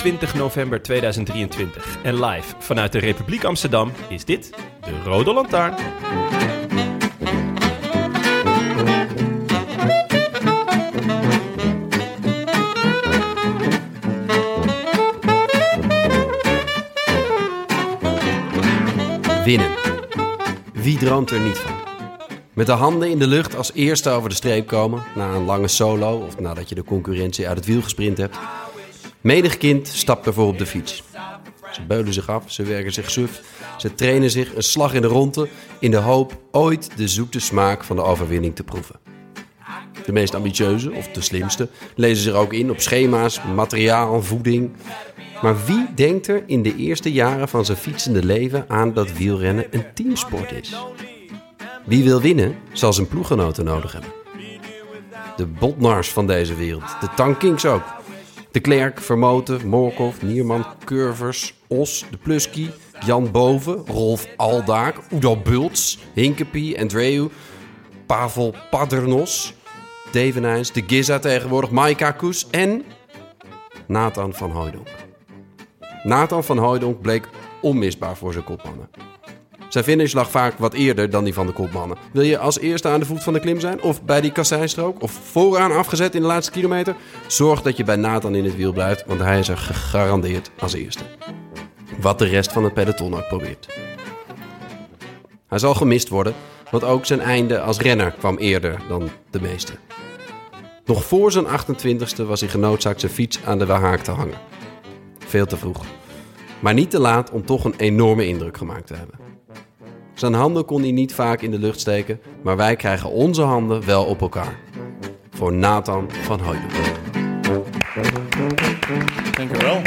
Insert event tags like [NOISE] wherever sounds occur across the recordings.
24 november 2023 en live vanuit de Republiek Amsterdam is dit de Rode Lantaarn. Winnen. Wie droomt er niet van? Met de handen in de lucht als eerste over de streep komen, na een lange solo of nadat je de concurrentie uit het wiel gesprint hebt. Menig kind stapt ervoor op de fiets. Ze beulen zich af, ze werken zich suf, ze trainen zich een slag in de ronde in de hoop ooit de zoete smaak van de overwinning te proeven. De meest ambitieuze, of de slimste, lezen zich ook in op schema's, materiaal, voeding. Maar wie denkt er in de eerste jaren van zijn fietsende leven aan dat wielrennen een teamsport is? Wie wil winnen, zal zijn ploeggenoten nodig hebben. De Botnars van deze wereld, de Tankings ook. De Klerk, Vermoten, Morkov, Nierman, Curvers, Os, de Plusky, Jan Boven, Rolf Aldaak, Udo Bults, Hinkepie, Andreu, Pavel Padernos, Devenijns, de Giza tegenwoordig, Maika Koes en Nathan van Hooijdonk. Nathan van Hooijdonk bleek onmisbaar voor zijn kopmannen. Zijn finish lag vaak wat eerder dan die van de kopmannen. Wil je als eerste aan de voet van de klim zijn? Of bij die kasseistrook? Of vooraan afgezet in de laatste kilometer? Zorg dat je bij Nathan in het wiel blijft, want hij is er gegarandeerd als eerste. Wat de rest van het peloton ook probeert. Hij zal gemist worden, want ook zijn einde als renner kwam eerder dan de meeste. Nog voor zijn 28ste was hij genoodzaakt zijn fiets aan de haak te hangen. Veel te vroeg. Maar niet te laat om toch een enorme indruk gemaakt te hebben. Zijn handen kon hij niet vaak in de lucht steken, maar wij krijgen onze handen wel op elkaar. Voor Nathan van Hooydonk. Dank u wel.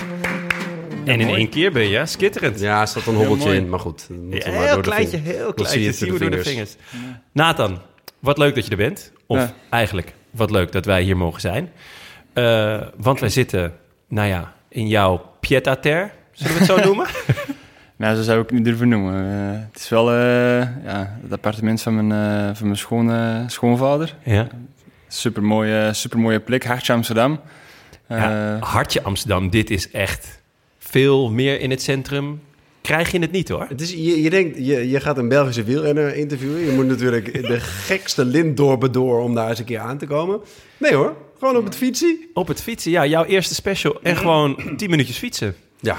En in één keer ben je skitterend. Ja, er zat een hobbeltje mooi. in, maar goed. dan moeten we maar heel door de kleintje, ving- heel dan zie je kleintje. we de door de vingers. vingers. Nathan, wat leuk dat je er bent. Of Ja. eigenlijk, wat leuk dat wij hier mogen zijn. Eh, want wij zitten, nou ja, in jouw pied-à-terre. Zullen we het zo [LAUGHS] noemen? Nou, zo zou ik niet durven noemen. Eh, het is wel eh, ja, het appartement van mijn, eh, van mijn schoon, eh, schoonvader. ja. Supermooie, supermooie plek, hartje Amsterdam. Eh, ja. Hartje Amsterdam, dit is echt veel meer in het centrum. Krijg je het niet hoor. Het is, je, je denkt, je, je gaat een Belgische wielrenner interviewen. Je moet natuurlijk de gekste lintdorpen door om daar eens een keer aan te komen. Nee hoor, gewoon op het fietsie. Op het fietsen, ja, jouw eerste special. En gewoon 10 minuutjes fietsen. Ja,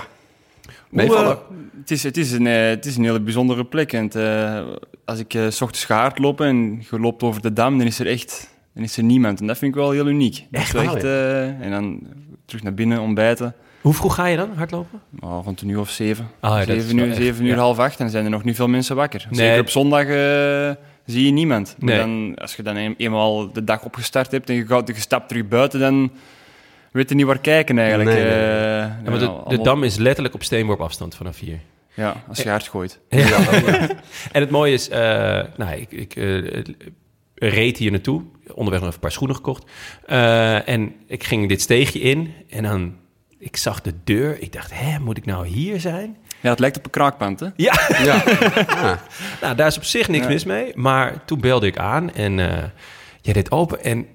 meevallen. eh, het, is, het, is een, eh, het is een hele bijzondere plek. En het, eh, als ik s ochtends ga hardlopen en je loopt over de dam, dan is er echt dan is er niemand. En dat vind ik wel heel uniek. Dat wel echt, eh, en dan terug naar binnen, ontbijten. Hoe vroeg ga je dan hardlopen? Oh, rond een uur of zeven. Ah, ja, zeven wel uur, echt, zeven uur ja. half acht. En dan zijn er nog niet veel mensen wakker. Nee. Zeker op zondag zie je niemand. Maar Nee. dan, als je dan een- eenmaal de dag opgestart hebt en je, gaat, je stapt terug buiten, dan weet je niet waar kijken eigenlijk. Nee, nee, nee. Eh, Ja, maar de, dam is letterlijk op steenworp afstand vanaf hier. Ja, als je hard gooit. [LAUGHS] En het mooie is, eh, nou, ik, ik eh, reed hier naartoe. Onderweg nog even een paar schoenen gekocht. Eh, en ik ging dit steegje in. En dan ik zag de deur. Ik dacht, hè, moet ik nou hier zijn? Ja, het lijkt op een kraakpand, hè? Ja, Ja. [LAUGHS] Ja. nou, daar is op zich niks Ja. mis mee. Maar toen belde ik aan en eh jij deed open. En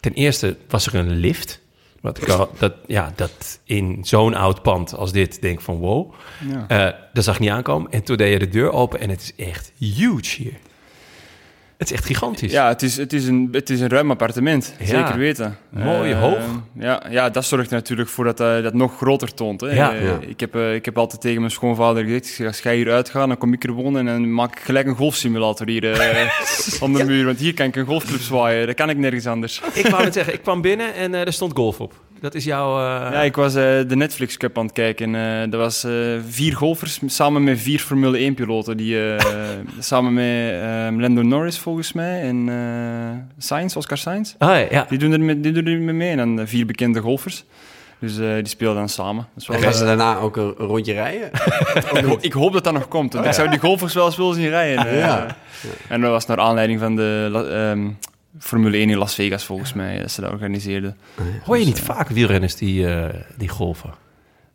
ten eerste was er een lift. Wat ik al, dat, ja, dat in zo'n oud pand als dit denk van wow. Ja. Eh, dat zag ik niet aankomen. En toen deed je de deur open en het is echt huge hier. Het is echt gigantisch. Ja, het is, het, is een, het is een ruim appartement, Ja. zeker weten. Mooi, Eh, hoog. Ja, ja, dat zorgt er natuurlijk voor dat hij dat nog groter toont. Hè. Ja. Eh, Ja. Ik, heb, eh, ik heb altijd tegen mijn schoonvader gezegd, als jij hier uitgaan, dan kom ik er wonen en dan maak ik gelijk een golfsimulator hier eh [LAUGHS] aan de muur. Want hier kan ik een golfclub zwaaien, dat kan ik nergens anders. Ik wou net zeggen, ik kwam binnen en eh, er stond golf op. Dat is jouw... eh, Ja, ik was eh, de Netflix Cup aan het kijken. eh er was eh, vier golfers samen met vier Formule 1 piloten. Die, eh, [LAUGHS] samen met eh, Lando Norris volgens mij en eh Sainz, Oscar Sainz. Ah, ja, ja. Die doen er, met, die doen er mee mee. En dan vier bekende golfers. Dus eh, die spelen dan samen. Dat is wel, En gaan ze daarna ook een, rondje rijden? [LAUGHS] ik, ho- ik hoop dat dat nog komt. Want ik zou die golfers wel eens willen zien rijden. Ja. En dat was naar aanleiding van de ehm, Formule 1 in Las Vegas volgens mij. Dat ze dat organiseerden. Hoor je niet vaak wielrenners die, eh, die golven?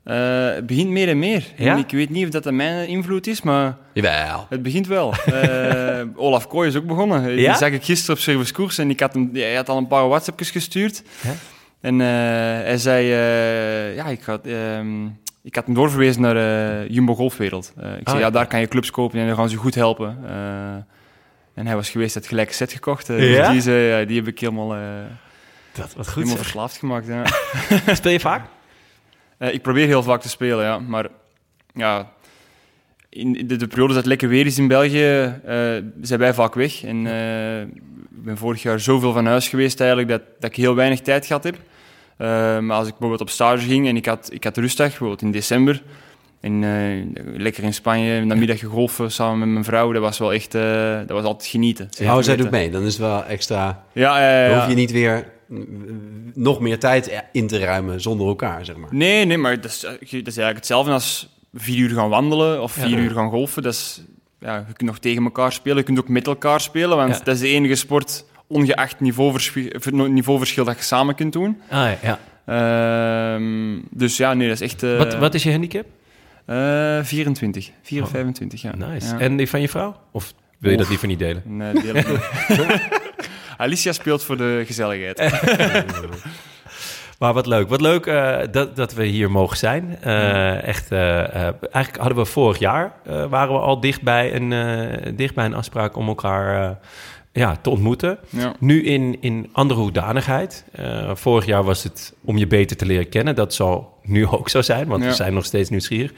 Eh, het begint meer en meer. Ja? En Ik weet niet of dat aan mijn invloed is, maar... Jawel. Het begint wel. Eh, [LAUGHS] Olaf Kooi is ook begonnen. Ja? Die zag ik gisteren op Service Koers en ik had hem, hij had al een paar WhatsAppjes gestuurd. Ja? En eh, hij zei, eh, ja, ik, had, ehm, ik had hem doorverwezen naar eh, Jumbo Golfwereld. Eh, ik zei, Ah, ja, ja. daar kan je clubs kopen en dan gaan ze je goed helpen. En hij was geweest, had gelijk set gekocht. eh, Ja? dus die, heb ik helemaal, eh, Dat, wat goed helemaal zeg. verslaafd gemaakt. Ja. [LAUGHS] Speel je vaak? Eh, ik probeer heel vaak te spelen, ja. Maar ja, in de, de periode dat het lekker weer is in België, zijn wij vaak weg. En ik ben vorig jaar zoveel van huis geweest eigenlijk, dat, dat ik heel weinig tijd gehad heb. Maar als ik bijvoorbeeld op stage ging en ik had, ik had rustdag, bijvoorbeeld in december, en eh, lekker in Spanje, in de middag gegolfen samen met mijn vrouw, dat was wel echt, eh, dat was altijd genieten. Oh, zij doet mee. Dan is het wel extra... Ja, ja, ja, Dan hoef je niet weer nog meer tijd in te ruimen zonder elkaar, zeg maar. Nee, nee, maar dat is, dat is eigenlijk hetzelfde als vier uur gaan wandelen of vier uur gaan golfen. Dat is, ja, je kunt nog tegen elkaar spelen, je kunt ook met elkaar spelen, want dat is de enige sport, ongeacht niveauverschil, niveauverschil, dat je samen kunt doen. Ah, ja. Ehm, dus ja, nee, dat is echt... eh, Wat, wat is je handicap? Eh, 24, 4 of Oh. 25, ja. Nice. Ja. En die van je vrouw? Of wil je dat liever niet delen? Nee, deel ik. [LAUGHS] Alicia speelt voor de gezelligheid. [LAUGHS] [LAUGHS] Maar wat leuk. Wat leuk eh, dat, dat we hier mogen zijn. Eh, echt, eh, eh, eigenlijk hadden we vorig jaar, eh, waren we al dichtbij een, eh dichtbij een afspraak om elkaar eh, ja, te ontmoeten. Ja. Nu in, in andere hoedanigheid. Eh, vorig jaar was het om je beter te leren kennen. Dat zal nu [LAUGHS] ook zo zijn, want Ja. we zijn nog steeds nieuwsgierig.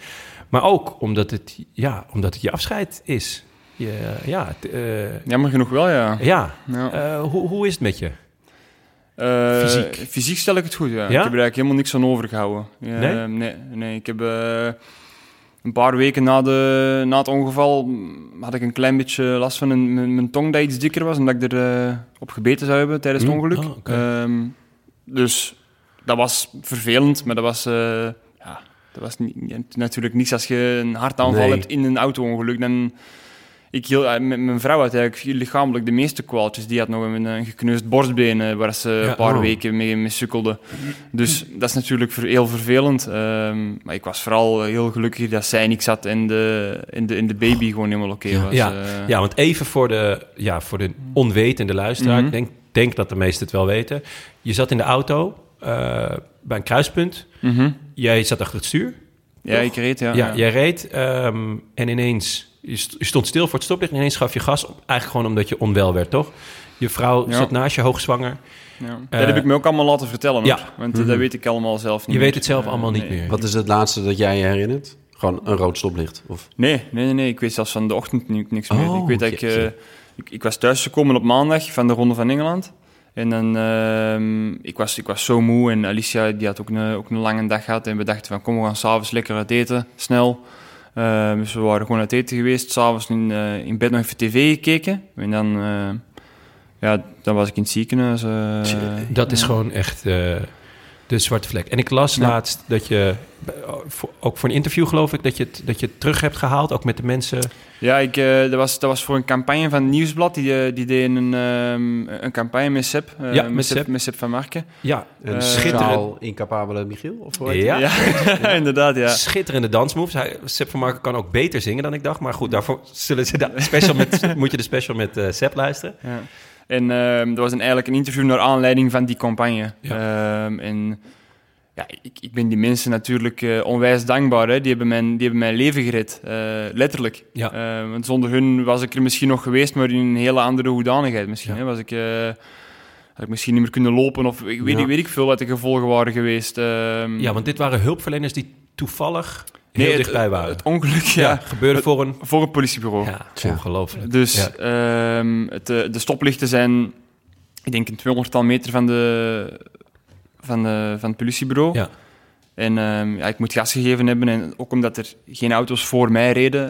Maar ook omdat het, ja, omdat het je afscheid is. Je, ja, t- eh, Jammer genoeg wel, ja. ja. Eh, hoe, hoe is het met je? Fysiek? Fysiek stel ik het goed, ja. Ja? Ik heb er eigenlijk helemaal niks aan overgehouden. Ja, Nee? nee? Nee, Ik heb een paar weken na, de, na het ongeval had ik een klein beetje last van een, mijn, mijn tong dat iets dikker was, omdat ik er eh, op gebeten zou hebben tijdens het Mm, ongeluk. oh. Ehm, dus dat was vervelend, maar dat was... eh, ja, dat was niet, natuurlijk niets als je een hartaanval Nee. hebt in een auto-ongeluk. Dan, ik heel, eh, met mijn vrouw had eigenlijk lichamelijk de meeste kwaaltjes. Die had nog een, een gekneusd borstbeen eh, waar ze Ja, een paar oh. weken mee, mee sukkelde. Dus dat is natuurlijk heel vervelend. Ehm, maar ik was vooral heel gelukkig dat zij niks had en de, en de, en de baby gewoon helemaal oké was. Ja, eh. Ja, want even voor de, ja, voor de onwetende luisteraar, Mhm. ik denk, denk dat de meesten het wel weten. Je zat in de auto eh, bij een kruispunt. Mhm. Jij zat achter het stuur. Ja, ik reed, ja. Ja, ja. jij reed ehm, en ineens, je st- je stond stil voor het stoplicht en ineens gaf je gas. op, Eigenlijk gewoon omdat je onwel werd, toch? Je vrouw Ja. zat naast je, hoogzwanger. Ja. Eh, dat heb ik me ook allemaal laten vertellen, hoor. ja. want Mhm. dat weet ik allemaal zelf niet Je weet het zelf allemaal niet nee. meer. Wat is het laatste dat jij je herinnert? Gewoon een rood stoplicht? Of... Nee, nee, nee, nee. Ik weet zelfs van de ochtend ni- niks meer. Oh, ik weet dat ik, eh, ik... Ik was thuisgekomen op maandag van de Ronde van Engeland. En dan... ehm, ik, was, ik was zo moe. En Alicia die had ook een, ook een lange dag gehad. En we dachten van, kom, we gaan s'avonds lekker uit eten. Snel. Ehm, dus we waren gewoon uit eten geweest. S'avonds in, eh, in bed nog even tv gekeken. En dan... eh, ja, dan was ik in het ziekenhuis. eh, Dat is gewoon echt de zwarte vlek. En ik las Ja. laatst dat je ook voor een interview geloof ik dat je het, dat je het terug hebt gehaald, ook met de mensen. Ja, ik, eh, dat, was, dat was voor een campagne van het Nieuwsblad. Die, eh, die deden een, ehm, een campagne met Seb. eh, Ja, met met Seb. Seb, met Seb van Marken. Ja, Een schitterend incapabele Michiel? Of hoe heet ja. [LAUGHS] Ja, inderdaad, ja. schitterende dansmoves. Hij, Sepp van Marken kan ook beter zingen dan ik dacht. Maar goed, daarvoor zullen ze de special met, [LAUGHS] moet je de special met eh Sepp luisteren. Ja. En ehm, dat was een, eigenlijk een interview naar aanleiding van die campagne. Ja. Ehm, en ja, ik, ik ben die mensen natuurlijk eh, onwijs dankbaar. Hè. Die, hebben mijn, die hebben mijn leven gered, eh, letterlijk. Ja. Ehm, want zonder hun was ik er misschien nog geweest, maar in een hele andere hoedanigheid misschien. Ja. Hè. Was ik, eh, had ik misschien niet meer kunnen lopen of ik weet, Ja. weet ik veel wat de gevolgen waren geweest. Ehm, Ja, want dit waren hulpverleners die toevallig nee, het- dichtbij waren. Het ongeluk, ja, ja. gebeurde voor een... Voor een politiebureau. Ja, Tja. ongelooflijk. Dus Ja. ehm, het, eh, de stoplichten zijn, ik denk, een 200-tal meter van, de, van, de, van het politiebureau. Ja. En ehm, ja, ik moet gas gegeven hebben. En ook omdat er geen auto's voor mij reden,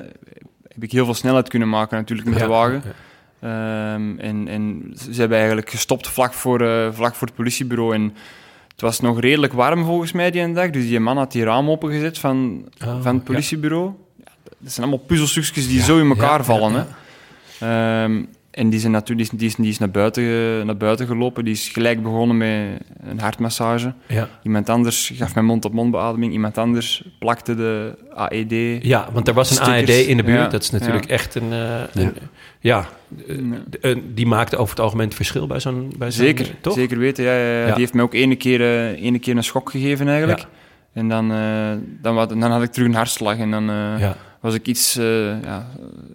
heb ik heel veel snelheid kunnen maken natuurlijk met Ja, de wagen. ja. Ehm, en, en ze hebben eigenlijk gestopt vlak voor, eh, vlak voor het politiebureau. En het was nog redelijk warm volgens mij die dag. Dus die man had die raam opengezet van, Oh, van het politiebureau. Ja, dat zijn allemaal puzzelstukjes die zo in elkaar vallen. Hè? Ehm, en die, zijn natuurlijk, die, is, die, is, naar buiten, naar buiten gelopen. Die is gelijk begonnen met een hartmassage. Ja. Iemand anders gaf mij mond-op-mond beademing. Iemand anders plakte de AED. Ja, want er was een Stickers. AED in de buurt. Ja, Dat is natuurlijk ja. echt een... eh, een- ja, eh, die maakte over het algemeen het verschil bij zo'n... bij zo'n- Zeker, toch? zeker weten. Ja, ja, ja. Ja. Die heeft mij ook ene keer, eh, ene keer een schok gegeven eigenlijk. Ja. En dan, eh, dan, wat, dan had ik terug een hartslag en dan eh, Ja, was ik iets, eh, ja,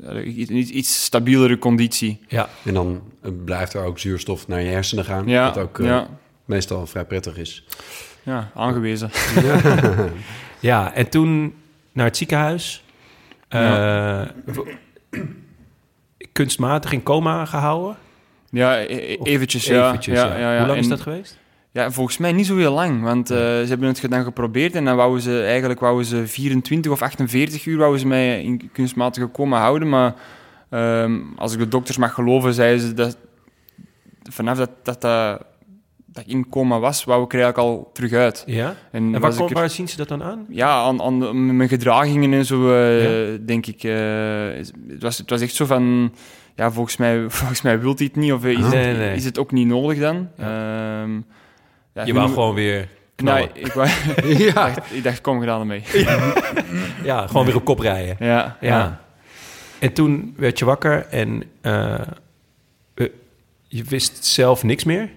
eh, iets, iets, iets stabielere conditie. ja. En dan eh, blijft er ook zuurstof naar je hersenen gaan. Ja, Wat ook eh, ja, meestal vrij prettig is. ja, aangewezen. Ja, [LAUGHS] en toen naar het ziekenhuis. Eh, kunstmatig in coma gehouden. Ja, e- e- eventjes, ja. Eventjes, ja, ja. ja, ja. Hoe lang is dat geweest? Ja, volgens mij niet zo heel lang, want eh, ze hebben het dan geprobeerd en dan wouden ze eigenlijk wouden ze 24 of 48 uur wouden ze mij in kunstmatige coma houden, maar ehm, als ik de dokters mag geloven, zeiden ze dat vanaf dat, dat, dat, dat ik in coma was, wou ik er eigenlijk al terug uit. Ja. En, En waar, kom- er- waar zien ze dat dan aan? ja, aan, aan mijn gedragingen en zo, eh, denk ik. eh, het, was, het was echt zo van... Ja, volgens mij, [LAUGHS] volgens mij wilt hij het niet, of is, Nee, het, nee. is het ook niet nodig dan? Ehm, ja, Je wou gewoon weer knallen. Nee, ik, wou, [LAUGHS] ja. ik, [LAUGHS] dacht, ik dacht, kom gedaan ermee. [LAUGHS] Ja, gewoon weer op kop rijden. Ja, Ja. ja. En toen werd je wakker en eh, eh, je wist zelf niks meer?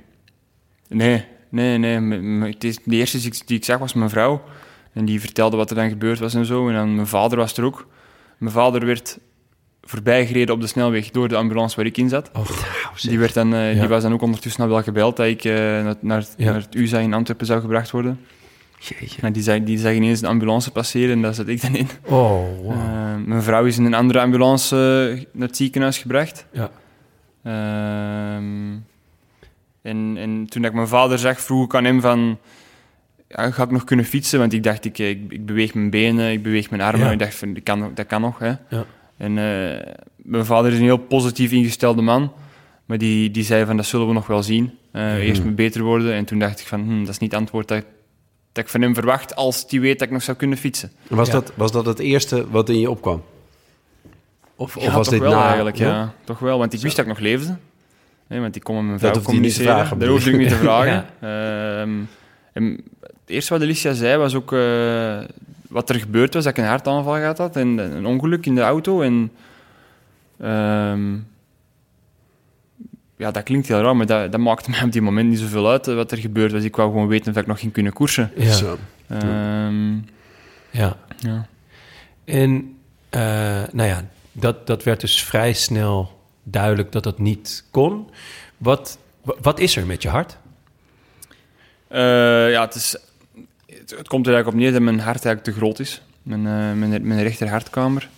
Nee, nee, nee. M- m- Het is, de eerste die ik, die ik zag was mijn vrouw. En die vertelde wat er dan gebeurd was en zo. En dan mijn vader was er ook. Mijn vader werd voorbijgereden op de snelweg door de ambulance waar ik in zat. Oh, Die, werd dan, eh, Ja. die was dan ook ondertussen al wel gebeld dat ik eh, naar, naar, Ja. naar het UZA in Antwerpen zou gebracht worden. Jeetje. Maar die, zag, die zag ineens een ambulance passeren en daar zat ik dan in. Oh, wow. Eh, mijn vrouw is in een andere ambulance naar het ziekenhuis gebracht. Ja. Ehm, en, en toen ik mijn vader zag, vroeg ik aan hem van... Ja, ga ik nog kunnen fietsen? Want ik dacht, ik, ik, ik beweeg mijn benen, ik beweeg mijn armen. Ik dacht, van, dat, kan, dat kan nog. Hè. Ja. En eh, mijn vader is een heel positief ingestelde man. Maar die, die zei van, dat zullen we nog wel zien. Eh, Eerst moet beter worden. En toen dacht ik van, hm, dat is niet het antwoord dat, dat ik van hem verwacht... als die weet dat ik nog zou kunnen fietsen. Was, Ja. dat, was dat het eerste wat in je opkwam? Of, of Ja, was dit wel na? eigenlijk, ja. Toch wel, want ik wist dat ik nog leefde. Nee, want ik kon met mijn vrouw niet te communiceren. vragen, Dat hoefde ik niet te [LAUGHS] vragen. Ja. Ehm, en het eerste wat Alicia zei was ook eh, wat er gebeurd was, dat ik een hartaanval gehad had en een ongeluk in de auto. En, ehm, ja, dat klinkt heel raar, maar dat, dat maakte mij op die moment niet zoveel uit eh, wat er gebeurd was. Ik wou gewoon weten of ik nog ging kunnen koersen. Ja. Zo. Ehm, ja. ja. En eh, nou ja, dat, dat werd dus vrij snel duidelijk dat dat niet kon. Wat, wa- wat is er met je hart? Eh, ja, het, is, het, het komt er eigenlijk op neer dat mijn hart eigenlijk te groot is. Mijn, eh, mijn, mijn rechter hartkamer.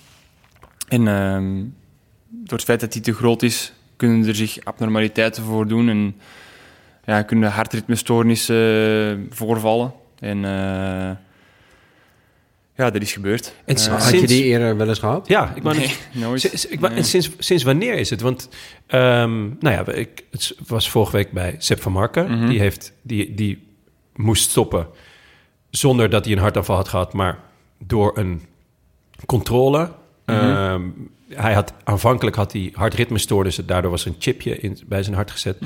En ehm, door het feit dat die te groot is, kunnen er zich abnormaliteiten voordoen. En ja, kunnen hartritmestoornissen eh, voorvallen. En eh, ja, dat is gebeurd. En Had je die eerder wel eens gehad? Ja, ik wou nee, [LAUGHS] nooit. Sinds, ik, Nee. en sinds, sinds wanneer is het? Want, ehm, nou ja, ik, het was vorige week bij Sepp van Marken. Mhm. die, heeft, die, die moest stoppen zonder dat hij een hartaanval had gehad, maar door een controle. Ehm, hij had, aanvankelijk had hij hartritmestoornissen, daardoor was een chipje in, bij zijn hart gezet.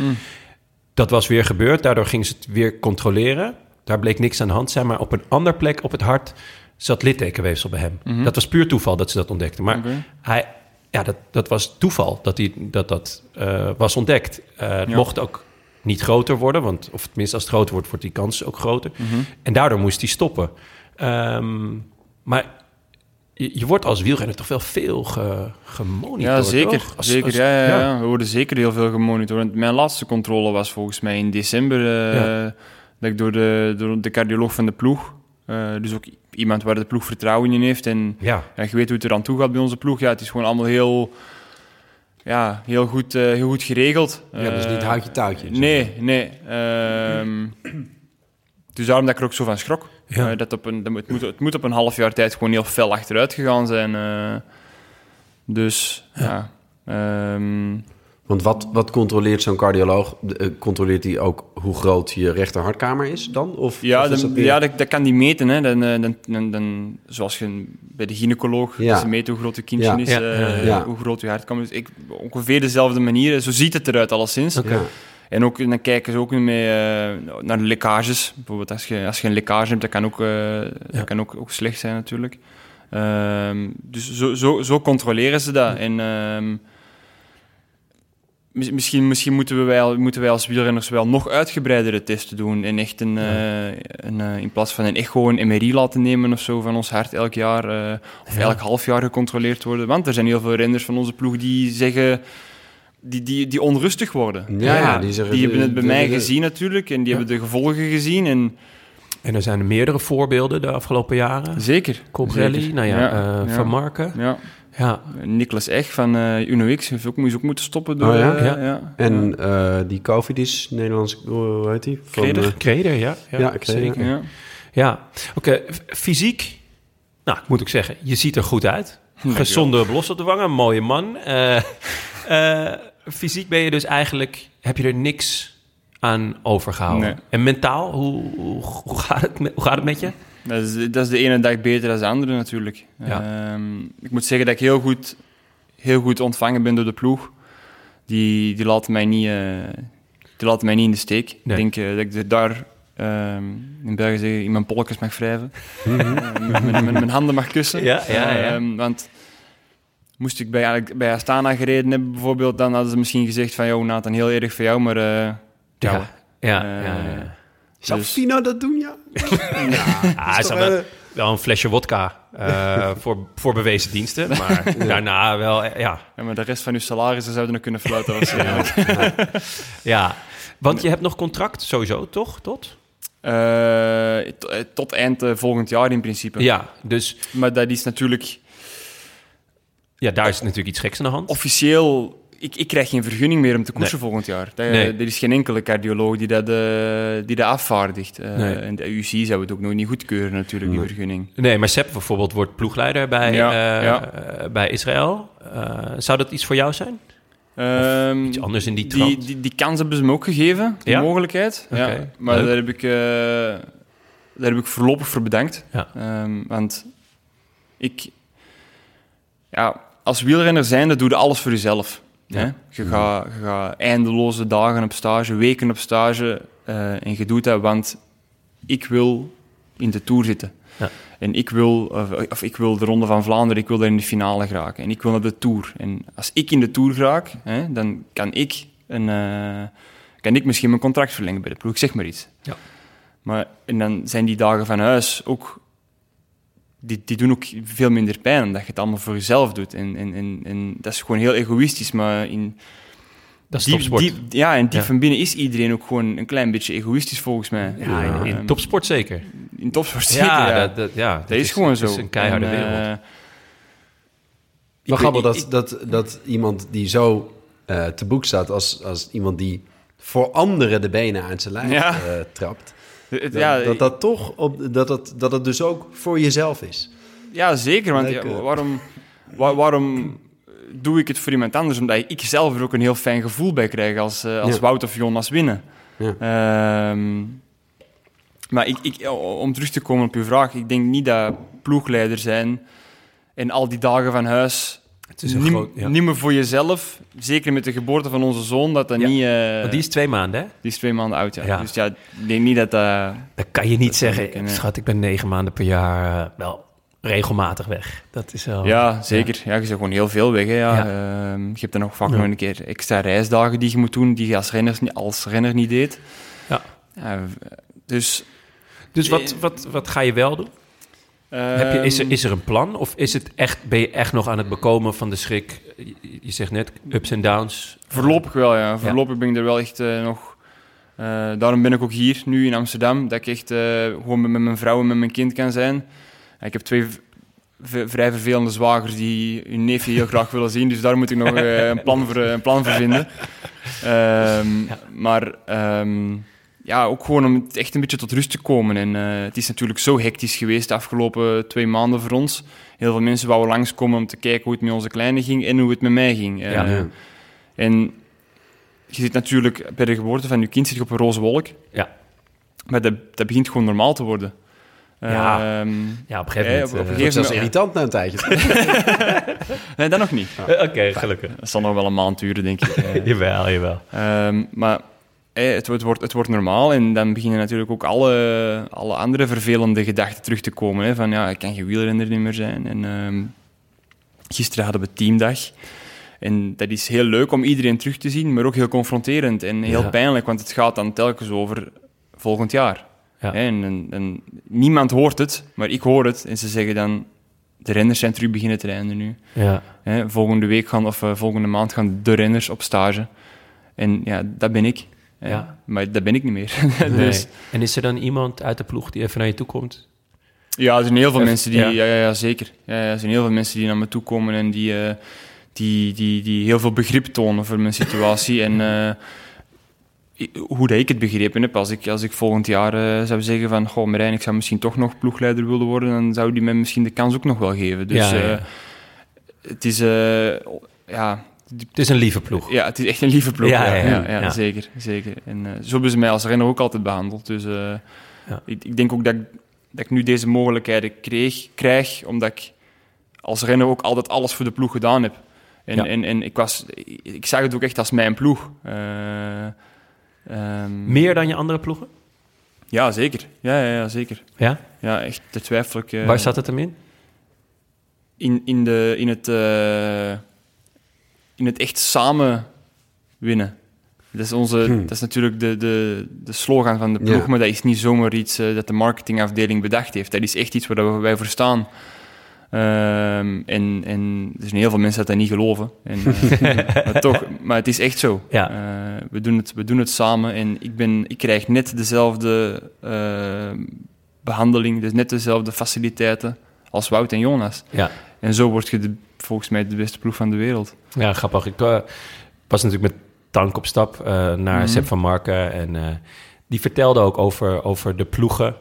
Dat was weer gebeurd, daardoor gingen ze het weer controleren. Daar bleek niks aan de hand zijn, maar op een andere plek op het hart zat littekenweefsel bij hem. Dat was puur toeval dat ze dat ontdekten. Maar hij, ja, dat, dat was toeval dat hij, dat, dat eh, was ontdekt. Eh, het Ja. mocht ook niet groter worden, want of tenminste als het groter wordt, wordt die kans ook groter. Mhm. En daardoor moest hij stoppen. Ehm, maar je, je wordt als wielrenner toch wel veel ge, gemonitord, Ja, zeker. Als- zeker als- ja, ja, ja. We worden zeker heel veel gemonitord. Mijn laatste controle was volgens mij in december. eh, Ja. Dat ik door de, door de cardioloog van de ploeg... eh, dus ook iemand waar de ploeg vertrouwen in heeft. En ja, je weet hoe het er aan toe gaat bij onze ploeg. Ja, het is gewoon allemaal heel... Ja, heel goed, eh, heel goed geregeld. Ja, dus niet Eh, houtje touwtje. zeg Nee, nee. ehm, dus daarom dat ik er ook zo van schrok. Ja. Eh, dat op een, dat moet- het, moet, het moet op een half jaar tijd gewoon heel fel achteruit gegaan zijn. eh. dus ja. ehm, Want wat, wat controleert zo'n cardioloog? Eh, Controleert hij ook hoe groot je rechterhartkamer is dan? Of, ja, of is dan, dat ja dat, dat kan die meten. Hè. Dan, eh, dan, dan, dan, zoals je bij de gynaecoloog, Ja. ze meten hoe groot je kindje Ja. is, Ja, eh, hoe groot je hartkamer is. Ik, ongeveer dezelfde manier. Zo ziet het eruit alleszins. Ja. En ook, dan kijken ze ook mee naar lekkages. Bijvoorbeeld als je, als je een lekkage hebt, dat kan ook, dat kan ook, ook slecht zijn natuurlijk. Ehm, dus zo, zo, zo controleren ze dat. En ehm, misschien, misschien moeten, we wel, moeten wij als wielrenners wel nog uitgebreidere testen doen. En echt een, eh, een, eh, in plaats van een echo een MRI laten nemen of zo van ons hart elk jaar. eh, of elk half jaar gecontroleerd worden. Want er zijn heel veel renners van onze ploeg die zeggen... Die, die, die onrustig worden. Ja, ja, die zeggen- hebben het bij mij gezien natuurlijk. En die hebben de gevolgen gezien. En en er zijn er meerdere voorbeelden de afgelopen jaren. zeker. Cobrelli, nou ja, Ja, ja. Van Marken. Ja. Ja, Niklas Ech van eh UnoX heeft ook, moest ook moeten stoppen. Door, Oh ja? eh, Ja. ja. En eh, die COVID is Nederlands, hoe heet die? Van, Kreder. Kreder, ja. Ja, Ja, Kreder, zeker. Ja. Ja, oké. Fysiek, nou, ik moet ik zeggen, je ziet er goed uit. Gezonde blos op de wangen, mooie man. Eh, [LAUGHS] eh, fysiek ben je dus eigenlijk, heb je er niks aan overgehouden. Nee. En mentaal, hoe, hoe, hoe gaat het met, hoe gaat het met je? Dat is, dat is de ene dag beter dan de andere natuurlijk. Ja. Ehm, ik moet zeggen dat ik heel goed, heel goed ontvangen ben door de ploeg. Die, die, laten, mij niet, eh, die laten mij niet in de steek. Nee. Ik denk eh, dat ik daar ehm, in België zeggen, in mijn polletjes mag wrijven. [LAUGHS] Eh, met- met mijn handen mag kussen. Ja, ja, ja. Ehm, want moest ik bij, bij Astana gereden hebben bijvoorbeeld, dan hadden ze misschien gezegd van, joh Nathan, heel erg voor jou, maar... eh, Ja, ja, ja, Eh, ja, ja. Zou Dus- Fino dat doen, ja? Ah, hij toch, zou wel, wel een flesje wodka eh, [LAUGHS] voor, voor bewezen diensten. Maar daarna wel, eh, ja. ja, maar de rest van uw salarissen zouden nog kunnen fluiten waarschijnlijk. [LAUGHS] ja. Want je hebt nog contract sowieso, toch? Tot? Eh, tot eind volgend jaar in principe. Ja, dus Maar dat is natuurlijk ja, daar is natuurlijk iets geks aan de hand. officieel... Ik, ik krijg geen vergunning meer om te koersen Nee. volgend jaar. Dat, Nee. Er is geen enkele cardioloog die dat, eh, die dat afvaardigt. Eh, Nee. En de UC zou het ook nog niet goedkeuren natuurlijk, die vergunning. Nee, maar Sepp bijvoorbeeld wordt ploegleider bij, Ja, eh, ja. eh, bij Israël. Eh, zou dat iets voor jou zijn? Ehm, Iets anders in die die, trant? die, die kans hebben ze me ook gegeven, die Ja? mogelijkheid. Maar leuk. daar heb, ik, eh, daar heb ik voorlopig voor bedankt. Ehm, want ik... Ja, als wielrenner zijnde doe je alles voor jezelf. Ja. Je, gaat, je gaat eindeloze dagen op stage, weken op stage. en je doet dat, want ik wil in de Tour zitten. Ja. En ik wil, of, ik wil de Ronde van Vlaanderen, ik wil daar in de finale geraken. En ik wil naar de Tour. En als ik in de Tour raak, hè, dan kan ik, een, eh, kan ik misschien mijn contract verlengen bij de ploeg. Ik zeg maar iets. Ja. Maar, en dan zijn die dagen van huis ook... Die, die doen ook veel minder pijn, omdat je het allemaal voor jezelf doet. En, en, en, en dat is gewoon heel egoïstisch, maar in... Dat is diep- topsport. diep- ja, en diep Ja. van binnen is iedereen ook gewoon een klein beetje egoïstisch, volgens mij. ja, in, in topsport zeker. in topsport zeker, Ja, ja. dat, dat, ja, dat Dat is gewoon zo. Het is een keiharde En, wereld. eh, Maar ik- grappig dat, dat, dat iemand die zo eh, te boek staat als, als iemand die voor anderen de benen aan zijn lijf Ja. eh, trapt. Het- Dat, ja, dat dat toch op, dat, dat, dat het dus ook voor jezelf is. Ja, zeker. Want ja, eh. waarom, wa- waarom doe ik het voor iemand anders? Omdat ik zelf er ook een heel fijn gevoel bij krijg als, eh, als Ja. Wout of Jonas winnen. Ja. Ehm, Maar ik, ik, om terug te komen op uw vraag, ik denk niet dat ploegleider zijn en al die dagen van huis Het is een niet, groot... Ja. niet meer voor jezelf, zeker met de geboorte van onze zoon, dat dat Ja, niet... eh, Want die is twee maanden, hè? die is twee maanden oud, ja. Dus ja, ik denk niet dat dat... Dan kan je niet Dat zeggen, kan schat, ik ben negen maanden per jaar eh, wel regelmatig weg. Dat is wel... Ja, zeker. Ja. je zit gewoon heel veel weg. Hè, ja. Ehm, je hebt dan nog vaak nog een keer extra reisdagen die je moet doen, die je als renner, als renner niet deed. Ja. Ja, dus... Dus wat, wat, wat ga je wel doen? Heb je, is, er, ehm, is er een plan? Of is het echt, ben je echt nog aan het bekomen van de schrik? Je, je zegt net ups en downs. Voorlopig wel, ja. Voorlopig ben ik er wel echt eh, nog... eh, daarom ben ik ook hier, nu in Amsterdam, dat ik echt eh, gewoon met mijn vrouw en met mijn kind kan zijn. Ik heb twee vrij vervelende zwagers die hun neefje heel graag willen zien, dus daar moet ik nog een, plan voor, een plan voor vinden. [LAUGHS] Ehm, Ja. Maar ehm, ja, ook gewoon om echt een beetje tot rust te komen. En eh, het is natuurlijk zo hectisch geweest de afgelopen twee maanden voor ons. Heel veel mensen wouden langskomen om te kijken hoe het met onze kleine ging en hoe het met mij ging. Ja. Eh, en je zit natuurlijk bij de geboorte van je kind zit je op een roze wolk. Ja. Maar dat, dat begint gewoon normaal te worden. Ja. Ehm, Ja, op een gegeven moment. op- op eh, een Ja. irritant na een tijdje. [LAUGHS] nee, dat nog niet. Oké, gelukkig. Dat zal nog wel een maand duren, denk ik. [LAUGHS] Jawel, jawel. Ehm, maar eh, het, het, wordt, het wordt normaal en dan beginnen natuurlijk ook alle, alle andere vervelende gedachten terug te komen. Hè, van ja, ik kan geen wielrenner niet meer zijn. En, ehm, gisteren hadden we teamdag. En dat is heel leuk om iedereen terug te zien, maar ook heel confronterend en heel Ja. pijnlijk, want het gaat dan telkens over volgend jaar. Ja. En, en, en niemand hoort het, maar ik hoor het. En ze zeggen dan, de renners zijn terug beginnen trainen nu. Ja. Hè, volgende week gaan, of eh, volgende maand gaan de renners op stage. En ja, dat ben ik. Ja. Maar dat ben ik niet meer. [LAUGHS] Nee. dus, En is er dan iemand uit de ploeg die even naar je toe komt? ja, er zijn heel veel Even- mensen die... ja. Ja, ja, ja zeker. Ja, ja, er zijn heel veel mensen die naar me toe komen en die, eh, die, die, die heel veel begrip tonen voor mijn situatie. en eh, hoe dat ik het begrepen heb, als ik, als ik volgend jaar eh, zou zeggen van... Goh, Marijn, ik zou misschien toch nog ploegleider willen worden, dan zou die mij misschien de kans ook nog wel geven. Dus Ja, ja, eh, ja. het is... eh, ja, Het is een lieve ploeg. Ja, het is echt een lieve ploeg. Ja, Ja, ja, zeker. zeker. En eh, zo hebben ze mij als renner ook altijd behandeld. Dus eh, Ja. ik, ik denk ook dat ik, dat ik nu deze mogelijkheden kreeg, krijg, omdat ik als renner ook altijd alles voor de ploeg gedaan heb. En, en, en ik, was, ik zag het ook echt als mijn ploeg. Eh, ehm, Meer dan je andere ploegen? Ja, zeker. Ja, ja, ja, zeker. Ja? Ja, echt, daar twijfel ik. Waar zat het hem in? in, in, de, in, het, in het echt samen winnen. Dat is, onze, Hm. dat is natuurlijk de, de, de slogan van de ploeg, Ja. maar dat is niet zomaar iets eh, dat de marketingafdeling bedacht heeft. Dat is echt iets waar wij voor staan. Ehm, en, en er zijn heel veel mensen dat dat niet geloven. En, eh, [LAUGHS] maar, toch, maar het is echt zo. Ja. Eh, we, doen het, we doen het samen en ik, ben, ik krijg net dezelfde eh, behandeling, dus net dezelfde faciliteiten als Wout en Jonas. Ja. En zo word je de, volgens mij de beste ploeg van de wereld. Ja, grappig. Ik eh, was natuurlijk met Tank op stap eh, naar Mhm. Sepp van Marken. En eh, die vertelde ook over, over de ploegen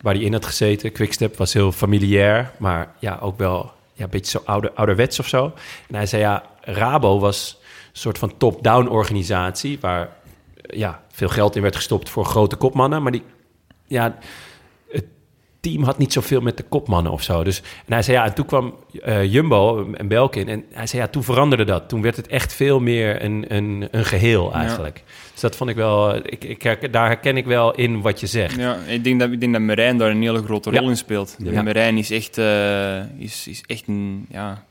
waar hij in had gezeten. Quickstep was heel familiair, maar ja, ook wel ja, een beetje zo ouder, ouderwets of zo. En hij zei, ja, Rabo was een soort van top-down organisatie... waar ja, veel geld in werd gestopt voor grote kopmannen. Maar die, ja, team had niet zoveel met de kopmannen of zo. Dus, en hij zei, ja, en toen kwam eh, Jumbo en Belkin. En hij zei, ja, toen veranderde dat. Toen werd het echt veel meer een, een, een geheel eigenlijk. Dus dat vond ik wel... Ik, ik, daar herken ik wel in wat je zegt. Ja, ik denk dat, ik denk dat Marijn daar een hele grote Ja. rol in speelt. Ja. Marijn is echt, eh, is, is echt een, ja,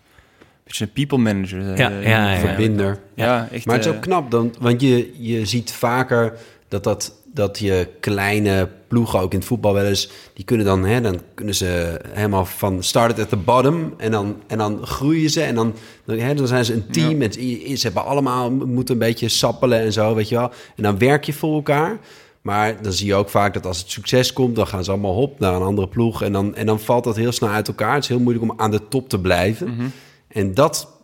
beetje een people manager. eh, Ja, ja, ja, ja. Verbinder. Ja, echt. Maar het is ook knap, dan, want je, je ziet vaker dat, dat, dat je kleine ploegen, ook in het voetbal wel eens, die kunnen dan, hè, dan kunnen ze helemaal van started at the bottom en dan, en dan groeien ze en dan, dan, hè, dan zijn ze een team en ze ze hebben allemaal, moeten een beetje sappelen en zo, weet je wel. En dan werk je voor elkaar. Maar dan zie je ook vaak dat als het succes komt, dan gaan ze allemaal hop naar een andere ploeg. En dan, en dan valt dat heel snel uit elkaar. Het is heel moeilijk om aan de top te blijven. mhm. En dat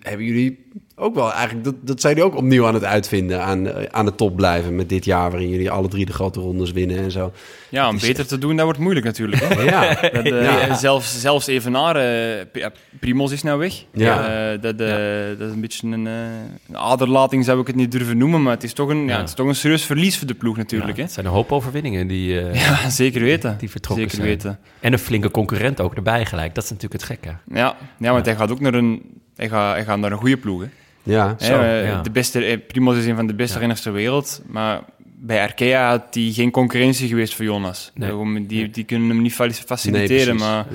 hebben jullie ook wel eigenlijk... Dat, dat zijn jullie ook opnieuw aan het uitvinden, aan, eh, aan de top blijven met dit jaar... waarin jullie alle drie de grote rondes winnen en zo. Ja, om beter te doen, dat wordt moeilijk natuurlijk. Hè? [LAUGHS] Ja, Dat, eh, Ja. Zelfs, zelfs Evenaar, eh, P- ja, Primos is nou weg. Ja. Eh, dat, dat is een beetje een, eh, aderlating, zou ik het niet durven noemen. Maar het is toch een, ja. Ja. het is toch een serieus verlies voor de ploeg natuurlijk. Ja, hè? het zijn een hoop overwinningen die, eh, [LAUGHS] Ja, zeker weten. die vertrokken zeker zijn. weten. En een flinke concurrent ook erbij gelijk. Dat is natuurlijk het gekke. Ja, ja want hij gaat ook naar een, hij gaat, hij gaat naar een goede ploeg. Hè? ja. Hè, Zo, eh, ja. de beste, eh, Primoz is een van de beste renners ter wereld, maar bij Arkea had hij geen concurrentie geweest voor Jonas. Nee. Daarom, Die, die kunnen hem niet Nee, faciliteren, maar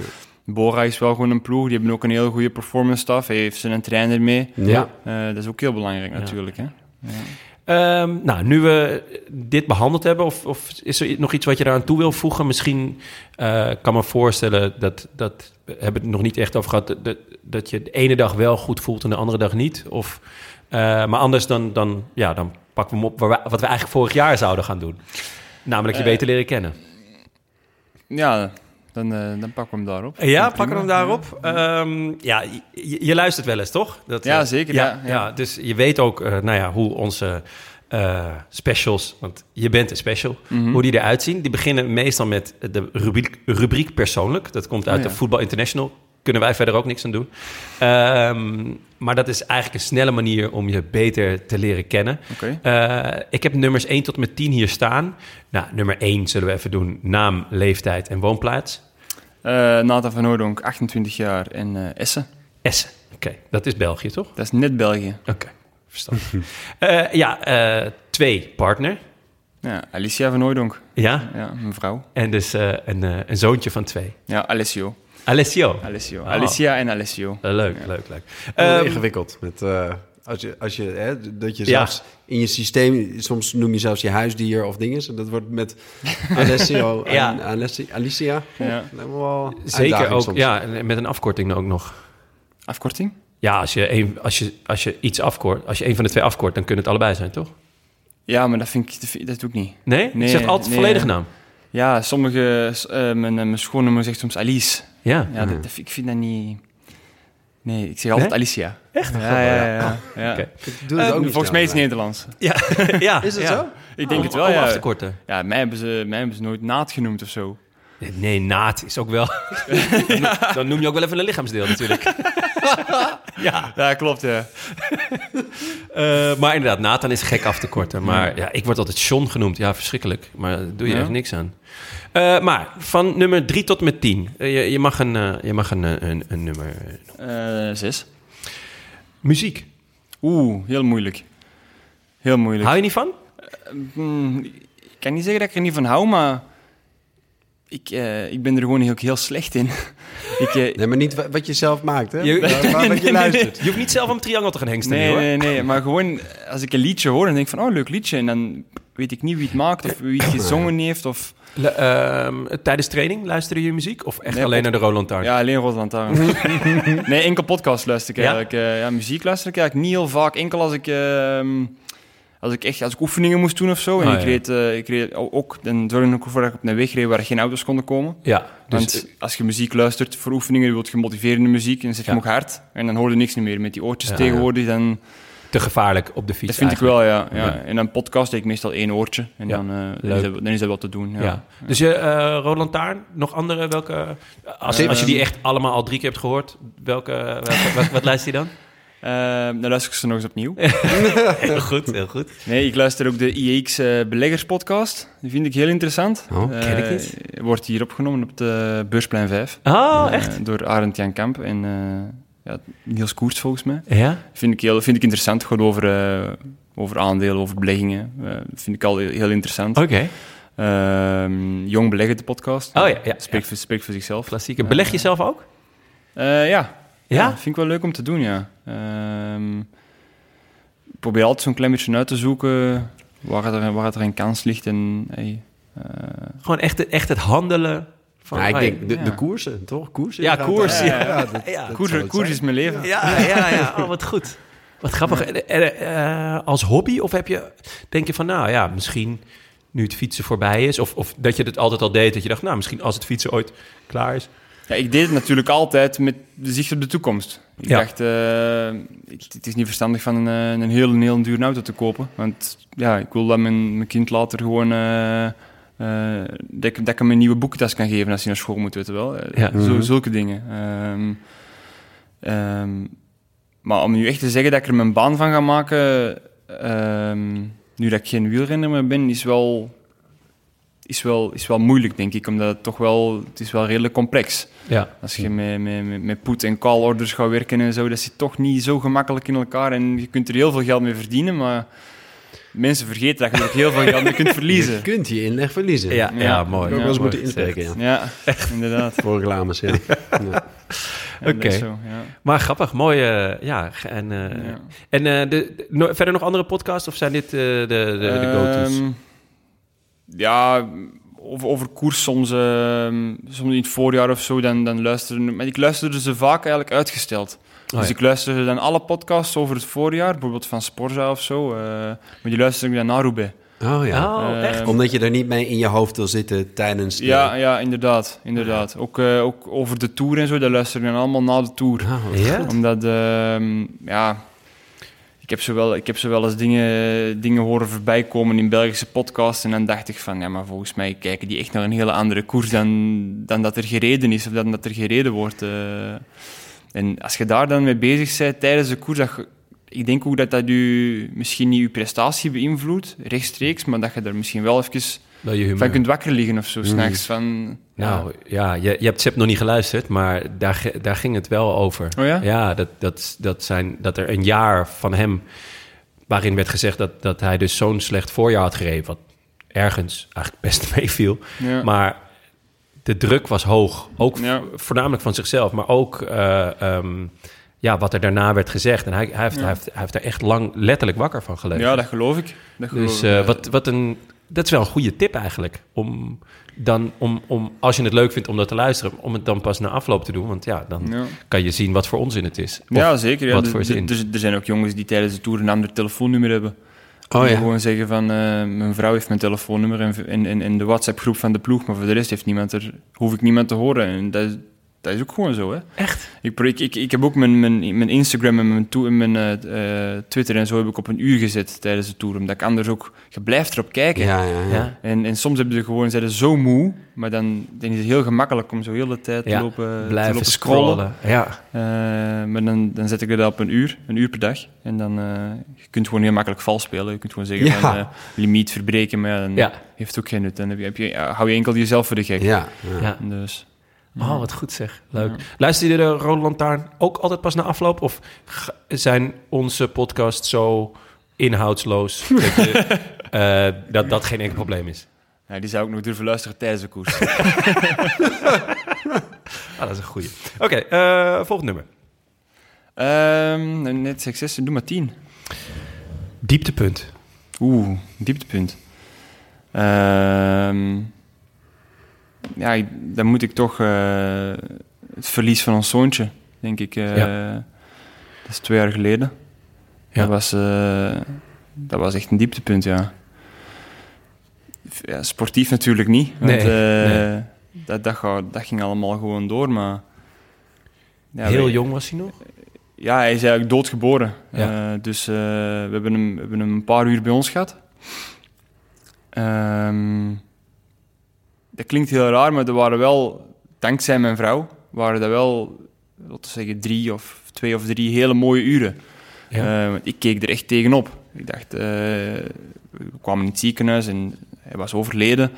Bora is wel gewoon een ploeg. Die hebben ook een heel goede performance staff. Hij heeft zijn trainer mee. Ja. Eh, dat is ook heel belangrijk natuurlijk. Hè? Ehm, nou, nu we dit behandeld hebben, of, of is er nog iets wat je daaraan toe wil voegen? Misschien eh, kan me voorstellen dat, dat we hebben het nog niet echt over gehad, dat- dat, je de ene dag wel goed voelt en de andere dag niet. Of, eh, maar anders dan, dan, ja, dan pakken we hem op waar we- wat we eigenlijk vorig jaar zouden gaan doen. Namelijk je Eh, beter leren kennen. Ja, dan, eh, dan pakken we hem daarop. Ja, pakken we hem daarop. Ehm, ja, je, je luistert wel eens, toch? Dat, Ja, eh, zeker, Ja, ja, ja. ja. dus je weet ook eh, nou ja, hoe onze specials, want je bent een special, Mhm. hoe die eruit zien. Die beginnen meestal met de rubriek, rubriek persoonlijk. Dat komt uit Oh, ja. de Voetbal International. Kunnen wij verder ook niks aan doen. Ehm, maar dat is eigenlijk een snelle manier om je beter te leren kennen. Oké. Eh, ik heb nummers 1 tot en met 10 hier staan. Nou, nummer 1 zullen we even doen. Naam, leeftijd en woonplaats. Eh, Nathan van Oordonk, 28 jaar en eh, Essen. Essen. Oké, dat is België, toch? Dat is net België. Oké, verstandig. [LAUGHS] Eh, ja, twee, partner. Ja, Alicia van Oordonk. Ja, Ja, mijn vrouw. en dus een, een zoontje van twee. Ja, Alessio. Alessio. Alessio. Oh. Alicia en Alessio. Eh, leuk, leuk, leuk. Ehm, ingewikkeld. Met, eh, als je, als je, hè, dat je Ja. zelfs in je systeem, soms noem je zelfs je huisdier of dingen. En dat wordt met [LAUGHS] Alessio en Ja. Alessi- Alicia. Ja. Wel zeker ook, soms. ja, en met een afkorting ook nog. Afkorting? Ja, als je, een, als, je, als je iets afkort, als je een van de twee afkort, dan kunnen het allebei zijn, toch? Ja, maar dat, vind ik, dat, doe ik niet. Nee? Nee, je zegt altijd nee. volledige naam. Ja, sommige... eh, mijn, mijn schoonmoeder zegt soms Alice. Ja. Ja, dat, dat vind- ik vind dat niet... Nee, ik zeg altijd Nee? Alicia. Echt? Ja, ja, ja. ja, ja. Oké. Ik doe het Eh, ook niet Volgens mij is het Nederlands. [LAUGHS] Ja. [LAUGHS] ja. Is het ja. zo? Ik denk Om- het wel, ja. af te korten. Ja, mij hebben, ze, mij hebben ze nooit naad genoemd of zo. Nee, naad is ook wel... [LAUGHS] dan, noem, dan noem je ook wel even een lichaamsdeel natuurlijk. ja. Ja, klopt, ja. Eh, maar inderdaad, Nathan is gek af te korten. Maar ja, ik word altijd John genoemd. Ja, verschrikkelijk. Maar daar doe je Ja. echt niks aan. Eh, maar van nummer 3 tot met 10. Eh, je, je mag, een, eh, je mag een, een, een nummer... Eh, zes. Muziek. Oeh, heel moeilijk. Heel moeilijk. Hou je niet van? Hmm, ik kan niet zeggen dat ik er niet van hou, maar... Ik, eh, ik ben er gewoon heel, heel slecht in. [LAUGHS] ik, Nee, maar niet wa- wat je zelf maakt, hè? Je- Maar- maar [LAUGHS] wat je luistert. Je hoeft niet zelf om een triangel te gaan hengsten nee, hoor. nee, nee, maar gewoon als ik een liedje hoor, dan denk ik van, oh, leuk liedje. En dan weet ik niet wie het maakt of wie het gezongen heeft. Of... Le- ehm, tijdens training luisterde je muziek? Of echt Nee, alleen naar de Roland Taart? Ja, alleen Roland Lantaarn. [LAUGHS] nee, enkel podcast luister ik Ja? eigenlijk. Eh, ja, muziek luister ik eigenlijk niet heel vaak. Enkel als ik, ehm, als ik echt als ik oefeningen moest doen of zo. En Ah, ik, ja. reed, eh, ik reed ook, dan zorgde ik ervoor dat ik op een weg reed waar geen auto's konden komen. Ja, dus Want als je muziek luistert voor oefeningen, je wilt je motiverende muziek en dan zet je Ja. hem ook hard. En dan hoor je niks meer. Met die oortjes Ja, tegenwoordig, dan... te gevaarlijk op de fiets Dat vind ik wel, ja. ja. Ja. En een podcast deed ik meestal één oortje. En Ja, dan, eh, dan, is dat, dan is dat wat te doen. Ja. Ja. Dus je uh, Roland Taarn, nog andere welke... Als, Eh, als je die echt allemaal al drie keer hebt gehoord, welke, welke wat, wat luister je dan? [LAUGHS] Eh, dan luister ik ze nog eens opnieuw. [LAUGHS] heel goed, heel goed. Nee, ik luister ook de IEX eh, Beleggers podcast. Die vind ik heel interessant. Oh, ken ik Eh, niet. Wordt hier opgenomen op de Beursplein 5. Oh, Eh, echt? door Arend Jan Kamp en eh, ja, Niels Koers volgens mij. Ja? Vind ik, heel, vind ik interessant. Gewoon over, eh, over aandelen, over beleggingen. Eh, vind ik al heel, heel interessant. Oké. Ehm, Jong Beleggen, de podcast. Oh ja, ja, Spreekt, ja. Voor, spreekt voor zichzelf. Klassieker. Beleg je zelf ook? Eh, ja. Ja? Vind ik wel leuk om te doen, ja. Ehm, ik probeer altijd zo'n klein beetje uit te zoeken waar er, waar er een kans ligt. En, hey, eh, Gewoon echt, echt het handelen van... Ja, ik denk de, ja. de koersen, toch? Koersen Ja, inderdaad. koers, ja. ja, dat- Ja. dat koers, is mijn leven. Ja, ja, ja. Oh, wat goed. Wat grappig. En, en, eh, als hobby? Of heb je, denk je van, nou ja, misschien nu het fietsen voorbij is... of, of dat je het altijd al deed, dat je dacht, nou, misschien als het fietsen ooit klaar is... Ja, ik deed het natuurlijk altijd met de zicht op de toekomst. Ik Ja. dacht, eh, het is niet verstandig van een, eh, een heel, een heel dure auto te kopen. Want ja, ik wil dat mijn, mijn kind later gewoon... dat, ik, dat ik hem een nieuwe boekentas kan geven als hij naar school moet, weet je wel. Eh, zo, Mhm. zulke dingen. Ehm, ehm, maar om nu echt te zeggen dat ik er mijn baan van ga maken... ehm, nu dat ik geen wielrenner meer ben, is wel, is, wel, is wel moeilijk, denk ik. Omdat het toch wel... Het is wel redelijk complex. Ja. Als je met, met, met, met put- en call-orders gaat werken en zo, dat zit toch niet zo gemakkelijk in elkaar. En je kunt er heel veel geld mee verdienen, maar mensen vergeten dat je ook heel veel geld kunt verliezen. [LAUGHS] Je kunt je inleg verliezen. Ja, ja, Ja. mooi. Mooi moeten inspreken, ja. Ja, inderdaad. [LAUGHS] Voor reclames, ja. ja. Ja, Oké. ja. Maar grappig, mooi. eh, ja, en, eh, Ja. en eh, de, no- verder nog andere podcasts of zijn dit eh, de, de, de go-to's? Ehm, ja, over, over koers soms, ehm, soms in het voorjaar of zo, dan, dan luisteren... Maar ik luisterde ze vaak eigenlijk uitgesteld. Oh, dus ja. ik luisterde dan alle podcasts over het voorjaar, bijvoorbeeld van Sporza of zo. eh, maar die luisterde ik dan naar Roubaix. Oh ja. Oh, echt? Omdat je er niet mee in je hoofd wil zitten tijdens de... Ja, ja, inderdaad. inderdaad. Ook, eh, ook over de Tour en zo, dat luisterde ik dan allemaal na de Tour. Oh, wat Ja? Omdat, ehm, ja... Ik heb, zo wel, ik heb zo wel eens dingen, dingen horen voorbij komen in Belgische podcasts. En dan dacht ik van, ja, maar volgens mij kijken die echt naar een hele andere koers dan, dan dat er gereden is. Of dan dat er gereden wordt. eh. En als je daar dan mee bezig bent tijdens de koers, dat je- ik denk ook dat dat je, misschien niet je prestatie beïnvloedt, rechtstreeks, maar dat je er misschien wel even Wel je van kunt wakker liggen of zo, Mm. s'nachts. Van. Nou ja, je, je hebt Sepp nog niet geluisterd, maar daar, daar ging het wel over. Oh ja? Ja, dat, dat, dat, zijn, dat er een jaar van hem, waarin werd gezegd dat, dat hij dus zo'n slecht voorjaar had gereden, wat ergens eigenlijk best [LAUGHS] meeviel. Ja. Maar de druk was hoog, ook Ja. voornamelijk van zichzelf, maar ook eh, ehm, ja, wat er daarna werd gezegd. En hij, hij, heeft, Ja. hij, heeft, hij heeft er echt lang letterlijk wakker van gelegen. ja, dat geloof ik. Dat geloof Dus ik. eh, wat, wat een, dat is wel een goede tip eigenlijk. Om dan, om, om, als je het leuk vindt om dat te luisteren, om het dan pas na afloop te doen. Want ja, dan Ja. kan je zien wat voor onzin het is. Of- Ja, zeker. Ja. wat Er- voor zin. Er, er zijn ook jongens die tijdens de tour een ander telefoonnummer hebben. Oh ja. gewoon zeggen van, eh, mijn vrouw heeft mijn telefoonnummer en, en, en de WhatsApp-groep van de ploeg, maar voor de rest heeft niemand er, hoef ik niemand te horen. En dat, dat is ook gewoon zo, hè. Echt? Ik, ik, ik, ik heb ook mijn, mijn, mijn Instagram en mijn, to- en mijn eh, eh, Twitter en zo heb ik op een uur gezet tijdens de tour, omdat ik anders ook, je blijft erop kijken. Ja, ja, ja. En, en soms hebben ze gewoon, zijn ze zo moe, maar dan, dan is het heel gemakkelijk om zo heel de tijd te lopen, te Blijven lopen scrollen. Ja. eh, maar dan, dan zet ik dat op een uur, een uur per dag. En dan uh, je kunt gewoon heel makkelijk vals spelen. Je kunt gewoon zeggen Ja. van uh, limiet verbreken, maar ja, dan Ja. heeft het ook geen nut. Dan heb je, heb je, hou je enkel jezelf voor de gek. Ja, ja. ja. Dus, Oh, wat goed zeg. Leuk. Ja. Luister je de Rode Lantaarn ook altijd pas na afloop? Of zijn onze podcasts zo inhoudsloos [LAUGHS] dat, je, eh, dat dat geen enkel probleem is? ja, die zou ik nog durven luisteren tijdens de koers. [LAUGHS] [LAUGHS] Ah, dat is een goeie. Oké, eh, volgend nummer. Ehm, net succes, doe maar tien. Dieptepunt. Oeh, dieptepunt. Ehm, ja, ik- dan moet ik toch eh, het verlies van ons zoontje, denk ik. eh, Ja. Dat is twee jaar geleden. Ja. Dat, was, eh, dat was echt een dieptepunt, ja. Sportief natuurlijk niet. Want, Nee, nee. Dat, dat, dat ging allemaal gewoon door, maar... Ja, Heel wij- jong was hij nog? ja, hij is eigenlijk doodgeboren. Ja. Dus we, hebben hem, we hebben hem een paar uur bij ons gehad. Ehm, dat klinkt heel raar, maar er waren wel, dankzij mijn vrouw, waren dat wel, laten we zeggen, drie of twee of drie hele mooie uren. Ja. Eh, want ik keek er echt tegenop. Ik dacht, eh, we kwamen in het ziekenhuis en hij was overleden.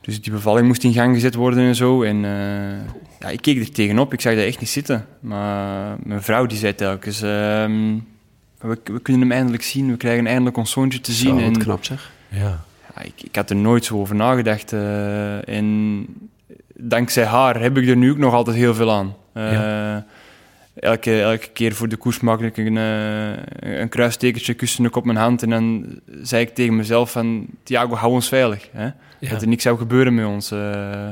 Dus die bevalling moest in gang gezet worden en zo. En eh, ja, ik keek er tegenop. Ik zag dat echt niet zitten. Maar mijn vrouw die zei telkens... ehm, we, we kunnen hem eindelijk zien. We krijgen eindelijk ons zoontje te zien. Zo, en, knap zeg. ja. Ik, ik had er nooit zo over nagedacht. eh, en dankzij haar heb ik er nu ook nog altijd heel veel aan. Eh, elke, elke keer voor de koers maakte ik een, eh, een kruistekentje, kuste ik op mijn hand. En dan zei ik tegen mezelf van... Thiago, hou ons veilig. Hè? Ja. Dat er niks zou gebeuren met ons eh,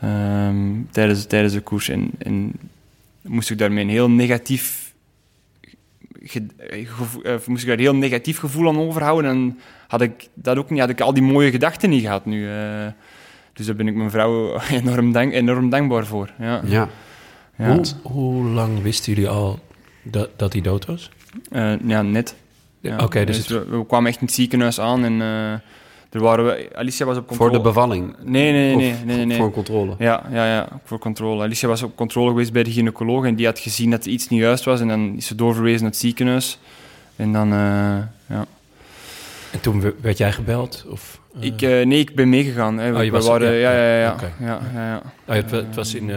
ehm, tijdens, tijdens de koers. En, en moest ik daarmee een heel negatief... eh, gevo- eh, moest ik daar een heel negatief gevoel aan overhouden... dan had ik dat ook niet, had ik al die mooie gedachten niet gehad nu. eh. Dus daar ben ik mijn vrouw [LAUGHS] enorm, dank, enorm dankbaar voor. Ja. Ja. Ja. Hoe, hoe lang wisten jullie al dat, dat hij dood was? Ja, net. Ja. Oké, dus we, we kwamen echt in het ziekenhuis aan en er waren we, Alicia was op Voor controle. de bevalling? Nee, nee, nee. Nee, nee, nee. Voor controle? Ja, ja, ja, voor controle. Alicia was op controle geweest bij de gynaecoloog en die had gezien dat er iets niet juist was en dan is ze doorverwezen naar het ziekenhuis. En dan, eh, ja. En toen we- werd jij gebeld? Of, eh, Ik, eh, nee, ik ben meegegaan. Hè. Oh, je we was- waren, ja, ja, ja, ja. ja, ja. ja, ja, oh het, wa- het was in,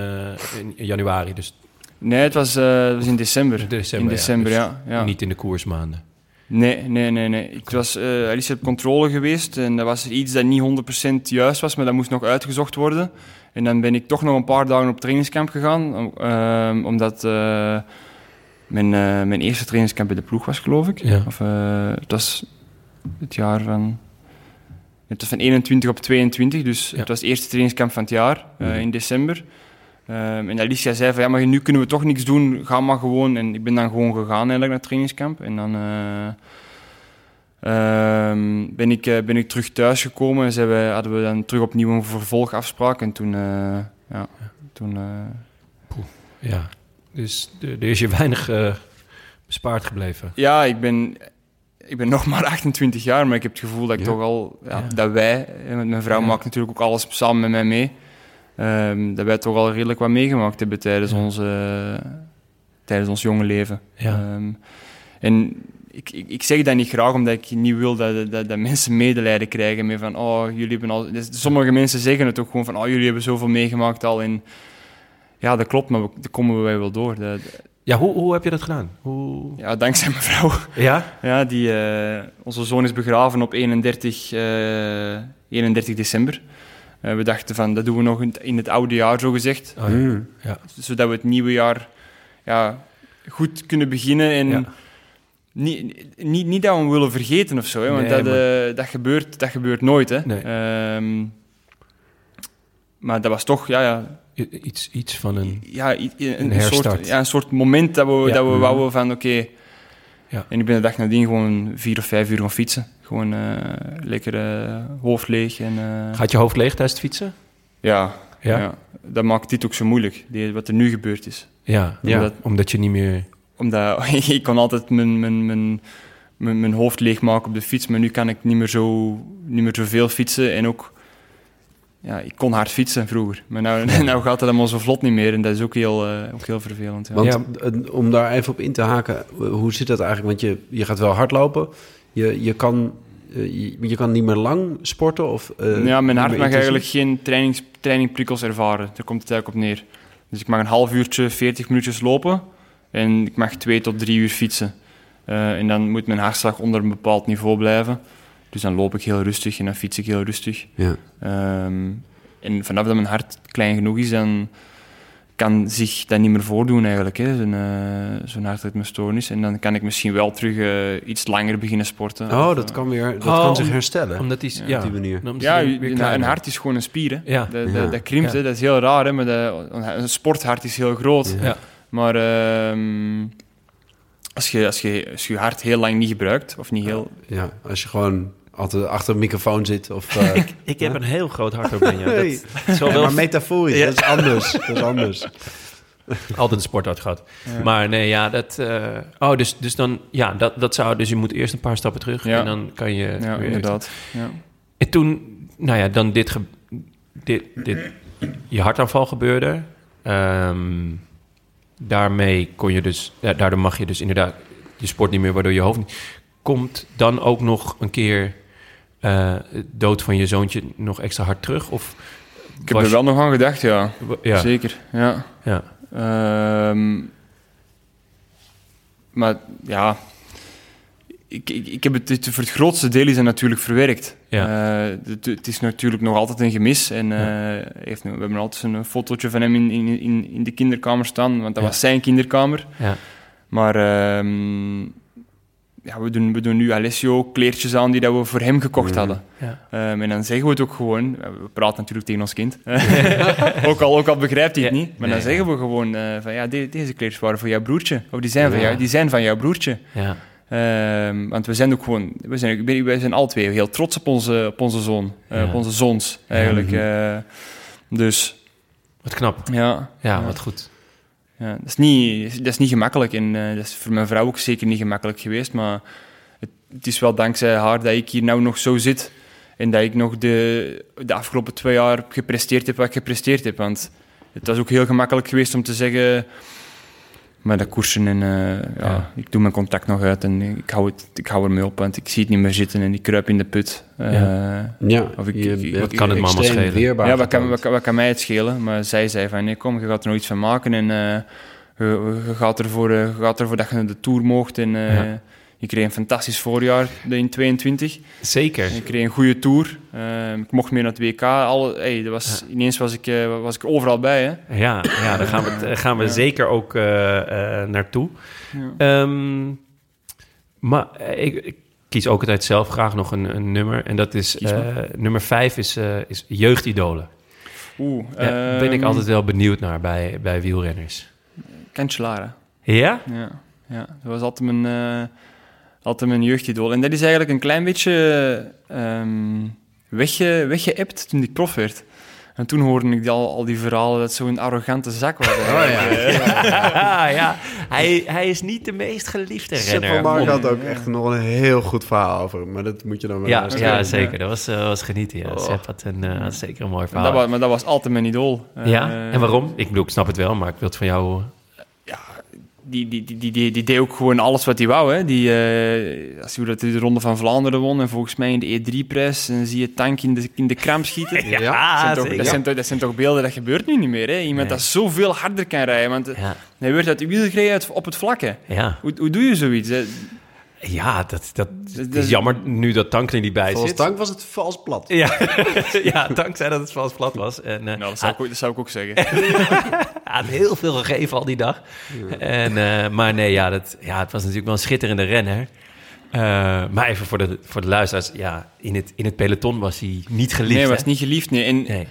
in januari, dus Nee, het was, het was in december. december. in december, dus ja. Niet in de koersmaanden. Nee, nee, nee. nee. Ik was uh, Alice op controle geweest en dat was iets dat niet 100% juist was, maar dat moest nog uitgezocht worden. En dan ben ik toch nog een paar dagen op trainingskamp gegaan, ehm, omdat eh, mijn, eh, mijn eerste trainingskamp bij de ploeg was, geloof ik. Ja. Of, het was het jaar van... Het was van 21 op 22, dus Ja. het was het eerste trainingskamp van het jaar, Mhm. in december. Ehm, en Alicia zei van, ja, maar nu kunnen we toch niks doen, ga maar gewoon. En ik ben dan gewoon gegaan eigenlijk naar het trainingskamp. En dan eh, ehm, ben, ik, eh, ben ik terug thuis gekomen en hadden we dan terug opnieuw een vervolgafspraak. En toen, eh, ja, toen Ja, dus er is je weinig bespaard gebleven. ja, ik ben, ik ben [LAUGHS] nog maar 28 jaar, maar ik heb het gevoel dat ik Ja. toch al, ja, dat wij, want mijn vrouw maakt natuurlijk ook alles samen met mij mee, ehm, dat wij toch al redelijk wat meegemaakt hebben tijdens, onze, tijdens ons jonge leven. Ja. Ehm, en ik, ik, ik zeg dat niet graag, omdat ik niet wil dat, dat, dat mensen medelijden krijgen met van, oh, jullie hebben al... dus sommige mensen zeggen het ook gewoon van, oh, jullie hebben zoveel meegemaakt al. En ja, dat klopt, maar we, daar komen wij wel door. Dat, Ja, hoe, hoe heb je dat gedaan? Hoe... ja, dankzij mijn vrouw. Ja? Ja, die, eh, onze zoon is begraven op 31, eh, 31 december. Eh, we dachten van, dat doen we nog in, het- in het oude jaar, zo gezegd. Oh, ja. Mm. Zodat we het nieuwe jaar ja, goed kunnen beginnen. En Ja. niet, niet, niet dat we hem willen vergeten of zo, hè, want Nee, dat, eh, dat, gebeurt, dat gebeurt nooit. Hè. Nee. Ehm, maar dat was toch ja, ja, Iets, iets van een... ja, een, Een een soort, herstart. ja, een soort moment dat we, Ja. dat we Mhm. wouden van oké. Ja. En ik ben de dag nadien gewoon vier of vijf uur gaan fietsen. Gewoon eh, lekker eh, hoofd leeg. En, eh, Gaat je hoofd leeg tijdens het fietsen? ja, Ja? ja. dat maakt dit ook zo moeilijk, die, wat er nu gebeurd is. Ja, Ja. Omdat, omdat je niet meer... Omdat [LAUGHS] ik kon altijd mijn, mijn, mijn, mijn, mijn hoofd leegmaken op de fiets, maar nu kan ik niet meer zo, niet meer zoveel fietsen. En ook, ja, ik kon hard fietsen vroeger. Maar nou, [LAUGHS] nou gaat het allemaal zo vlot niet meer en dat is ook heel, eh, ook heel vervelend. Ja. Want Ja. om daar even op in te haken, hoe zit dat eigenlijk? Want je, je gaat wel hardlopen, je, je, kan, eh, je, je kan niet meer lang sporten? Of, eh, ja, mijn hart mag eigenlijk geen trainings, trainingprikkels ervaren. Daar komt het eigenlijk op neer. Dus ik mag een half uurtje, 40 minuutjes lopen en ik mag twee tot drie uur fietsen. Eh, en dan moet mijn hartslag onder een bepaald niveau blijven. Dus dan loop ik heel rustig en dan fiets ik heel rustig. Ja. Ehm, en vanaf dat mijn hart klein genoeg is, dan kan zich dat niet meer voordoen eigenlijk, hè, zo'n, eh zo'n hartritmestoornis. En dan kan ik misschien wel terug eh, iets langer beginnen sporten. Oh, Of, dat eh, kan, weer, dat Oh, kan zich herstellen Omdat die... Ja, Ja, op die manier. Ja, een, een hart is gewoon een spier, hè. Ja. Dat, Ja. dat, dat krimpt, Ja. hè. dat is heel raar, hè, maar dat, een sporthart is heel groot. Ja. Ja. Maar ehm, als, je, als, je, als je je hart heel lang niet gebruikt, of niet heel... Ja, als je gewoon altijd achter een microfoon zit. Of, [LAUGHS] eh, Ik heb een heel groot hart ook, Benja. Dat ja, wel maar metaforisch, Ja. dat is anders. Dat is anders. [LAUGHS] altijd een sporthart gehad. Ja. Maar nee, ja, dat... eh, oh, dus, dus dan... Ja, dat, dat zou... Dus je moet eerst een paar stappen terug Ja. en dan kan je... Ja, weer- inderdaad. Ja. En toen, nou ja, dan dit, ge- dit, dit je hartaanval gebeurde. Ehm, daarmee kon je dus, ja, daardoor mag je dus inderdaad je sport niet meer, waardoor je hoofd niet. Komt dan ook nog een keer eh, dood van je zoontje nog extra hard terug? Of Ik heb er wel nog aan gedacht, ja. ja, Zeker, ja. ja, Ehm, maar ja, ik, ik, ik heb het, het- voor het grootste deel is het natuurlijk verwerkt. Ja. Eh, het, het is natuurlijk nog altijd een gemis. En eh, heeft, we hebben altijd een fotootje van hem in, in, in, de kinderkamer staan, want dat Ja. was zijn kinderkamer. ja, Maar ehm, ja, we, doen, we doen nu Alessio kleertjes aan die dat we voor hem gekocht Mhm. hadden. ja. Ehm, en dan zeggen we het ook gewoon. We praten natuurlijk tegen ons kind. [LAUGHS] [LAUGHS] ook, al, ook al begrijpt hij het Ja. niet. Maar Nee, dan zeggen we gewoon eh, van ja, de- deze kleertjes waren voor jouw broertje. Of die zijn, van, jou, die zijn van jouw broertje. ja. Ehm, want we zijn ook gewoon, we zijn, wij zijn alle twee heel trots op onze, op onze zoon, eh, op onze zoons eigenlijk. eh. dus Wat knap. ja, Ja, wat goed. Ja, dat, is niet, dat is niet gemakkelijk en eh, dat is voor mijn vrouw ook zeker niet gemakkelijk geweest. Maar het, het is wel dankzij haar dat ik hier nou nog zo zit. En dat ik nog de, de afgelopen twee jaar gepresteerd heb wat ik gepresteerd heb. Want het was ook heel gemakkelijk geweest om te zeggen... Maar dat koersen en eh, ja, Ja. ik doe mijn contact nog uit en ik hou, het, ik hou ermee op. Want ik zie het niet meer zitten en ik kruip in de put. Eh, Ja, Of ik- je ik- bent wat kan het mama schelen? ja, wat kan, wat, kan- wat kan mij het schelen? Maar zij zei van, nee, kom, je gaat er nog iets van maken en eh, je, je gaat ervoor, je gaat ervoor dat je naar de Tour mocht. En eh, Ja. Je kreeg een fantastisch voorjaar in 22. Zeker. Ik kreeg een goede Tour. Eh, ik mocht mee naar het WK. Alle, hey, dat was, Ineens was ik, eh, was ik overal bij. Hè. Ja, ja daar gaan we, gaan we zeker ook eh, naartoe. Ehm, maar ik, ik kies ook altijd zelf graag nog een, een nummer. En dat is nummer vijf is, is jeugdidolen. Oeh, Daar ben ik ehm, altijd wel benieuwd naar bij, bij wielrenners. Cancellara. Ja? Ja, ja, dat was altijd mijn, altijd mijn jeugdidool. En dat is eigenlijk een klein beetje ehm wegge, weggeëpt toen ik prof werd. En toen hoorde ik al, al die verhalen dat het zo'n arrogante zak was. ja, [LAUGHS] [LAUGHS] ja. Hij, hij is niet de meest geliefde Sepp renner. van Mark had ook echt nog een heel goed verhaal over. Maar dat moet je dan maar Ja, ja, zeker. Dat was, eh, was genieten. Ja. Oh. Sepp had, een, eh, had zeker een mooi verhaal. dat, was, maar dat was altijd mijn idool. ja? Eh, En waarom? Ik bedoel, ik snap het wel, maar ik wil het van jou... Die, die, die, die, die, die deed ook gewoon alles wat hij wou. Hè. Die, eh, als je hoe dat hij de Ronde van Vlaanderen won en volgens mij in de E3-prijs, dan zie je Tank in de, in de kram schieten. Ja. Dat zijn, toch, dat, zijn toch, dat zijn toch beelden, dat gebeurt nu niet meer. Hè? Iemand Nee. dat zoveel harder kan rijden. Want Ja, hij werd uit de wiel gereden op het vlakke. ja. Hoe, hoe doe je zoiets? hè? Ja dat, dat Dat- is jammer nu dat Tank er niet bij Volgens zit. Tank was het vals plat. Ja, [LAUGHS] ja, Tank zei dat het vals plat was. En, eh, Nou, dat zou, ik, ook- dat zou ik ook zeggen. [LAUGHS] Hij had heel veel gegeven al die dag. En, eh, maar nee, ja, dat, ja, het was natuurlijk wel een schitterende renner. Eh, maar even voor de, voor de luisteraars. Ja, in het, in het peloton was hij niet geliefd. nee, hij hè? was niet geliefd. Nee. En Nee.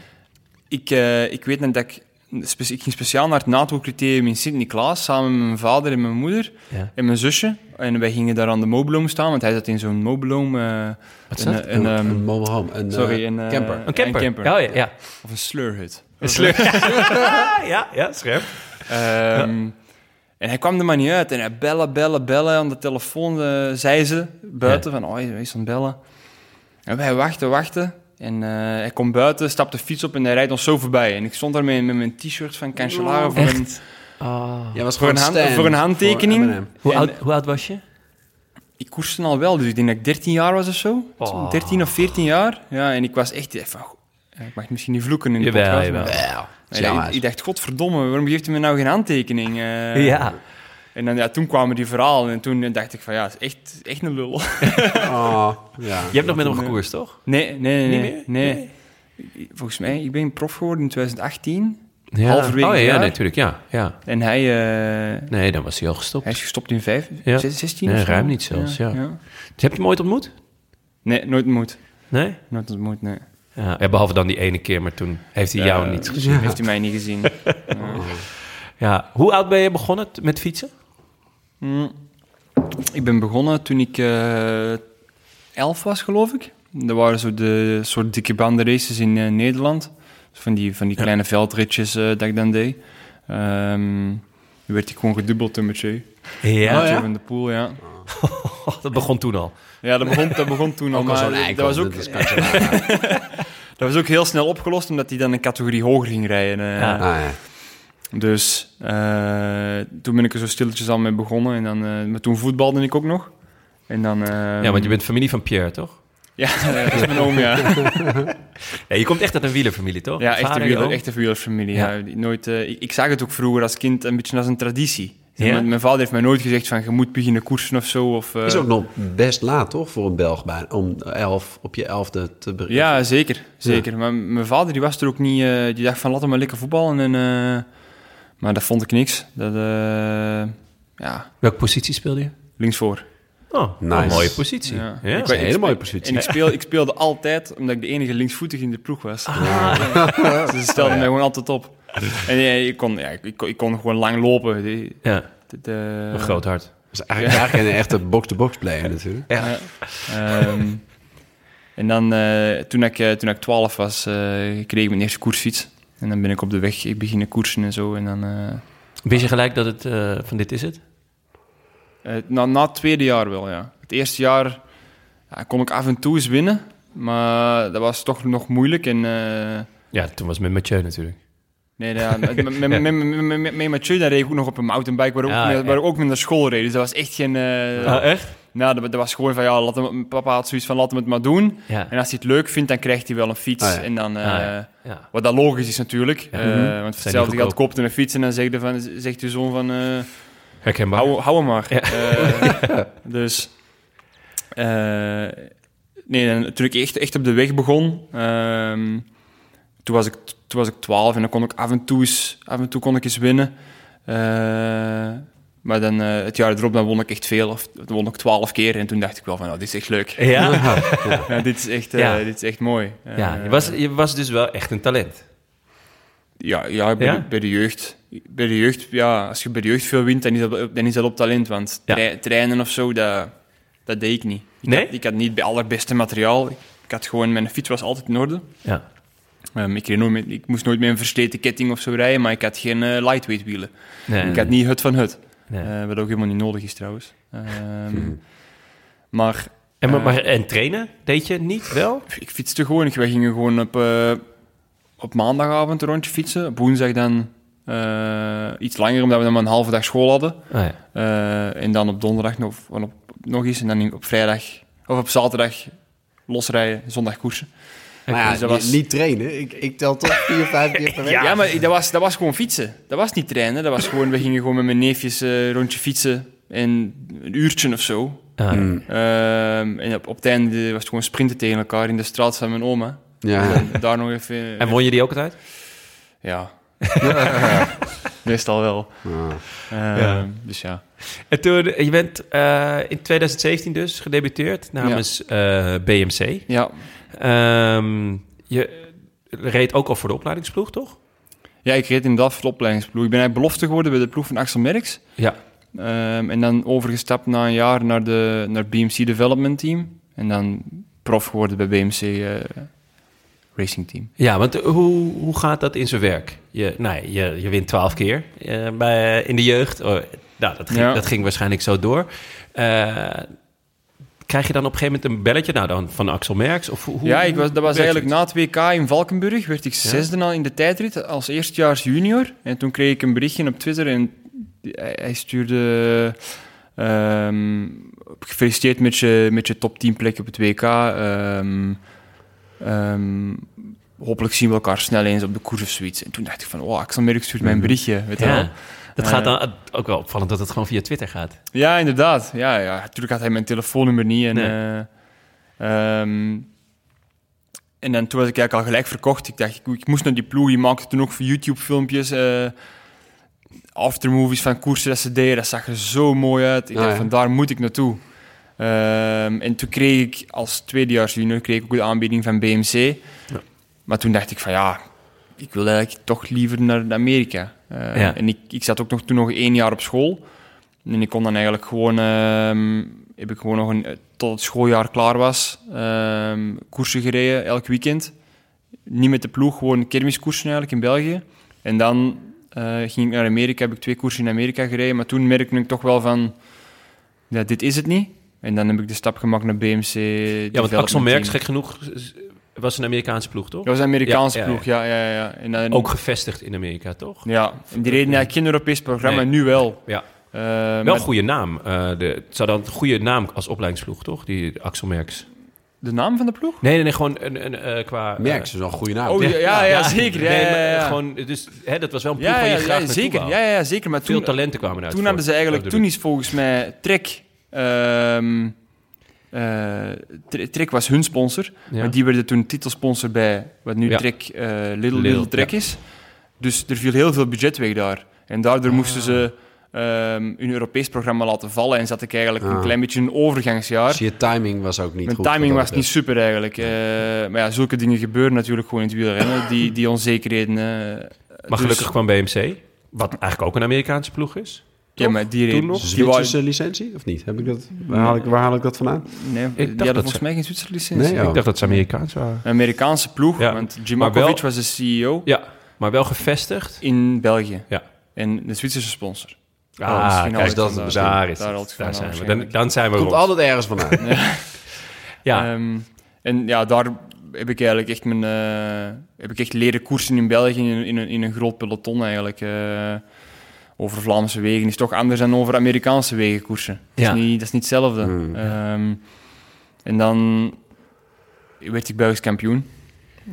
ik, eh, ik weet net dat ik... Ik ging speciaal naar het NATO-criterium in Sint-Niklaas, samen met mijn vader en mijn moeder Ja. en mijn zusje. En wij gingen daar aan de mobiloom staan, want hij zat in zo'n mobiloom. eh, Wat is een, dat? een, Een, een mobile home. Een, sorry, een... camper. Een camper. Een camper. Oh, ja, ja. Of een slurhut. Een sleur. [LAUGHS] ja, ja, scherp. Ehm, En hij kwam er maar niet uit. En hij bellen, bellen, bellen. Aan de telefoon eh, zei ze buiten van, oh, hij is aan het bellen. En wij wachten, wachten. En eh, hij komt buiten, stapt de fiets op en hij rijdt ons zo voorbij. En ik stond daar met, mijn t-shirt van Cancellara voor, een, Ja, was voor, een hand, voor een handtekening. voor. Hoe oud, hoe oud was je? Ik koerste al wel, dus ik denk dat ik 13 jaar was of zo. Oh. 13 of 14 jaar. Ja, en ik was echt echt van... Ik mag misschien niet vloeken in de Jawel, podcast. jawel. maar- ja, ik, ik dacht, godverdomme, waarom geeft hij me nou geen handtekening? Eh, ja. En dan, ja, toen kwamen die verhalen en toen dacht ik van, ja, is echt, echt een lul. Oh, [LAUGHS] ja. Je hebt nog met hem gekoerst, toch? Nee, nee, nee. Niet nee, meer? Volgens mij, ik ben prof geworden in 2018. Ja. Halverwege Oh ja, natuurlijk, ja, ja. En hij, eh, Nee, dan was hij al gestopt. hij is gestopt in 5, Ja. 16 Nee, of zo. ruim niet zelfs, ja. ja. Heb je hem ooit ontmoet? Nee, nooit ontmoet. Nee? Nooit ontmoet, nee. Ja, ja, behalve dan die ene keer, maar toen heeft hij jou Ja. niet [LAUGHS] gezien. Heeft hij mij niet gezien. [LAUGHS] Ja. Hoe oud ben je begonnen met fietsen? Mm. Ik ben begonnen toen ik eh, elf was, geloof ik. Dat waren zo de soort dikke bandenraces in eh, Nederland. Van die, van die kleine veldritjes eh, dat ik dan deed. Toen werd ik gewoon gedubbeld door Mathieu. Ja. Mathieu van de Poel, ja. [LAUGHS] dat begon toen al. Ja, dat begon, dat begon toen al. [LAUGHS] Ook al Maar dat, was ook, [LAUGHS] dat was ook heel snel opgelost, omdat hij dan een categorie hoger ging rijden. Ja. Ah, ja. Dus eh, toen ben ik er zo stilletjes al mee begonnen. En dan, eh, maar toen voetbalde ik ook nog. En dan, eh, Ja, want je bent familie van Pierre, toch? Ja, [LAUGHS] dat is mijn oom, ja. [LAUGHS] Ja, je komt echt uit een wielerfamilie, toch? Ja, echte, Vader en wieler, oom? echte wielerfamilie. Ja. Ja. die nooit, eh, ik, ik zag het ook vroeger als kind een beetje als een traditie. Ja? Mijn, mijn vader heeft mij nooit gezegd van je moet beginnen koersen of zo. Of, eh, Is ook nog best laat, toch, voor een Belg bij, om elf, op je elfde te beginnen. Ja, zeker. zeker. Maar mijn vader die was er ook niet. eh, die dacht van laat hem maar lekker voetballen. En, eh, maar dat vond ik niks. Dat, eh, ja, Welke positie speelde je? linksvoor. Oh, Nice. een mooie positie. Ja. Ja. Ik een hele mooie positie. En ik, speel, ik speelde altijd omdat ik de enige linksvoetig in de ploeg was. Ah. Dus ze stelden mij gewoon altijd op. En ja, ik, kon, ja, ik, ik kon, ik kon gewoon lang lopen. Ja, de- de- een groot hart. Dat is eigenlijk, eigenlijk een echte box-to-box player natuurlijk. Ja. Ehm, en dan, eh, toen, ik, eh, toen ik 12 was, eh, kreeg ik mijn eerste koersfiets. En dan ben ik op de weg ik beginnen koersen en zo. En dan, eh, Wist je gelijk dat het eh, van dit is het? eh, na, na het tweede jaar wel, ja. Het eerste jaar ja, kon ik af en toe eens winnen. Maar dat was toch nog moeilijk. En, Ja, toen was het met Mathieu natuurlijk. nee, ja, met, met, [LAUGHS] met, met, Mathieu dan reed ik ook nog op een mountainbike waar, ook, Ah, met- waar ja. ik ook met naar school reed. Dus dat was echt geen... Ah, echt? Nou, dat, dat was gewoon van, ja, laat hem, papa had zoiets van, laat hem het maar doen. Ja. En als hij het leuk vindt, dan krijgt hij wel een fiets. Ah, ja. En dan, eh, Ah, ja. Ja. Wat dat logisch is natuurlijk. Ja. Eh, Mhm. Want hetzelfde geld koopt een fiets en dan zegt, hij van, zegt je zoon van... eh, Herkenbaar. hou, hou hem maar. Ja. Eh, [LAUGHS] dus... eh, nee, en toen ik echt, echt op de weg begon... ehm, toen, was ik, toen was ik 12 en dan kon ik af en toe, eens, af en toe kon ik eens winnen. Maar dan eh, het jaar erop dan won ik echt veel. Of, dan won ik 12 keer. En toen dacht ik wel van, nou, dit is echt leuk. Ja? [LAUGHS] Ja, dit, is echt, eh, Ja. dit is echt mooi. Ja, je was, je was dus wel echt een talent. Ja, ja, bij, Ja? De, bij de jeugd. Bij de jeugd, ja, als je bij de jeugd veel wint, dan is dat, dan is dat op talent. Want Ja. trei- trainen of zo, dat, dat deed ik niet. Ik, Nee? had, ik had niet bij allerbeste materiaal. Ik had gewoon, mijn fiets was altijd in orde. Ja. Ehm, ik, nooit met, ik moest nooit met een versleten ketting of zo rijden, maar ik had geen eh, lightweight wielen. Nee, Ik had niet hut van hut. Nee. Eh, wat ook helemaal niet nodig is trouwens. Ehm, [LAUGHS] Maar En, maar, eh, maar, en trainen deed je niet wel? ik fietste gewoon. We gingen gewoon op, eh, op maandagavond een rondje fietsen. Op woensdag dan iets langer, omdat we dan maar een halve dag school hadden. Ah, ja. En dan op donderdag nog, op, nog eens. En dan op vrijdag, of op zaterdag losrijden, zondag koersen. Maar ja, Dus was- niet trainen. Ik, ik tel toch vier, vijf keer per [LAUGHS] week. Ja, maar dat was, dat was gewoon fietsen. Dat was niet trainen. Dat was gewoon, we gingen gewoon met mijn neefjes eh, een rondje fietsen. En een uurtje of zo. Ah, Mm. Ehm, en op, op het einde was het gewoon sprinten tegen elkaar in de straat van mijn oma. Ja. En daar nog even... En won je die ook altijd? Ja. [LAUGHS] Meestal wel. Ah. Ehm, Dus ja. En toen, je bent eh, in 2017 dus gedebuteerd namens eh, BMC. Ja. Ehm, je reed ook al voor de opleidingsploeg, toch? ja, ik reed inderdaad voor de opleidingsploeg. Ik ben eigenlijk belofte geworden bij de ploeg van Axel Merks. Ja. Ehm, en dan overgestapt na een jaar naar de naar het BMC Development Team. En dan prof geworden bij BMC eh, Racing Team. Ja, want hoe, hoe gaat dat in zijn werk? Je, nou, je, je wint twaalf keer eh, bij, in de jeugd. Oh, nou, dat, ging, Ja. dat ging waarschijnlijk zo door. Eh, krijg je dan op een gegeven moment een belletje nou, dan van Axel Merks? Of hoe, ja, ik was, dat was eigenlijk na het WK in Valkenburg. Werd ik zesde al in de tijdrit als eerstejaars junior. En toen kreeg ik een berichtje op Twitter en hij, stuurde... ehm, gefeliciteerd met je, met je top 10 plek op het WK. Ehm, ehm, hopelijk zien we elkaar snel eens op de koers of zoiets. En toen dacht ik van, oh, Axel Merck stuurt mij een berichtje. Weet je wel. Ja, dat gaat dan ook wel opvallend dat het gewoon via Twitter gaat. Ja, inderdaad. Ja, ja, natuurlijk had hij mijn telefoonnummer niet. En, Nee. eh, ehm, en dan toen was ik eigenlijk al gelijk verkocht. Ik dacht, ik, ik moest naar die ploeg. Die maakte toen ook voor YouTube-filmpjes. eh aftermovies van koersen dat ze deden. Dat zag er zo mooi uit. Ik Ah, dacht, ja. van daar moet ik naartoe. Ehm, en toen kreeg ik als tweedejaars junior kreeg ik ook de aanbieding van BMC. Maar toen dacht ik van ja, ik wil eigenlijk toch liever naar Amerika. Eh, Ja. En ik, ik zat ook nog, toen nog één jaar op school. En ik kon dan eigenlijk gewoon, ehm, heb ik gewoon nog een, tot het schooljaar klaar was, ehm, koersen gereden elk weekend. Niet met de ploeg, gewoon kermiskoersen eigenlijk in België. En dan eh, ging ik naar Amerika, heb ik twee koersen in Amerika gereden. Maar toen merkte ik toch wel van, ja, dit is het niet. En dan heb ik de stap gemaakt naar BMC. Ja, want Axel Merks, gek genoeg, was een Amerikaanse ploeg, toch? Dat was een Amerikaanse Ja, ja, ploeg, ja. ja, ja, En dan, Ook gevestigd in Amerika, toch? Ja, en die reden eigenlijk geen Europees programma, Nee. nu wel. Ja. Eh, Wel maar een goede naam. eh, de, het zou dan een goede naam als opleidingsploeg, toch? Die Axel Merks. de naam van de ploeg? Nee, nee, nee gewoon een, een, eh, qua... Merks is wel een goede naam. Oh, ja, ja, ja, zeker. Ja, nee, maar. Gewoon, dus, hè, dat was wel een ploeg Ja, waar je ja, graag zeker. Ja, ja, ja, zeker. Maar Veel toen, talenten kwamen uit. toen hadden ze eigenlijk, toen is volgens mij Trek, ehm, eh, Trek was hun sponsor, Ja. maar die werden toen titelsponsor bij wat nu Ja. Trek, eh, Little, Lidl, Little Trek is. Dus er viel heel veel budget weg daar. En daardoor Ah. moesten ze ehm hun Europees programma laten vallen en zat ik eigenlijk een Ah. klein beetje een overgangsjaar. Dus je timing was ook niet Mijn goed. timing wat was niet super eigenlijk. Eh, maar ja, zulke dingen gebeuren natuurlijk gewoon in het wielrennen. [LAUGHS] Die, die onzekerheden. eh, Maar dus- gelukkig kwam BMC, wat eigenlijk ook een Amerikaanse ploeg is. Ja, maar die Toen nog? die waren- Zwitserse licentie, of niet? Heb ik dat, waar, haal ik, waar haal ik dat vandaan? Nee, die hadden dat volgens ze- mij geen Zwitserse licentie. Nee, oh. Ik dacht dat ze Amerikaans waren. Een Amerikaanse ploeg, Ja. want Maar Jimakovic wel- was de CEO Ja, maar wel gevestigd. in België. Ja. En de Zwitserse sponsor. Ah, misschien kijk, ik dat, vandaan. daar is Daar ik zijn we. Dan, dan zijn we Komt rond. altijd ergens vandaan. [LAUGHS] Ja, Ehm, en ja, daar heb ik eigenlijk echt mijn... eh, heb ik echt leren koersen in België in, in, een, in een groot peloton eigenlijk. eh, over Vlaamse wegen is toch anders dan over Amerikaanse wegen koersen. Dat, Ja. is, niet, dat is niet hetzelfde. Hmm. Ehm, en dan werd ik Belgisch kampioen.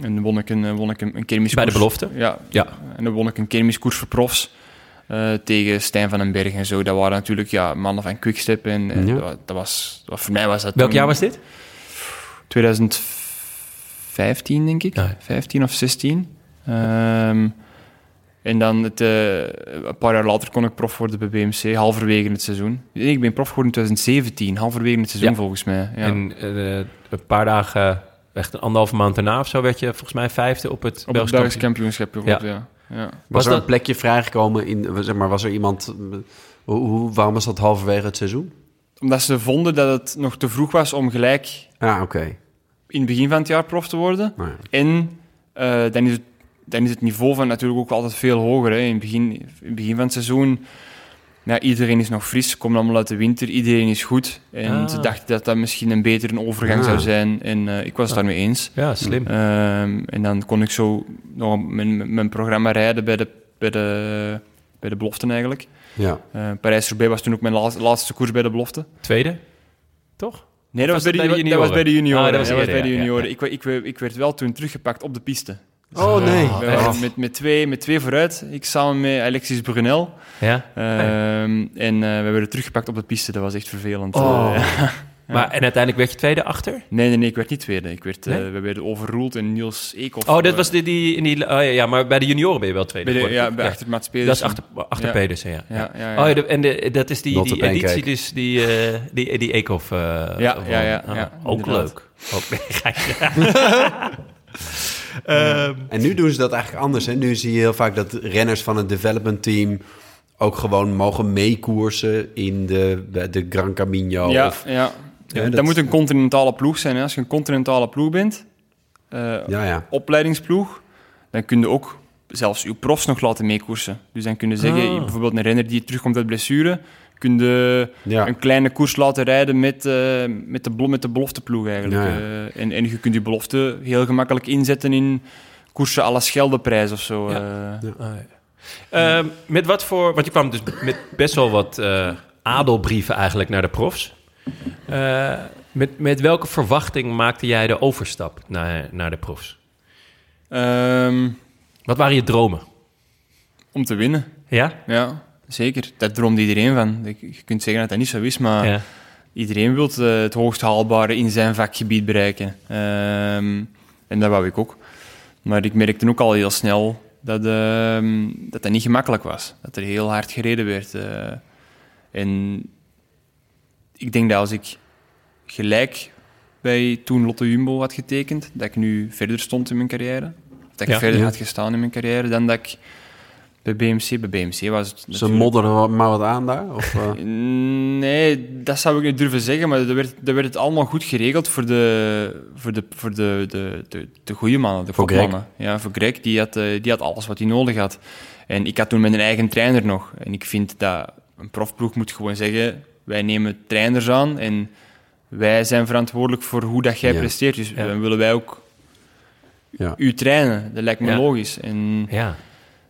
En dan won ik een, won ik een, een kermiskoers. bij de belofte. Ja, Ja. en dan won ik een kermiskoers voor profs. eh, tegen Stijn van den Berg en zo. Dat waren natuurlijk ja, mannen van Quickstep. En, en Ja. dat, wa- dat was, dat was- voor mij was dat Welk toen jaar was dit? 2015, denk ik. Ja. 15 of 16. Ehm, en dan het, eh, een paar jaar later kon ik prof worden bij BMC, halverwege het seizoen. Nee, ik ben prof geworden in 2017, halverwege het seizoen Ja. volgens mij. Ja. En eh, een paar dagen, echt een anderhalve maand daarna of zo, werd je volgens mij vijfde op het Op het Belgisch Belgisch kampioen. kampioenschap, ja. ja. Was, Was er dat- een plekje vrijgekomen in, zeg maar, was er iemand, hoe, hoe- waarom was dat halverwege het seizoen? Omdat ze vonden dat het nog te vroeg was om gelijk Ah, oké. in het begin van het jaar prof te worden. Ja. En eh, dan, is het, dan is het niveau van natuurlijk ook altijd veel hoger. Hè. In, het begin, in het begin van het seizoen, ja, iedereen is nog fris, komt allemaal uit de winter, iedereen is goed. En Ah. ze dachten dat dat misschien een betere overgang Ah. zou zijn. En eh, ik was het daarmee eens. Ja, slim. Ehm, en dan kon ik zo nog mijn, mijn programma rijden bij de, bij de, bij de beloften eigenlijk. Ja. Eh Parijs-Roubaix was toen ook mijn laatste, laatste koers bij de belofte. Tweede? Toch? Nee, dat was was, bij de, dat was bij de junioren. Ah, dat was dat was eerder, bij de ja, junioren. ja. Ik, ik, ik werd wel toen teruggepakt op de piste. Oh nee. Met, met, twee, met twee vooruit. Ik samen met Alexis Brunel. Ja. Ehm, En eh, we werden teruggepakt op de piste. Dat was echt vervelend. Oh. Eh, [LAUGHS] Maar, en uiteindelijk werd je tweede achter? nee, nee, nee, ik werd niet tweede. Ik werd, eh, Nee? we werden overruled en Niels Eekhoff... Oh, dat was die, die, in die oh, ja, ja, maar bij de junioren ben je wel tweede bij de, geworden, ja, bij achter Mats Dat Pedersen. is achter, achter Ja. Pedersen, ja. Ja, ja, ja. Oh, ja, de- en de, dat is die, Not die editie dus die, eh die, die Eekhoff eh, Ja, ja, ja, Ah, ja, ook inderdaad. leuk. Ook, [LAUGHS] [LAUGHS] Ehm, En nu doen ze dat eigenlijk anders. Hè? Nu zie je heel vaak dat renners van het development team ook gewoon mogen meekoersen in de, de Gran Camino. Ja, Of, ja. Ja, dat, dat- moet een continentale ploeg zijn. Hè. Als je een continentale ploeg bent, eh, ja, ja. opleidingsploeg, dan kun je ook zelfs uw profs nog laten meekoersen. Dus dan kun je zeggen, Ah. bijvoorbeeld een renner die terugkomt uit blessure, kun je ja. een kleine koers laten rijden met, eh, met, de, met de belofteploeg eigenlijk. Ja, ja. Eh, en, en je kunt die belofte heel gemakkelijk inzetten in koersen à la Scheldeprijs of zo. Ja. eh. Ah, ja. Met wat voor... Want je kwam dus met best wel wat eh, adelbrieven eigenlijk naar de profs. Eh, met, met welke verwachting maakte jij de overstap naar, naar de profs? Ehm, Wat waren je dromen? om te winnen. Ja? Ja, zeker. Daar droomt iedereen van. Je kunt zeggen dat dat niet zo is, maar ja. iedereen wil het hoogst haalbare in zijn vakgebied bereiken. Ehm, en dat wou ik ook. Maar ik merkte ook al heel snel dat, ehm, dat dat niet gemakkelijk was. Dat er heel hard gereden werd. eh. en ik denk dat als ik gelijk bij toen Lotto Jumbo had getekend, dat ik nu verder stond in mijn carrière. Dat ik Ja. verder Ja. had gestaan in mijn carrière dan dat ik bij BMC... Bij BMC was het Ze modderen wat- maar wat aan daar? Of, eh? [LAUGHS] Nee, dat zou ik niet durven zeggen, maar er werd, er werd het allemaal goed geregeld voor de, voor de, voor de, de, de, de goede mannen, de Voor kopmannen. Ja, voor Greg, die had, eh, die had alles wat hij nodig had. En ik had toen mijn eigen trainer nog. En ik vind dat een profploeg moet gewoon zeggen, wij nemen trainers aan en wij zijn verantwoordelijk voor hoe dat jij Ja. presteert. Dus Ja. dan willen wij ook Ja. u trainen. Dat lijkt me Ja. logisch. En Ja.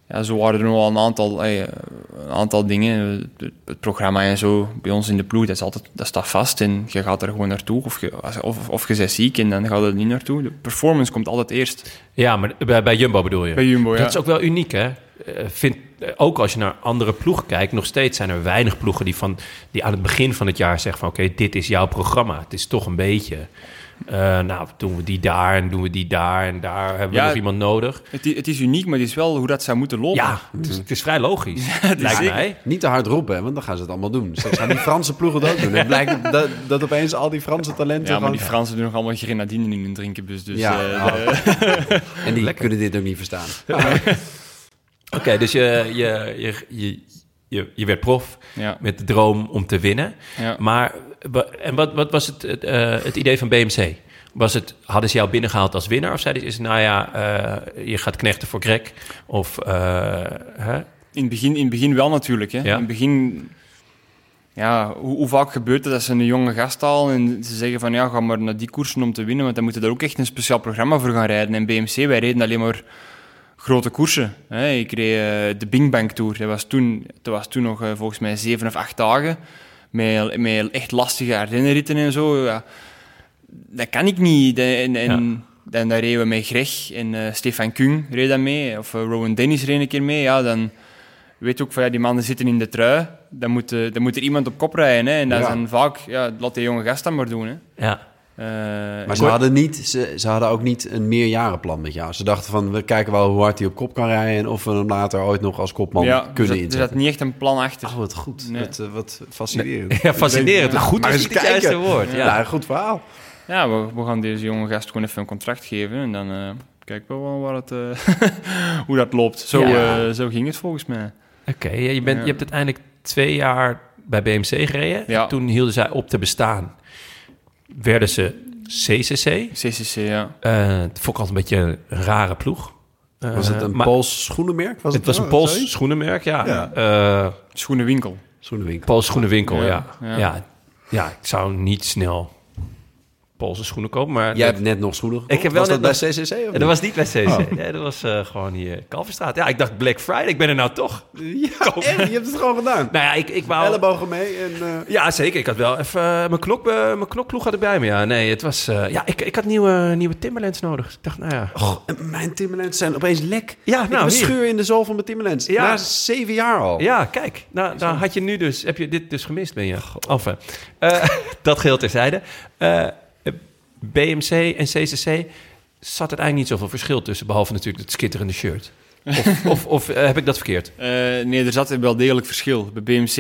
Ja, zo waren er nog wel een aantal, eh, een aantal dingen. Het, programma en zo bij ons in de ploeg, dat, is altijd, dat staat vast en je gaat er gewoon naartoe. Of je, of, of je bent ziek en dan gaat er niet naartoe. De performance komt altijd eerst. ja, maar bij, bij Jumbo bedoel je? Bij Jumbo, ja. Dat is ook wel uniek, hè? Eh, vind, eh, ook als je naar andere ploegen kijkt, nog steeds zijn er weinig ploegen die, van, die aan het begin van het jaar zeggen van oké, dit is jouw programma. Het is toch een beetje, eh, nou, doen we die daar en doen we die daar en daar hebben we Ja. nog iemand nodig. Het, i- het is uniek, maar het is wel hoe dat zou moeten lopen. Ja, het is, het is vrij logisch, lijkt zeker. mij. Niet te hard roepen, hè, want dan gaan ze het allemaal doen. Straks gaan die Franse ploegen het ook doen. En blijkt dat, dat opeens al die Franse talenten... Ja, maar die Fransen doen nog allemaal grenadine in hun drinkenbus. Dus, Ja, eh, ja. [LAUGHS] de- En die kunnen dit ook niet verstaan. [LAUGHS] Oké, dus je, je, je, je, je, je werd prof Ja, met de droom om te winnen. ja. Maar en wat, wat was het, het, eh, het idee van BMC? Was het, hadden ze jou binnengehaald als winnaar? Of zeiden ze, nou ja, eh, je gaat knechten voor Greg? Of, eh, hè? In het begin, in het begin wel natuurlijk. Hè. Ja. In het begin, ja, hoe, hoe vaak gebeurt het dat ze een jonge gast halen en ze zeggen van ja, ga maar naar die koersen om te winnen, want dan moeten daar ook echt een speciaal programma voor gaan rijden. En BMC, wij reden alleen maar grote koersen. Hè. Ik reed eh, de Bing Bang Tour. Dat was toen, dat was toen nog eh, volgens mij zeven of acht dagen. Met, met echt lastige Ardennenritten en zo. Ja. Dat kan ik niet. De- En, en, dan, dan reden we met Greg en eh, Stefan Kung reed dan mee. Of Rowan Dennis reed een keer mee. Ja, dan weet je ook van ja, die mannen zitten in de trui. Dan moet, dan moet er iemand op kop rijden. Hè. En dat is Ja. dan vaak, ja, laat die jonge gast dan maar doen. Hè. Ja. Eh, Maar ze hadden, niet, ze, ze hadden ook niet een meerjarenplan met jou. Ze dachten van, we kijken wel hoe hard hij op kop kan rijden... en of we hem later ooit nog als kopman ja, kunnen zat, er inzetten. zat niet echt een plan achter. Oh, wat goed. Nee. Wat, eh, wat fascinerend. [LAUGHS] ja, fascinerend. Ja. Goed Maar is eens niet het juiste kijken. woord. Ja. Goed verhaal. Ja, we, we gaan deze jonge gast gewoon even een contract geven. En dan eh kijken we wel waar het, eh, [LAUGHS] hoe dat loopt. Zo, Ja. zo ging het volgens mij. Oké, je, bent, je hebt uiteindelijk twee jaar bij BMC gereden. Ja. Toen hielden zij op te bestaan. Werden ze CCC. CCC, ja. Eh vond ik altijd een beetje een rare ploeg. Eh, Was het een maar Pools schoenenmerk? Was Het was een oh, Pools schoenenmerk, ja. Ja. Eh, Schoenenwinkel. Schoenenwinkel. Pools schoenenwinkel, ja. Ja, Ja. ja. Ja. ik zou niet snel Poolse schoenen kopen, maar... Jij dat- hebt net nog schoenen gekocht. Ik heb wel was net dat bij CCC? Of dat was niet bij CC. Oh. Nee, dat was eh, gewoon hier Kalverstraat. Ja, ik dacht Black Friday, ik ben er nou toch. Ja, [LAUGHS] je hebt het gewoon gedaan. Nou ja, ik, ik wou... Ellebogen mee en... eh, Ja, zeker. Ik had wel even... eh, mijn, knok, mijn knokploeg had ik bij me, ja. Nee, het was... eh, ja, ik, ik had nieuwe, nieuwe Timberlands nodig. Dus ik dacht, nou ja... oh, en mijn Timberlands zijn opeens lek. Ja, ik nou, heb een hier. scheur in de zool van mijn Timberlands. Ja. Na zeven jaar al. Ja, kijk. Nou, dan had je nu dus... Heb je dit dus gemist, ben je? Of, eh, eh, [LAUGHS] dat geheel terzijde. Eh BMC en CCC zat er eigenlijk niet zoveel verschil tussen... behalve natuurlijk het skitterende shirt. Of, [LAUGHS] of, of eh, heb ik dat verkeerd? Eh, nee, er zat wel degelijk verschil. Bij BMC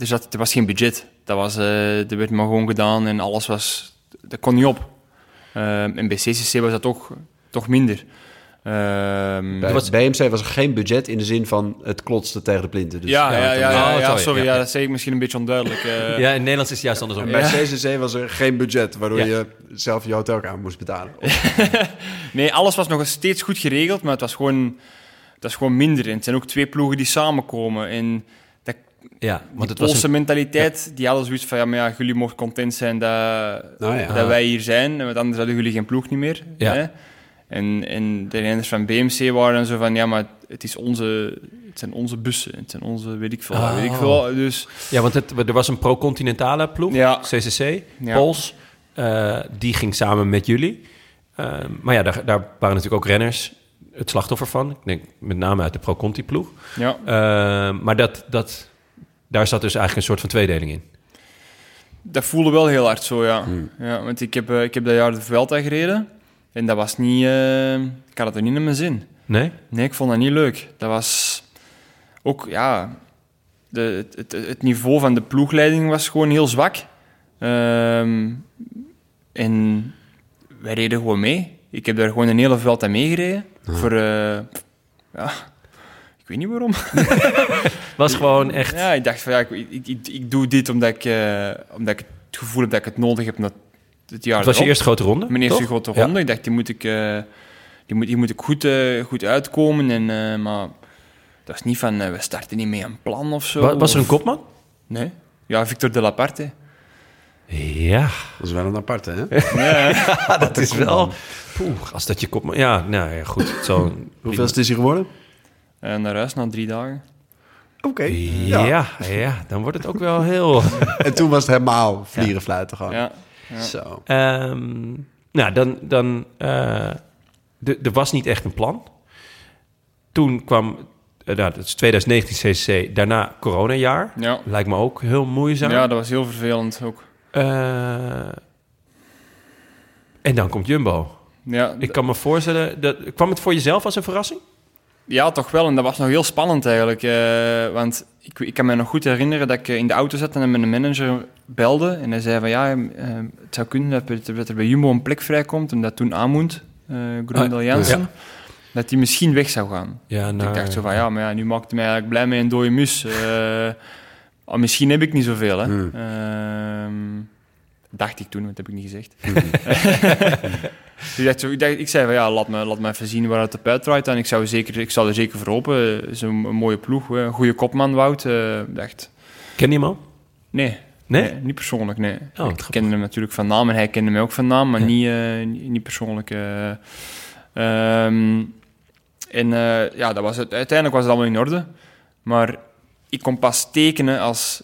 er, zat, er was geen budget. Dat was, eh er werd maar gewoon gedaan en alles was... Dat kon niet op. Eh, en bij CCC was dat toch, toch minder. Ehm, Bij was- BMC was er geen budget in de zin van het klotste tegen de plinten. Dus ja, ja, ja, ja, Oh, ja, sorry, sorry, ja, dat zei ik misschien een beetje onduidelijk. eh. Ja, in Nederlands is het juist andersom. Bij CCC was er geen budget, waardoor Ja. je zelf je hotelkamer moest betalen. [LAUGHS] Nee, alles was nog steeds goed geregeld, maar het was gewoon, het was gewoon minder. En het zijn ook twee ploegen die samenkomen. En dat, Ja, die want het was Poolse een... mentaliteit, die hadden zoiets van, ja, maar ja, jullie mogen content zijn dat, Nou ja. dat wij hier zijn, want anders hadden jullie geen ploeg niet meer. Ja. Hè? En, en de renners van BMC waren zo van, ja, maar het, is onze, het zijn onze bussen, het zijn onze, weet ik veel, weet ik Oh. veel. Dus Ja, want het, er was een pro-continentale ploeg, Ja. CCC, Ja. Pols. eh, die ging samen met jullie. Eh, maar ja, daar, daar waren natuurlijk ook renners het slachtoffer van. Ik denk met name uit de pro-conti-ploeg. ja, Eh, maar dat, dat, daar zat dus eigenlijk een soort van tweedeling in. dat voelde wel heel hard zo, ja. Hmm. ja want ik heb, ik heb dat jaar de Vuelta gereden. En dat was niet... eh, ik had het er niet in mijn zin. Nee? Nee, ik vond dat niet leuk. Dat was ook, ja... De, het, het, het niveau van de ploegleiding was gewoon heel zwak. Ehm, en wij reden gewoon mee. Ik heb daar gewoon een hele Vuelta meegereden. Voor... eh, ja... Ik weet niet waarom. [LAUGHS] Was gewoon echt... Ja, ik dacht van ja, ik, ik, ik, ik doe dit omdat ik, eh, omdat ik het gevoel heb dat ik het nodig heb het jaar Het was je eerste grote ronde, Mijn eerste toch? grote Ja. ronde. Ik dacht, die moet ik, eh, die moet, die moet ik goed, eh, goed uitkomen. En, eh, maar dat is niet van, eh, we starten niet mee een plan of zo. Wa- Was er een of- kopman? Nee. Ja, Victor de la Parte. Ja, Dat is wel een aparte, hè? [LAUGHS] dat is wel... Poeh, als dat je kopman... Ja, nou ja, goed. Zo, Hoeveel is hij geworden? En Eh, naar huis na drie dagen. Oké. Ja, ja, dan wordt het ook wel heel... [LAUGHS] En toen was het helemaal vlieren fluiten gewoon. Ja. Ja. Zo. Ehm, nou, dan... dan eh, er was niet echt een plan. Toen kwam... eh, nou, dat is 2019 CCC. Daarna coronajaar. Ja. Lijkt me ook heel moeizaam. ja, dat was heel vervelend ook. Eh, en dan komt Jumbo. Ja, Ik kan me voorstellen... Dat, kwam het voor jezelf als een verrassing? Ja, toch wel. En dat was nog heel spannend eigenlijk. eh, want ik, ik kan me nog goed herinneren dat ik eh, in de auto zat en een manager belde. En hij zei van ja, eh, het zou kunnen dat er, bij Jumbo een plek vrijkomt. En dat toen Amund, uh, Grundel Ah, Jansen. dat hij misschien weg zou gaan. Ja, Ik naar- dacht zo van, ja, maar ja, nu maakt hij mij eigenlijk blij met een dode mus. Oh, [LAUGHS] misschien heb ik niet zoveel, hè. Hmm. Dacht ik toen, want dat heb ik niet gezegd. Dus [LAUGHS] [LAUGHS] ik, dacht ik, dacht, ik zei van, ja, laat me, laat me even zien waar het op uitdraait. En ik zou, zeker, ik zou er zeker voor hopen. Het is een, een mooie ploeg, eh, een goede kopman, Wout. Eh, dacht, Ken je hem al? nee. Nee? niet persoonlijk, nee. wat ik kende hem natuurlijk van naam en hij kende mij ook van naam, maar Ja. niet, eh, niet, persoonlijk. eh. Ehm, en eh, ja, dat was het. uiteindelijk was het allemaal in orde. Maar ik kon pas tekenen als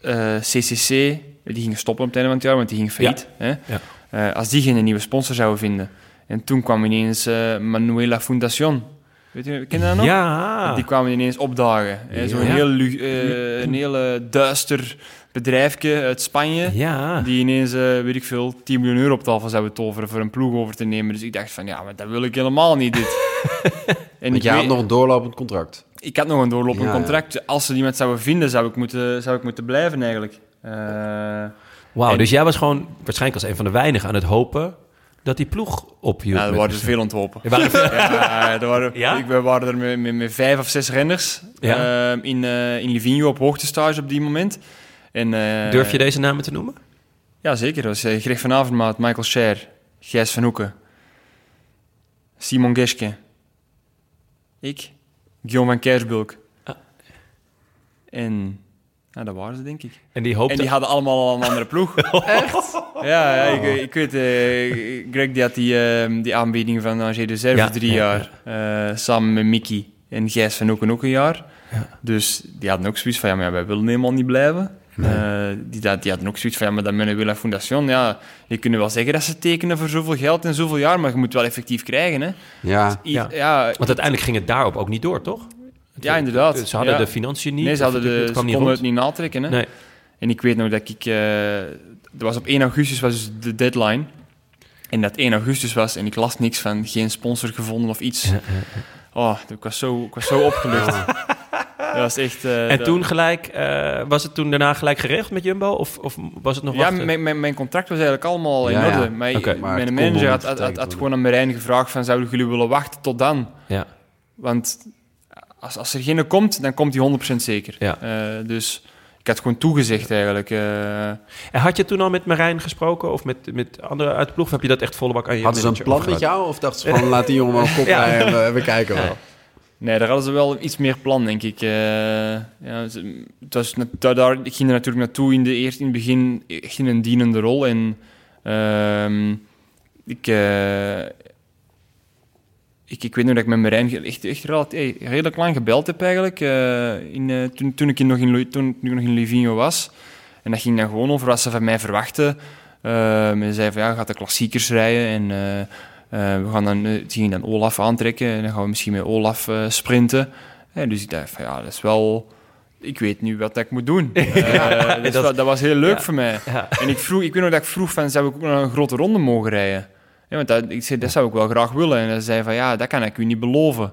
eh, CCC, die gingen stoppen op het einde van het jaar, want die ging failliet. Hè? Ja. Eh, als die geen nieuwe sponsor zouden vinden. En toen kwam ineens eh, Manuela Fundación. Weet je, ken je dat nog? Ja. Die kwamen ineens opdagen. hè. Zo'n heel, lu- eh, een hele duister bedrijfje uit Spanje. Ja. Die ineens, weet ik veel, 10 miljoen euro op tafel zouden toveren voor een ploeg over te nemen. Dus ik dacht van, ja, maar dat wil ik helemaal niet, dit. [LAUGHS] en Want ik, jij had weet- nog een doorlopend contract. ik had nog een doorlopend Ja, contract. Als ze iemand zouden vinden, zou ik moeten, zou ik moeten blijven eigenlijk. Eh, Wauw, En- dus jij was gewoon waarschijnlijk als een van de weinigen aan het hopen dat die ploeg ophield. ja, er waren er veel onthopen. Er waren veel- [LAUGHS] Ja, er waren, Ja? Ik, we waren er met, met, met vijf of zes renners Ja. eh, in, eh, in Livigno op hoogtestage op die moment. En, eh, Durf je deze namen te noemen? Ja, zeker. Dat was uh, Greg van Avermaat, Michael Scher, Gijs van Hoeken, Simon Geske, ik, Guillaume van Kersbulk. Ah. En ja, dat waren ze, denk ik. En die hoopte... En die hadden allemaal al een andere ploeg. [LAUGHS] Echt? Ja, ja ik, ik weet, eh, Greg die had die, eh, die aanbieding van Angers de Serve Ja, drie ja, jaar. eh, samen met Mickey en Gijs van ook een jaar. Ja. Dus die hadden ook zoiets van, ja, maar wij willen helemaal niet blijven. Eh, die, dat- die hadden ook zoiets van, ja, maar dat Manuela Foundation, ja, je kunt wel zeggen dat ze tekenen voor zoveel geld en zoveel jaar, maar je moet het wel effectief krijgen, hè. Ja, Ja. ja, Want uiteindelijk ging het daarop ook niet door, toch? Ja, inderdaad. Ze hadden Ja. de financiën niet. nee, ze, hadden de, het ze kwam niet konden rond. het niet natrekken, hè. Nee. En ik weet nog dat ik... eh er was op 1 augustus was dus de deadline. En dat 1 augustus was en ik las niks van geen sponsor gevonden of iets. Oh, ik was zo, ik was zo opgelucht. dat was echt... eh, En dat- toen gelijk, eh, was het toen daarna gelijk geregeld met Jumbo? Of, of was het nog Ja, wachten? mijn, mijn, mijn contract was eigenlijk allemaal in Ja, ja. orde. Maar, mijn manager had, niet had, had, getekend had gewoon aan Marijn gevraagd van... Zouden jullie willen wachten tot dan? Ja. Want als, als er geen komt, dan komt hij 100% zeker. Ja. Eh, dus ik had gewoon toegezegd eigenlijk. eh. En had je toen al met Marijn gesproken? Of met, met anderen uit de ploeg? Of heb je dat echt volle bak aan je hadden ze een plan met jou? Of dachten ze gewoon, laat die jongen op [LAUGHS] kop Ja. en we, we kijken wel. Nee, daar hadden ze wel iets meer plan, denk ik. Eh, ja, ze- het was, daar, daar, ik ging er natuurlijk naartoe in, de, eerst in het begin echt in een dienende rol. En ehm, ik, eh, ik, ik weet nog dat ik met Marijn echt, echt relatief, eh, redelijk lang gebeld heb eigenlijk. eh, in, eh, toen, toen, ik nog in, toen ik nog in Livigno was. En dat ging dan gewoon over wat ze van mij verwachten. Ehm, en ze zei van, ja, gaat de klassiekers rijden en... eh, eh, we gaan dan, eh, het ging dan Olaf aantrekken en dan gaan we misschien met Olaf eh, sprinten. Dus ik dacht van ja, dat is wel... Ik weet nu wat ik moet doen. [LAUGHS] Eh, dat, was heel leuk ja. voor mij. Ja. En ik, vroeg, ik weet nog dat ik vroeg van, zou ik ook nog een grote ronde mogen rijden? Ja, want dat, ik zei, dat zou ik wel graag willen. En hij zei van, ja, dat kan ik u niet beloven.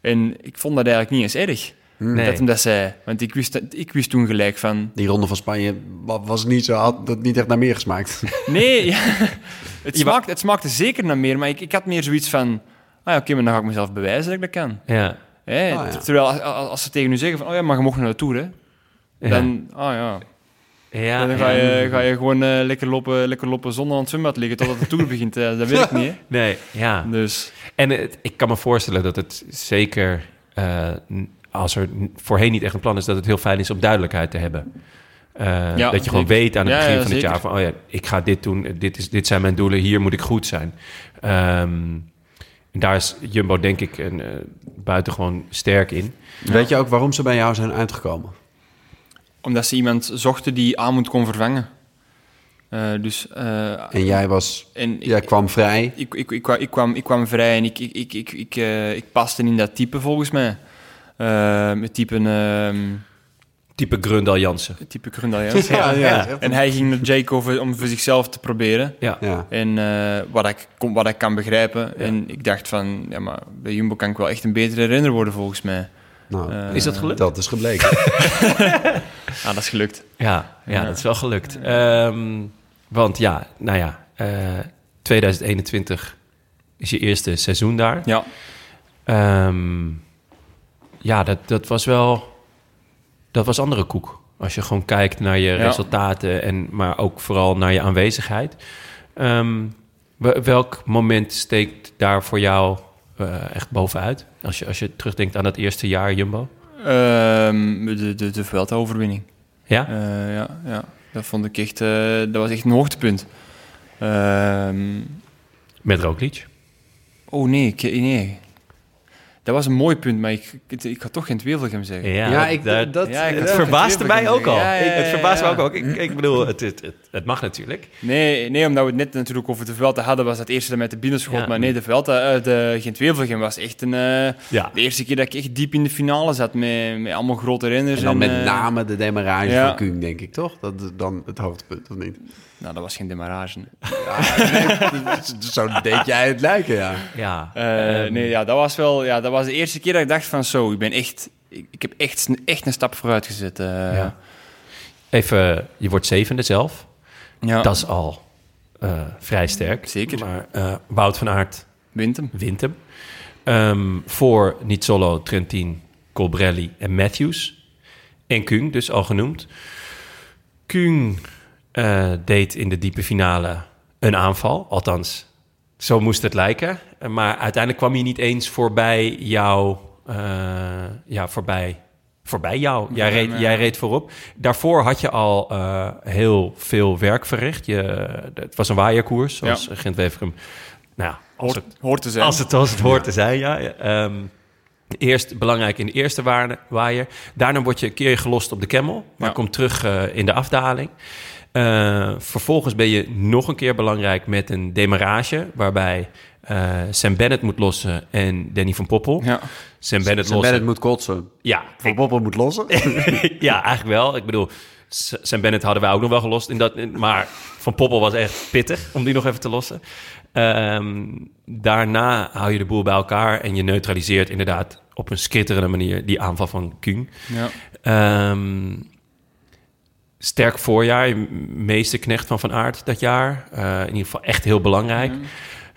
En ik vond dat eigenlijk niet eens erg, Nee. dat hem dat zei. Want ik wist, ik wist toen gelijk van, Die ronde van Spanje wa- was niet zo, had dat niet echt naar meer gesmaakt. [LAUGHS] Nee, ja. [LAUGHS] het, smaakt, het smaakte zeker naar meer, maar ik, ik had meer zoiets van... Ah, ja, oké, maar dan ga ik mezelf bewijzen dat ik dat kan. Ja. Ah, ja. Terwijl als, als- als ze tegen u zeggen van... Oh ja, maar je mocht naar de Tour, hè. Ja. Dan, ah ja. Ja, dan ga ja. je, ga je gewoon eh, lekker, lopen, lekker lopen zonder aan het zwembad liggen totdat de Tour begint. Eh, dat weet ik [LAUGHS] niet, hè. Nee, ja. Dus En het, ik kan me voorstellen dat het zeker, eh, als er voorheen niet echt een plan is, dat het heel fijn is om duidelijkheid te hebben. Eh, Ja, dat je gewoon zeker. weet aan het Ja, begin ja, van het jaar van, oh ja, ik ga dit doen, dit, is, dit zijn mijn doelen, hier moet ik goed zijn. Ehm, en daar is Jumbo denk ik een, eh, buitengewoon sterk in. Weet je ook waarom ze bij jou zijn uitgekomen? Omdat ze iemand zochten die Amund kon vervangen. Eh, dus... eh, En jij was, en ik- jij kwam vrij. ik, ik, ik, kwam- ik, kwam, ik kwam vrij en ik, ik, ik, ik, ik, eh, ik paste in dat type volgens mij. Eh, het type, ehm Type Grundal Jansen. het type Grundaljans. [LAUGHS] Ja, ja. En hij ging naar Jake over om voor zichzelf te proberen. Ja. Ja. En eh, wat, ik, wat ik kan begrijpen. En ik dacht van, ja, maar bij Jumbo kan ik wel echt een betere renner worden volgens mij. Nou, Eh, Is dat gelukt? dat is gebleken. [LAUGHS] Ah, dat is gelukt. Ja, ja, Ja. dat is wel gelukt. Ehm, want ja, nou ja, eh, 2021 is je eerste seizoen daar. Ja, Ehm, ja, dat, dat was wel... Dat was andere koek. Als je gewoon kijkt naar je Ja. resultaten... En, maar ook vooral naar je aanwezigheid. Ehm, wel- welk moment steekt daar voor jou eh, echt bovenuit? Als je, als je terugdenkt aan dat eerste jaar Jumbo. Ehm, de, de, de Vuelta-overwinning. Ja? Eh, ja, ja, dat vond ik echt, eh, dat was echt een hoogtepunt. Ehm, Met Roglic. oh nee, nee. Dat was een mooi punt, maar ik, ik, ik ga toch geen Wevelgem zeggen. Ja, Ja, ik, daar- dat, Ja, ik het Ja, verbaasde dat mij ook al. Ja, ja, ja, het verbaasde me ja. ook. ook. Ik, ik bedoel, het, het, het, het mag natuurlijk. Nee, nee, omdat we het net natuurlijk over de Vuelta hadden, was dat eerste dat mij te binnen schoot. Ja. Maar nee, de Vuelta, eh, de Gent-Wevelgem was echt een... eh, Ja. de eerste keer dat ik echt diep in de finale zat met, met allemaal grote renners. En dan met eh, name de demarrage ja. van Kuhn, denk ik, toch? Dat is dan het hoogtepunt, of niet? Nou, dat was geen demarrage. [LAUGHS] Zo deed jij het lijken, ja. Ja. Eh, Ehm, nee, ja, dat was wel... Ja, dat was de eerste keer dat ik dacht van zo, ik ben echt... Ik, ik heb echt, echt een stap vooruit gezet. eh. Ja. Even, je wordt zevende zelf. ja. Dat is al eh, vrij sterk. Zeker. Maar eh, Wout van Aert wint hem. wint hem. Ehm, voor Nizzolo, Trentin, Colbrelli en Matthews. En Kuhn, dus al genoemd. Kuhn eh, deed in de diepe finale een aanval. Althans, zo moest het lijken. Maar uiteindelijk kwam hij niet eens voorbij jou. eh, ja, voorbij, voorbij jou. Jij, reed, jij reed voorop. Daarvoor had je al eh, heel veel werk verricht. Je, het was een waaierkoers, zoals Ja. Nou, ja, als Hoort, het, hoort te zijn. als het, als het hoort te zijn, ja. Ehm, eerst belangrijk in de eerste waaier. Daarna word je een keer gelost op de Camel. Maar Ja. komt terug eh, in de afdaling. Eh, vervolgens ben je nog een keer belangrijk met een demarrage... waarbij eh, Sam Bennett moet lossen en Danny van Poppel. Ja. Sam Bennett Sam lossen. Bennett moet kotsen. Ja, Van Poppel moet lossen. [LAUGHS] ja, eigenlijk wel. Ik bedoel, Sam Bennett hadden wij ook nog wel gelost. In dat, in- maar Van Poppel was echt pittig om die nog even te lossen. Ehm, daarna hou je de boel bij elkaar en je neutraliseert inderdaad op een skitterende manier die aanval van Kuhn. Ja. Ehm, sterk voorjaar, meeste knecht van Van Aert dat jaar. Eh, in ieder geval echt heel belangrijk.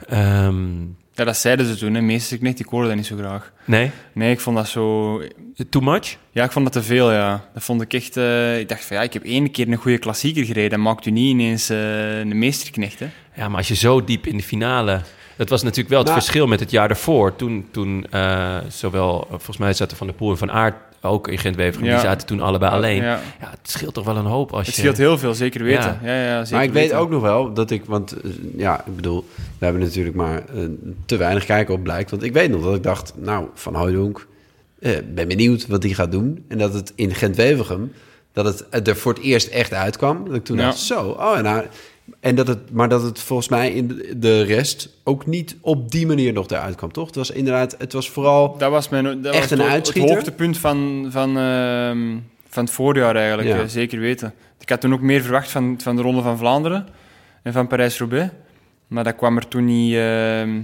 Ehm, ja, dat zeiden ze toen. Hè. Meestal ik net, ik hoorde dat niet zo graag. nee, Nee, ik vond dat zo... too much? Ja, ik vond dat te veel, ja. Dat vond ik echt... eh, ik dacht van, ja, ik heb één keer een goede klassieker gereden. Dat maakt u niet ineens eh, een meesterknecht, hè. Ja, maar als je zo diep in de finale... Dat was natuurlijk wel het Nou- verschil met het jaar daarvoor. Toen, toen eh, zowel, eh, volgens mij zaten Van der Poel en Van Aert ook in Gent-Wevelgem. Ja. Die zaten toen allebei alleen. Ja. Ja. het scheelt toch wel een hoop als Het je... scheelt heel veel, zeker weten. Ja, ja, zeker Maar ik weet ook nog wel dat ik, want eh, ja, ik bedoel, we hebben natuurlijk maar te weinig kijken op blijkt. Want ik weet nog dat ik dacht, nou, Van Hooydonk, eh, ben benieuwd wat hij gaat doen. En dat het in Gent-Wevelgem, dat het er voor het eerst echt uitkwam. Dat ik toen Ja. dacht, zo, oh ja, nou... En dat het, maar dat het volgens mij in de- rest ook niet op die manier nog eruit kwam, toch? Het was inderdaad, het was vooral... Dat was, mijn, dat Echt was een het, hoogtepunt van, van, ehm, van het voorjaar eigenlijk, Ja. eh, zeker weten. Ik had toen ook meer verwacht van, van de Ronde van Vlaanderen en van Parijs-Roubaix. Maar dat kwam er toen niet, ehm,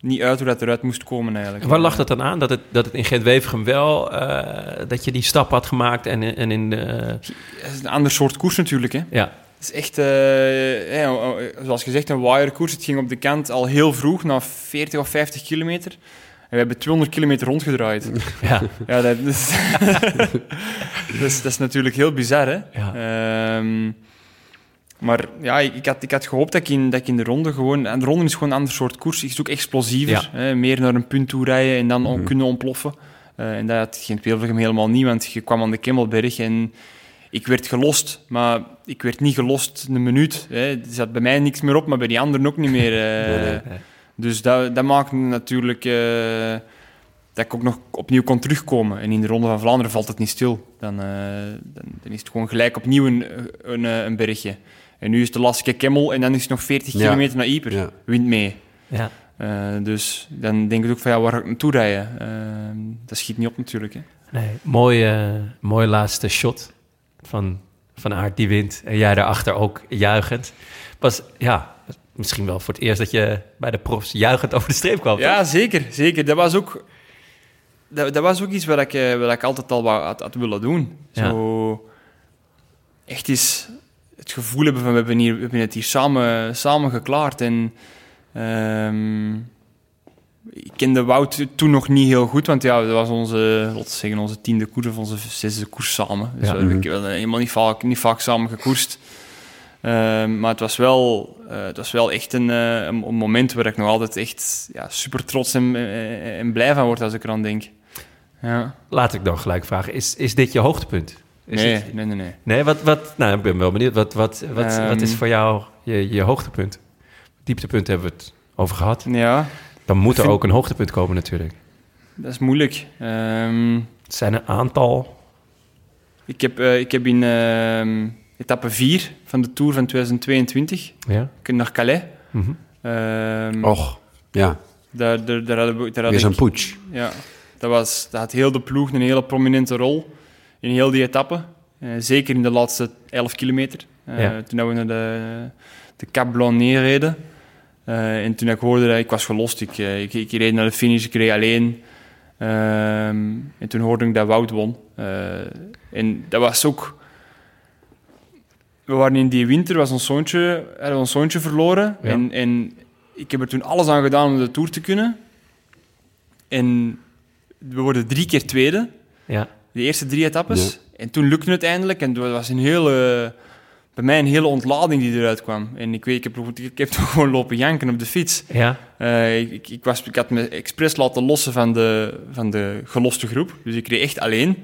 niet uit hoe dat eruit moest komen eigenlijk. En Waar lag dat dan aan? Dat het, dat het in Gent-Wevelgem wel... eh, dat je die stap had gemaakt en, en in de... Het is een ander soort koers natuurlijk, hè. ja, is echt, eh, ja, zoals gezegd, een wirekoers. Het ging op de kant al heel vroeg, na 40 of 50 kilometer. En we hebben 200 kilometer rondgedraaid. [LAUGHS] ja. Ja, dat is, is, [LAUGHS] dat is natuurlijk heel bizar, hè? Ja. Ehm, maar ja, ik, had, ik had gehoopt dat ik, in, dat ik in de ronde gewoon... En de ronde is gewoon een ander soort koers. Ik zoek explosiever. Hè, meer naar een punt toe rijden en dan on- kunnen ontploffen. Eh, en dat had geen Wevelgem helemaal niet, want je kwam aan de Kemmelberg en... Ik werd gelost, maar ik werd niet gelost een minuut. Hè. Er zat bij mij niks meer op, maar bij die anderen ook niet meer. eh. Dus dat, dat maakte natuurlijk eh, dat ik ook nog opnieuw kon terugkomen. En in de Ronde van Vlaanderen valt het niet stil. Dan, eh, dan, dan is het gewoon gelijk opnieuw een, een, een bergje. En nu is de lastige Kemmel en dan is het nog 40 Ja. kilometer naar Yper. Ja. Wind mee. ja. Eh, dus dan denk ik ook van ja, waar ga ik naartoe rijden? Dat schiet niet op natuurlijk. Hè. Nee, mooie, mooie laatste shot van Van Aert die wint. En jij daarachter ook juichend. Was, ja, misschien wel voor het eerst dat je bij de profs juichend over de streep kwam. toch? Ja, zeker. zeker. Dat, was ook, dat, dat was ook iets wat ik, eh, wat ik altijd al wou- had, had willen doen. Ja. Zo echt eens het gevoel hebben van we hebben, hier, we hebben het hier samen, samen geklaard. En ehm, ik kende Wout toen nog niet heel goed, want ja, dat was onze, laten zeggen, onze tiende koers of onze zesde koers samen. Dus Ja. we hebben we hebben helemaal niet vaak, niet vaak samen gekoerst. Ehm, maar het was wel, eh, het was wel echt een, eh, een, een moment waar ik nog altijd echt ja, super trots en, eh, en blij van word als ik eraan denk. Ja. Laat ik dan gelijk vragen, is, is dit je hoogtepunt? Is Nee, het- nee, nee, nee. nee, wat, wat, nou, ik ben wel benieuwd. Wat, wat, wat, Ehm. wat is voor jou je, je hoogtepunt? Dieptepunt hebben we het over gehad. Ja, Dan moet er Vind- ook een hoogtepunt komen natuurlijk. dat is moeilijk. Ehm, Het zijn een aantal. ik, heb, eh, ik heb in ehm, etappe 4 van de Tour van 2022 Ja? naar Calais. Mhm. Ehm, Och, ja, Daar, daar, daar hadden we, daar had weer zo'n ja, dat, was, dat had heel de ploeg een hele prominente rol in heel die etappe. Eh, zeker in de laatste 11 kilometer. Eh, Ja. Toen we naar de, de Cap Blanc neerreden. Eh, en toen ik hoorde dat ik was gelost, ik, eh, ik, ik reed naar de finish, ik reed alleen. Ehm, en toen hoorde ik dat Wout won. Eh, en dat was ook... We waren in die winter, was ons zoontje, hadden we ons zoontje verloren. Ja. En, en ik heb er toen alles aan gedaan om de Tour te kunnen. En we worden drie keer tweede, Ja. de eerste drie etappes. En toen lukte het eindelijk. En dat was een hele, bij mij een hele ontlading die eruit kwam. En ik weet, ik heb, ik heb [LAUGHS] toen gewoon lopen janken op de fiets. Ja? Eh, ik, ik, was, ik had me expres laten lossen van de, van de geloste groep. Dus ik reed echt alleen.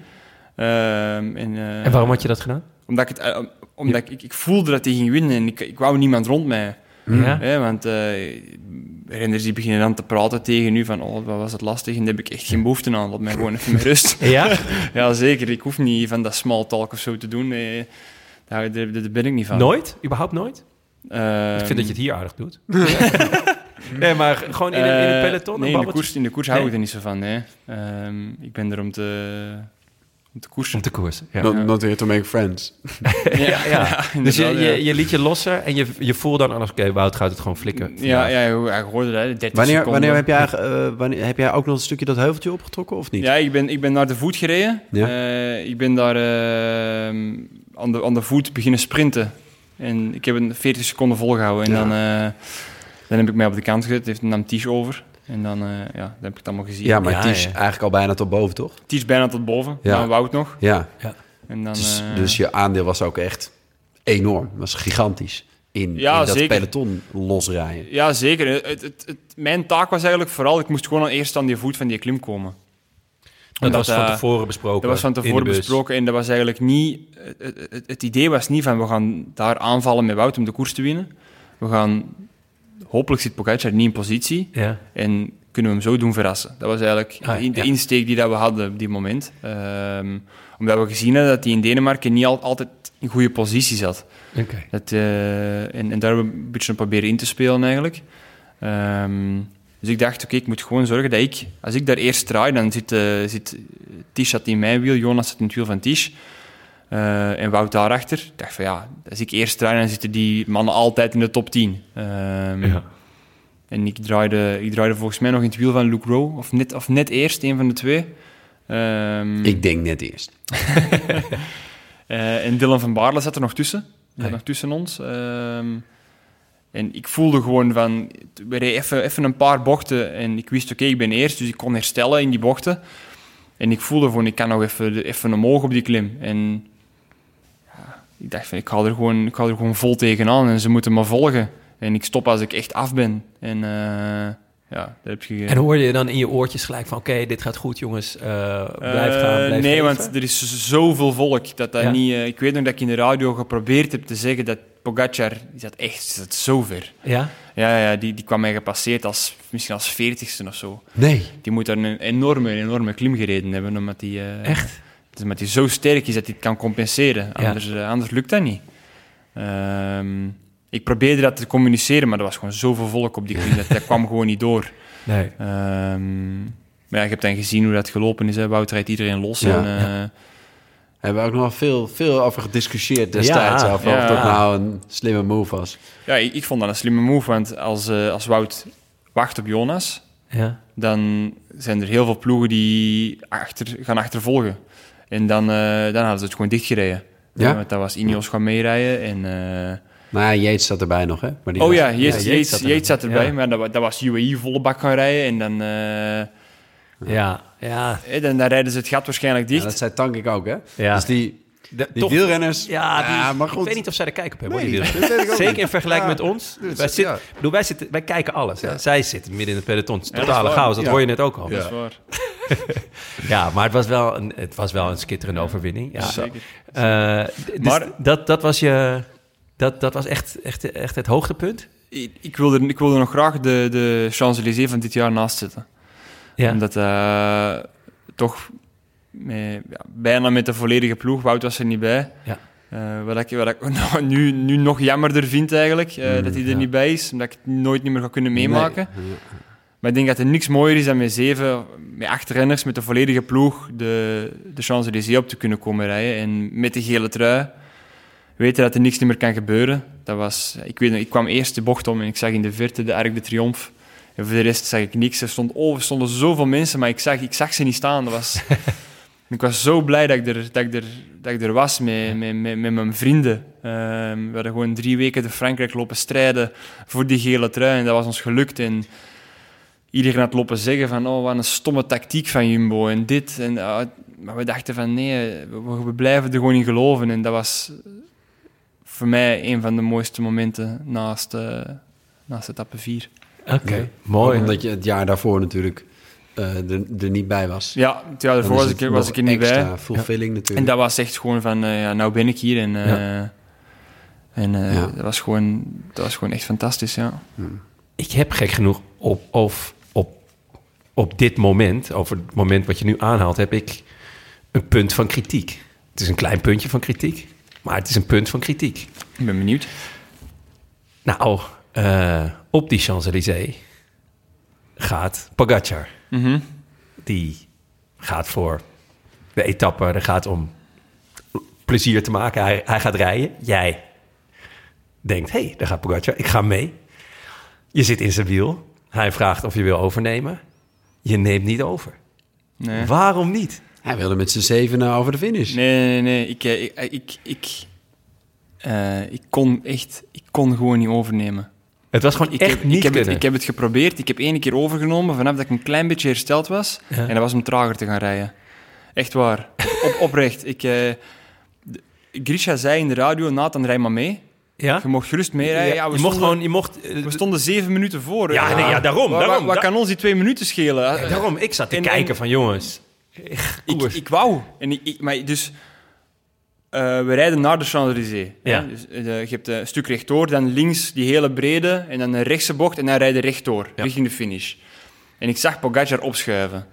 Ehm, en, eh, En waarom had je dat gedaan? Omdat, ik, het, eh, omdat ik, ik, ik voelde dat hij ging winnen en ik, ik wou niemand rond mij. Ja? Want renners die beginnen dan te praten tegen u van oh, wat was het lastig en daar heb ik echt geen behoefte aan. Laat mij gewoon even rust. Ja? [LAUGHS] ja, zeker. Ik hoef niet van dat small talk of zo te doen. Eh, daar, daar, daar ben ik niet van. Nooit? Überhaupt nooit? Ehm, Ik vind dat je het hier aardig doet. [LAUGHS] [LAUGHS] nee, maar gewoon in, een- in een eh, peloton? Nee, een in de koers, in de koers hou ik er niet zo van. Nee. Ehm, ik ben er om te, om te koersen. Om te koersen. Ja. Not, not here to make friends. [LAUGHS] ja, ja. Dus je, je, je liet je losser en je, je voelde dan alles, oké, Wout gaat het gewoon flikken. Ja, ja, hoe- hij hoorde dat, hè, 30 Wanneer, seconden. wanneer, heb jij, eh, wanneer heb jij ook nog een stukje dat heuveltje opgetrokken of niet? Ja, ik ben, ik ben naar de voet gereden. Ja. Eh, ik ben daar eh, aan, de, aan de voet beginnen sprinten. En ik heb een 40 seconden volgehouden. En Ja. dan, eh, dan heb ik mij op de kant gezet. Heeft nam Ties over. En dan, eh, ja, dan heb ik het allemaal gezien. Ja, maar Ja, ja. eigenlijk al bijna tot boven, toch? Ties bijna tot boven. Ja. Ja. Wout nog. Ja, En dan, dus, eh, dus je aandeel was ook echt enorm. was gigantisch. In, Ja, in dat zeker. peloton losrijden. Ja, zeker. Het, het, het- mijn taak was eigenlijk vooral... Ik moest gewoon aan eerst aan die voet van die klim komen. Dat was van eh, tevoren besproken. Dat was van tevoren besproken en dat was eigenlijk niet... Het, idee was niet van we gaan daar aanvallen met Wout om de koers te winnen. We gaan... Hopelijk zit Pogacar niet in positie Ja. en kunnen we hem zo doen verrassen. Dat was eigenlijk Ah, de, de ja. insteek die dat we hadden op die moment. Ehm, omdat we gezien hadden dat hij in Denemarken niet al- altijd in goede positie zat. Dat, eh, en, en daar hebben we een beetje proberen in te spelen eigenlijk. Ehm, dus ik dacht, oké, ik moet gewoon zorgen dat ik, als ik daar eerst draai, dan zit, eh zit Tish zat in mijn wiel, Jonas zat in het wiel van Tish. eh, en Wout daarachter. Ik dacht van ja, als ik eerst draai, dan zitten die mannen altijd in de top 10. Ehm, Ja. En ik draaide, ik draaide volgens mij nog in het wiel van Luke Rowe, of net, of net eerst, een van de twee. Ehm, Ik denk net eerst. [LAUGHS] eh, en Dylan van Baarle zat er nog tussen. Zat Nee. nog tussen ons. Ehm, en ik voelde gewoon van... We even, even een paar bochten en ik wist, oké, ik ben eerst, dus ik kon herstellen in die bochten. En ik voelde gewoon, ik kan nog even, even omhoog op die klim. En ja, ik dacht van, ik ga, er gewoon, ik ga er gewoon vol tegenaan en ze moeten me volgen. En ik stop als ik echt af ben. En eh, ja, dat heb je... En hoorde je dan in je oortjes gelijk van... oké, dit gaat goed jongens, eh, blijf Eh, gaan, blijf nee, geven? want er is zoveel volk dat dat Ja. niet... eh, ik weet nog dat ik in de radio geprobeerd heb te zeggen dat Pogacar, die zat echt die zat zo ver. Ja? Ja, ja die, die kwam mij gepasseerd als, misschien als veertigste of zo. Nee. Die moet daar een enorme, enorme klim gereden hebben, omdat eh, Echt? Dus omdat hij zo sterk is dat hij het kan compenseren. Anders, eh, anders lukt dat niet. Ehm, ik probeerde dat te communiceren, maar er was gewoon zoveel volk op die klim, dat, dat kwam gewoon niet door. [LAUGHS] Nee. Ehm, maar ja, ik heb dan gezien hoe dat gelopen is. Hè. Wout rijdt iedereen los. Ja. en, eh, Hebben we ook nog veel, veel over gediscussieerd destijds. Ja, of ja. of dat nou een slimme move was. Ja, ik, ik vond dat een slimme move, want als, eh, als Wout wacht op Jonas, Ja? dan zijn er heel veel ploegen die achter, gaan achtervolgen. En dan, eh, dan hadden ze het gewoon dichtgereden. Ja? Want dat was Ineos gaan meerijden en, ja, Yates zat erbij nog, hè? Maar die Oh was- ja, Yates Yates, zat er- erbij, ja. maar dat, wa- dat was UAE volle bak gaan rijden. En dan, eh, Ja, ja. eh, dan, dan rijden ze het gat waarschijnlijk Ja, dicht. dat zei Tank ik ook, hè? Ja. Dus die, De- die toch- wielrenners... Ja, die, maar goed. ik weet niet of zij er kijk op hebben. Nee, die dat wielrenners. weet ik ook Zeker in vergelijking Ja. met ons. Dus, wij, ja. bedoel, wij, zitten, wij kijken alles. hè. Zij zitten midden in het peloton. Totale chaos, dat Ja. hoor je net ook al. Dat Ja, is waar. [LAUGHS] maar het was, wel een, het was wel een skitterende overwinning. Ja. Zeker. Eh, dus Maar- dat, dat was je... Dat, dat was echt, echt, echt het hoogtepunt? Ik, ik, wilde, ik wilde nog graag de, de Champs-Élysées van dit jaar naast zitten. Ja. Omdat eh, toch ja, bijna met de volledige ploeg, Wout was er niet bij. Ja. Eh, wat ik, wat ik [LAUGHS] nou, nu, nu nog jammerder vind eigenlijk, eh, Mm, dat hij er ja. niet bij is. Omdat ik het nooit niet meer ga kunnen meemaken. Nee. Maar ik denk dat er niks mooier is dan met zeven, met acht renners, met de volledige ploeg, de, de Champs-Élysées op te kunnen komen rijden. En met de gele trui weten dat er niks meer kan gebeuren. Dat was, ik, weet, ik kwam eerst de bocht om en ik zag in de verte de Arc de Triomphe. En voor de rest zag ik niks. Er, stond, oh, er stonden zoveel mensen, maar ik zag, ik zag ze niet staan. Dat was, [LAUGHS] ik was zo blij dat ik er, dat ik er, dat ik er was met, met, met, met mijn vrienden. Ehm, we hadden gewoon drie weken door Frankrijk lopen strijden voor die gele trui. En dat was ons gelukt. En iedereen had lopen zeggen van, oh, wat een stomme tactiek van Jumbo en dit. En, maar we dachten van, nee, we, we blijven er gewoon in geloven. En dat was voor mij een van de mooiste momenten naast, eh naast etappe 4. Oké, Ja. mooi. Omdat je het jaar daarvoor natuurlijk eh, er, er niet bij was. Ja, het jaar daarvoor was ik, er- was nog ik er niet bij. extra fulfilling En natuurlijk. dat was echt gewoon van, eh, ja, nou ben ik hier. En, eh, Ja. en eh, Ja. dat, was gewoon, dat was gewoon echt fantastisch, ja. Ik heb gek genoeg op, of, op, op dit moment, over het moment wat je nu aanhaalt, heb ik een punt van kritiek. Het is een klein puntje van kritiek, maar het is een punt van kritiek. Ik ben benieuwd. Nou, eh, op die Champs-Élysées gaat Pogacar. Mhm. Die gaat voor de etappe, er gaat om plezier te maken. Hij, hij gaat rijden. Jij denkt, hé, hey, daar gaat Pogacar, ik ga mee. Je zit in zijn wiel. Hij vraagt of je wil overnemen. Je neemt niet over. Nee. Waarom niet? Hij wilde met z'n zevenen over de finish. Nee, nee, nee. Ik, eh, ik, ik, ik, eh, ik kon echt... Ik kon gewoon niet overnemen. Het was gewoon Ik echt heb, niet ik, heb het, ik heb het geprobeerd. Ik heb één keer overgenomen vanaf dat ik een klein beetje hersteld was. Ja. En dat was om trager te gaan rijden. Echt waar. Op, [LAUGHS] oprecht. Ik, eh, Grisha zei in de radio, Nathan, rij maar mee. ja? Je mocht gerust meerijden. Ja, je mocht stonden- gewoon, je mocht... eh, We stonden zeven minuten voor. Ja, nee, ja, daarom, Wat, daarom. wat kan ons die twee minuten schelen? Ja, daarom, ik zat te En- kijken en- van jongens. Ik, ik wou. En ik, ik- maar dus, eh, we rijden naar de Champs-Élysées. Ja. Dus, eh, je hebt een stuk rechtdoor, dan links die hele brede en dan een rechtse bocht en dan rijden rechtdoor, Ja. richting de finish. En ik zag Pogacar opschuiven.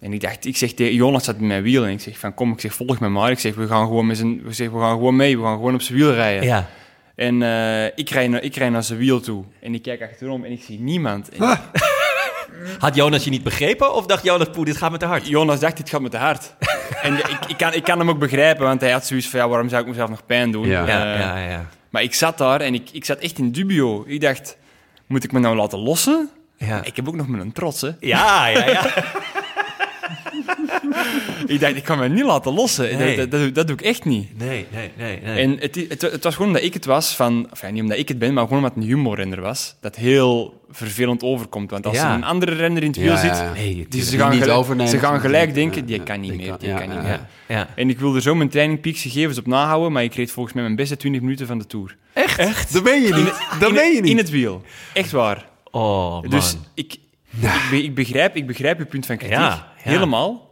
En ik dacht, ik zeg tegen Jonas zat in mijn wiel en ik zeg van kom, ik zeg volg me maar. Ik zeg we gaan gewoon met zijn, we, zeg, we gaan gewoon mee, we gaan gewoon op zijn wiel rijden. Ja. En eh, ik, rij naar, ik rij naar zijn wiel toe en ik kijk achterom en ik zie niemand. En Had Jonas je niet begrepen of dacht Jonas, poeh, dit gaat me te hard? Jonas dacht, dit gaat me te hard. [LAUGHS] en ik, ik, kan, ik kan hem ook begrijpen, want hij had zoiets van, ja, waarom zou ik mezelf nog pijn doen? Ja. Ja, Eh, ja, ja. Maar ik zat daar en ik, ik zat echt in dubio. Ik dacht, moet ik me nou laten lossen? Ja, Ik heb ook nog mijn trots, hè. ja, ja. ja. [LAUGHS] [LAUGHS] Ik dacht, ik kan me niet laten lossen. Nee. Dat, dat, dat, dat doe ik echt niet. Nee, nee, nee. nee. En het, het, het was gewoon omdat ik het was van... Enfin, niet omdat ik het ben, maar gewoon omdat het een humorrenner was. Dat heel vervelend overkomt. Want als Ja. er een andere renner in het wiel Ja, zit... ja, nee, Die ze gaan, niet gelijk, overnemen. ze gaan gelijk denken, ja, die ja. kan niet meer, die ja, kan niet ja, meer. En ik wilde zo mijn trainingpeaksgegevens op nahouden, maar ik reed volgens mij mijn beste 20 minuten van de Tour. Echt? Echt? Dat ben je niet. Dat in, ben je in niet. het wiel. Echt waar. Oh, man. Dus ik, ik, be- ik, begrijp, ik begrijp je punt van kritiek. Ja. Helemaal.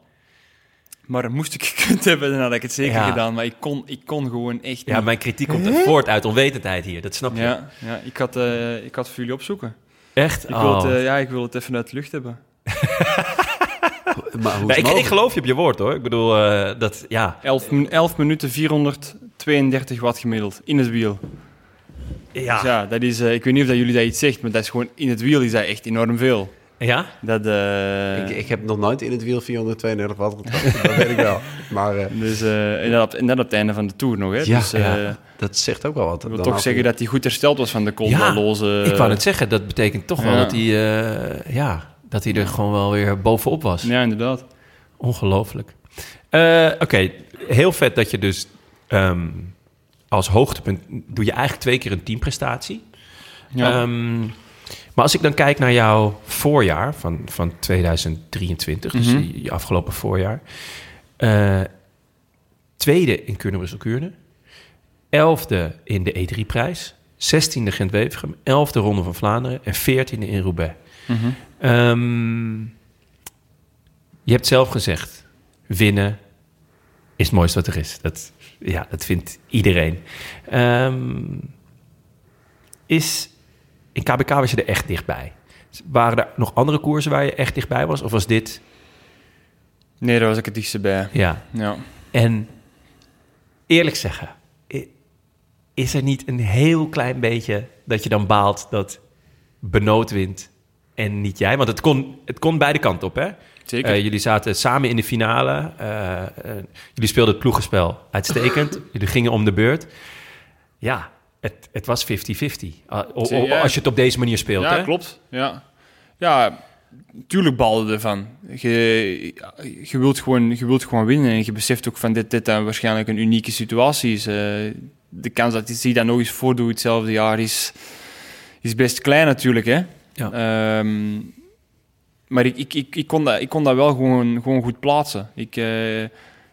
Maar moest ik [LAUGHS] gekund hebben, dan had ik het zeker Ja. gedaan. Maar ik kon, ik kon gewoon echt Ja, niet. mijn kritiek komt er voort uit onwetendheid hier. Dat snap je. Ja, ja ik, had, eh, ik had voor jullie opzoeken. Echt? Ik, Oh. wil het, eh, ja, ik wil het even uit de lucht hebben. [LAUGHS] Maar hoe ik, ik geloof je op je woord, hoor. Ik bedoel, eh, dat... Ja. 11, min- 11 minuten 432 watt gemiddeld in het wiel. Ja. Dus ja, dat is, eh, ik weet niet of dat jullie dat iets zegt, maar dat is gewoon in het wiel is dat echt enorm veel. Ja? Dat, eh, Ik, ik heb nog nooit in het wiel 432 watt getrapt. dat weet ik wel. [LAUGHS] Maar eh, dus, eh, en, dat op, en dat op het einde van de Tour nog. Hè? Ja, dus, eh, ja. dat zegt ook wel wat. Ik wil toch af- zeggen dat hij goed hersteld was van de Ja, koolloze... ik wou net zeggen, dat betekent toch wel Ja. dat hij, eh, ja, dat hij er gewoon wel weer bovenop was. Ja, inderdaad. Ongelooflijk. Eh, Oké, heel vet dat je dus ehm, als hoogtepunt doe je eigenlijk twee keer een teamprestatie. Ja. Ehm, maar als ik dan kijk naar jouw voorjaar van, van 2023, dus Mhm. je, je afgelopen voorjaar. eh, tweede in Kuurne-Brussel-Kuurne. Elfde in de E3-prijs. Zestiende Gent-Wevergem. Elfde Ronde van Vlaanderen. En veertiende in Roubaix. Mhm. Ehm, je hebt zelf gezegd, winnen is het mooiste wat er is. Dat, ja, dat vindt iedereen. Ehm, is, in KBK was je er echt dichtbij. Waren er nog andere koersen waar je echt dichtbij was? Of was dit... Nee, daar was ik het dichtste bij. Ja. Ja. En eerlijk zeggen, is er niet een heel klein beetje dat je dan baalt dat Benoot wint en niet jij? Want het kon, het kon beide kanten op, hè? Zeker. Eh, jullie zaten samen in de finale. eh, eh, jullie speelden het ploegenspel uitstekend. [LAUGHS] jullie gingen om de beurt. Ja, het, het was 50-50. Ah. Als je het op deze manier speelt, ja, hè? klopt. Ja, ja tuurlijk balde ervan. Je, je, wilt gewoon, je wilt gewoon winnen en je beseft ook van dit, dit dan waarschijnlijk een unieke situatie is. Eh, de kans dat hij zich dat nog eens voordoet hetzelfde jaar is, is best klein natuurlijk. Hè? Ja. Ehm, maar ik, ik, ik, ik, kon dat, ik kon dat wel gewoon, gewoon goed plaatsen. Ik, eh,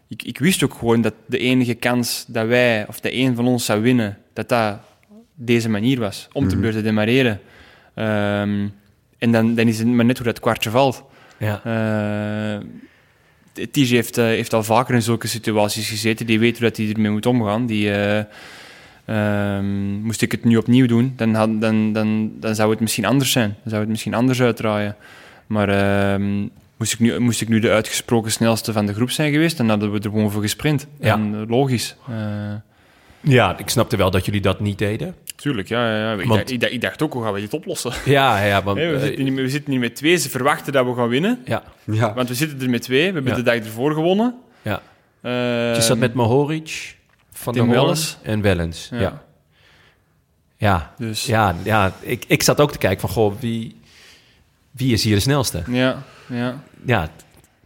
ik, ik wist ook gewoon dat de enige kans dat wij, of dat een van ons zou winnen, dat dat deze manier was. Om te beurt te demareren. Ehm, en dan, dan is het maar net hoe dat kwartje valt. Ja. Eh heeft, eh, heeft al vaker in zulke situaties gezeten. Die weet hoe dat hij ermee moet omgaan. Die, eh, ehm, moest ik het nu opnieuw doen, dan, had, dan, dan, dan zou het misschien anders zijn. Dan zou het misschien anders uitdraaien. Maar ehm, moest, ik nu, moest ik nu de uitgesproken snelste van de groep zijn geweest, dan hadden we er gewoon voor gesprint. Ja. En, logisch. Ja, ik snapte wel dat jullie dat niet deden. tuurlijk, ja. ja, ja. Ik, Want- dacht, ik, dacht, ik dacht ook, hoe gaan we dit oplossen? [LAUGHS] Ja, ja, want... We, eh, zitten niet, we zitten niet met twee, ze verwachten dat we gaan winnen. ja, Ja. Want we zitten er met twee. We hebben Ja. de dag ervoor gewonnen. ja. Eh, Je zat met Mohoric, Van der Welles. en Wellens. Ja. Ja. Ja. Ja, Dus, ja, ik, ik zat ook te kijken van, goh, wie, wie is hier de snelste? ja, ja. Ja,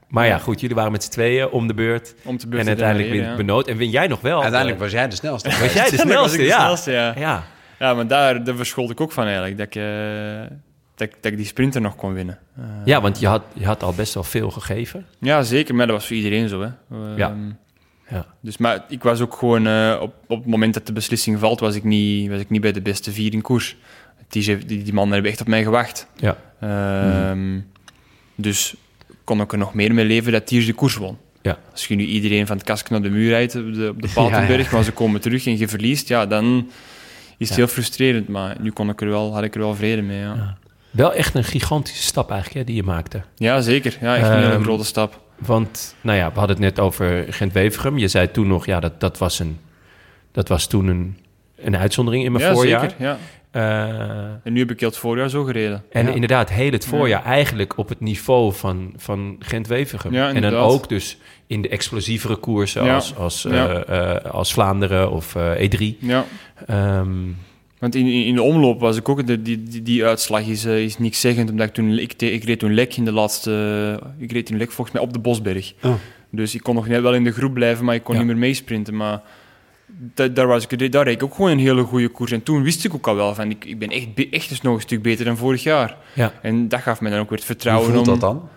maar ja, goed, jullie waren met z'n tweeën om de beurt. Om te beurt En te uiteindelijk wint Benoot. En win jij nog wel. Uiteindelijk was jij de snelste. was jij de [LAUGHS] snelste, ik de ja. snelste, ja. ja. Ja, maar daar, daar ik ook van eigenlijk. Dat ik, eh, dat, ik- dat ik die sprinter nog kon winnen. Eh, Ja, want je had, je had al best wel veel gegeven. ja, zeker. Maar dat was voor iedereen zo. Hè. Eh, Ja. Ja. Dus, maar ik was ook gewoon... eh, op, op het moment dat de beslissing valt, was ik niet, was ik niet bij de beste vier in koers. Die, die, die mannen hebben echt op mij gewacht. Ja. Ehm, Dus kon ik er nog meer mee leven dat Tiers de koers won. Ja. Als je nu iedereen van het kastje naar de muur rijdt op de, op de Patenberg, Ja, ja. maar ze komen terug en je verliest, ja, dan is het Ja. heel frustrerend. Maar nu kon ik er wel, had ik er wel vrede mee. Ja, ja. Wel echt een gigantische stap eigenlijk hè, die je maakte. zeker. Ja, echt een hele Ehm, grote stap. Want, nou ja, we hadden het net over Gent-Wevergem. Je zei toen nog, ja, dat, dat, was, een, dat was toen een, een uitzondering in mijn Ja, voorjaar. zeker. Ja. Eh, En nu heb ik heel het voorjaar zo gereden. en Ja. inderdaad, heel het voorjaar eigenlijk op het niveau van, van Gent-Wevergem. Ja, en dan ook dus in de explosievere koersen Ja. als, als, Ja. eh, eh, als Vlaanderen of eh, E3. Ja. Ehm, Want in, in de omloop was ik ook... De, die, die, die uitslag is, eh, is niks zeggend, omdat ik toen... Ik, te- ik reed toen lek in de laatste... Ik reed toen lek volgens mij op de Bosberg. Oh. Dus ik kon nog net wel in de groep blijven, maar ik kon Ja. niet meer meesprinten. Maar da- daar, was ik, daar reed ik ook gewoon een hele goede koers. En toen wist ik ook al wel van, ik, ik ben echt, echt dus nog een stuk beter dan vorig jaar. ja. En dat gaf me dan ook weer het Hoe vertrouwen voelt om... dat dan?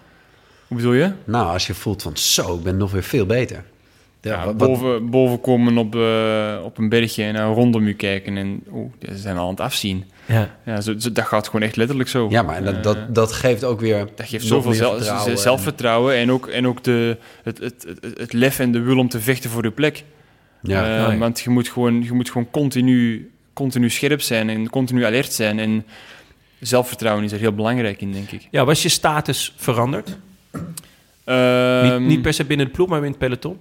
Hoe bedoel je? Nou, als je voelt van zo, ik ben nog weer veel beter. Ja, wat- wat- boven, boven komen op, eh, op een bergje en dan rondom je kijken en oeh, ze zijn al aan het afzien. ja. Ja, zo, zo- dat gaat gewoon echt letterlijk zo. ja, maar dat, Eh, dat, dat geeft ook weer Dat geeft zoveel meer zel- vertrouwen en- zelfvertrouwen en ook, en ook de, het, het, het, het lef en de wil om te vechten voor je plek. Ja. Eh. Want je moet gewoon, je moet gewoon continu, continu scherp zijn en continu alert zijn. En zelfvertrouwen is er heel belangrijk in, denk ik. ja, was je status veranderd? Ehm, niet, niet per se binnen de ploeg, maar in het peloton?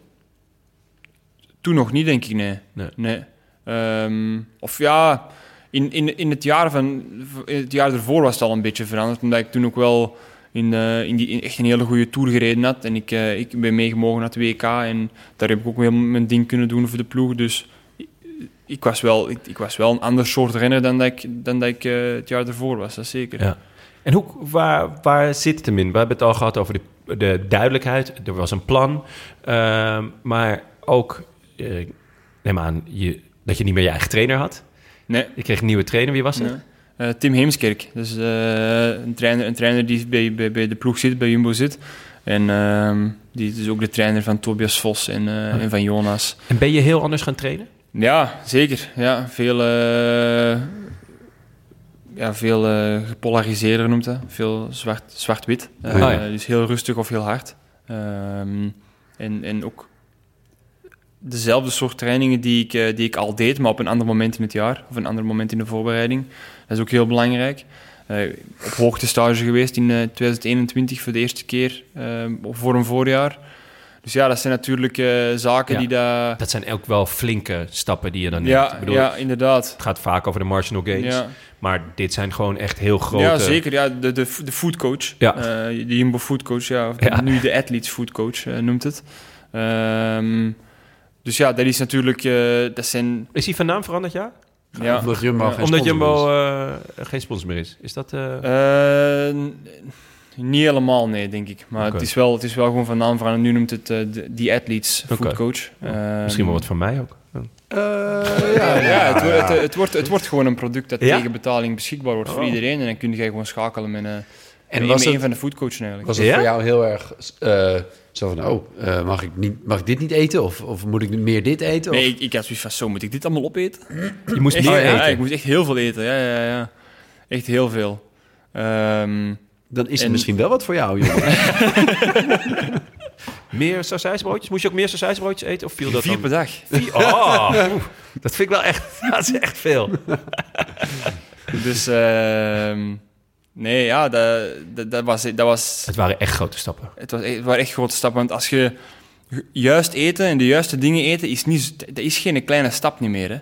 Toen nog niet, denk ik, nee. Nee. Ehm, of ja, in, in, in, het jaar van, in het jaar ervoor was het al een beetje veranderd. Omdat ik toen ook wel in, eh, in die, in echt een hele goede tour gereden had. En ik, eh, ik ben meegemogen naar het WK. En daar heb ik ook wel mijn ding kunnen doen voor de ploeg. Dus ik, was, wel, ik, ik was wel een ander soort renner dan dat ik, dan dat ik eh, het jaar ervoor was. Dat zeker. Ja. En hoe, waar, waar zit het hem in? We hebben het al gehad over de, de duidelijkheid. Er was een plan. Ehm, maar ook, neem aan, je dat je niet meer je eigen trainer had. Nee. Je kreeg een nieuwe trainer. Wie was het? Eh, Tim Heemskerk. Dus eh, een, trainer, een trainer die bij, bij, bij de ploeg zit, bij Jumbo zit. En ehm, die is ook de trainer van Tobias Vos en, eh, en van Jonas. En ben je heel anders gaan trainen? Ja, zeker. Ja, veel, eh, ja, veel gepolariseerder noemt dat. Veel zwart- zwart-wit. Ah, ja. Dus heel rustig of heel hard. Ehm, en, en ook dezelfde soort trainingen die ik, die ik al deed, maar op een ander moment in het jaar. Of een ander moment in de voorbereiding. Dat is ook heel belangrijk. Eh, op hoogtestage geweest in eh, 2021 voor de eerste keer eh, voor een voorjaar. Dus ja, dat zijn natuurlijk zaken Ja. die daar... Dat zijn ook wel flinke stappen die je dan neemt. Ja, Ik bedoel, ja, inderdaad. Het gaat vaak over de marginal gains. Ja. Maar dit zijn gewoon echt heel grote... Ja, zeker. Ja, de, de, de foodcoach. Ja. De Jumbo foodcoach, ja. Of Ja. Nu de athletes foodcoach noemt het. Ehm, dus ja, dat is natuurlijk... dat zijn... Is hij van naam veranderd, ja? Ja, Omdat Jumbo Ja. geen Omdat sponsor Jumbo is. eh, geen sponsor meer is. Is dat... eh, Eh, niet helemaal, nee, denk ik. Maar het, is wel, het is wel gewoon van naam veranderd. Nu noemt het eh, de, die athletes Oké. foodcoach. Ehm, misschien wel wat van mij ook. Ja, ja, het, wordt- het, het, wordt, het wordt gewoon een product dat Ja? tegen betaling beschikbaar wordt voor Oh. iedereen. En dan kun je gewoon schakelen met, eh En was een het- van de foodcoachen eigenlijk. Was het Ja? voor jou heel erg eh, zo van, oh, eh, mag, ik niet, mag ik dit niet eten? Of, of moet ik meer dit eten? Nee, Of- ik, ik had zoiets van, zo moet ik dit allemaal opeten? [CLEARS THROAT] Je moest Echt, meer ja, eten. ik moest echt heel veel eten. Ja, ja, ja. Echt heel veel. Ehm, Dan is het En- misschien wel wat voor jou, jongen. [LAUGHS] Meer sausijsbroodjes? Moest je ook meer sausijsbroodjes eten? Of viel dat vier dan... per dag. Vier? Oh, [LAUGHS] oeh, dat vind ik wel echt... [LAUGHS] Dat is echt veel. Dus ehm, nee, ja, dat, dat, dat was, dat was, Het waren echt grote stappen. het, was, echt- het waren echt grote stappen. Want als je juist eten en de juiste dingen eten, is, niet, dat is geen kleine stap niet meer. Hè.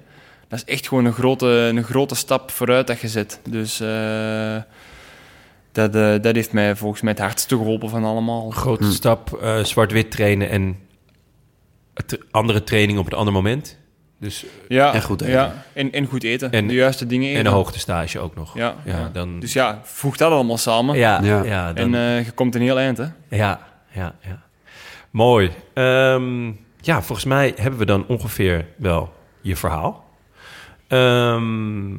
Dat is echt gewoon een grote, een grote stap vooruit dat je zet. Dus eh, dat, eh, dat heeft mij volgens mij het hardste geholpen van allemaal. Grote stap, eh, zwart-wit trainen en het- andere training op een ander moment. Dus, Ja, En goed eten. Ja, en, en goed eten. En- de juiste dingen eten. en een hoogtestage ook nog. Ja, dan... Dus ja, voeg dat allemaal samen. ja, ja. Ja. dan, En eh, je komt een heel eind, hè? ja, ja, ja. Mooi. Ehm, ja, volgens mij hebben we dan ongeveer wel je verhaal. Ehm,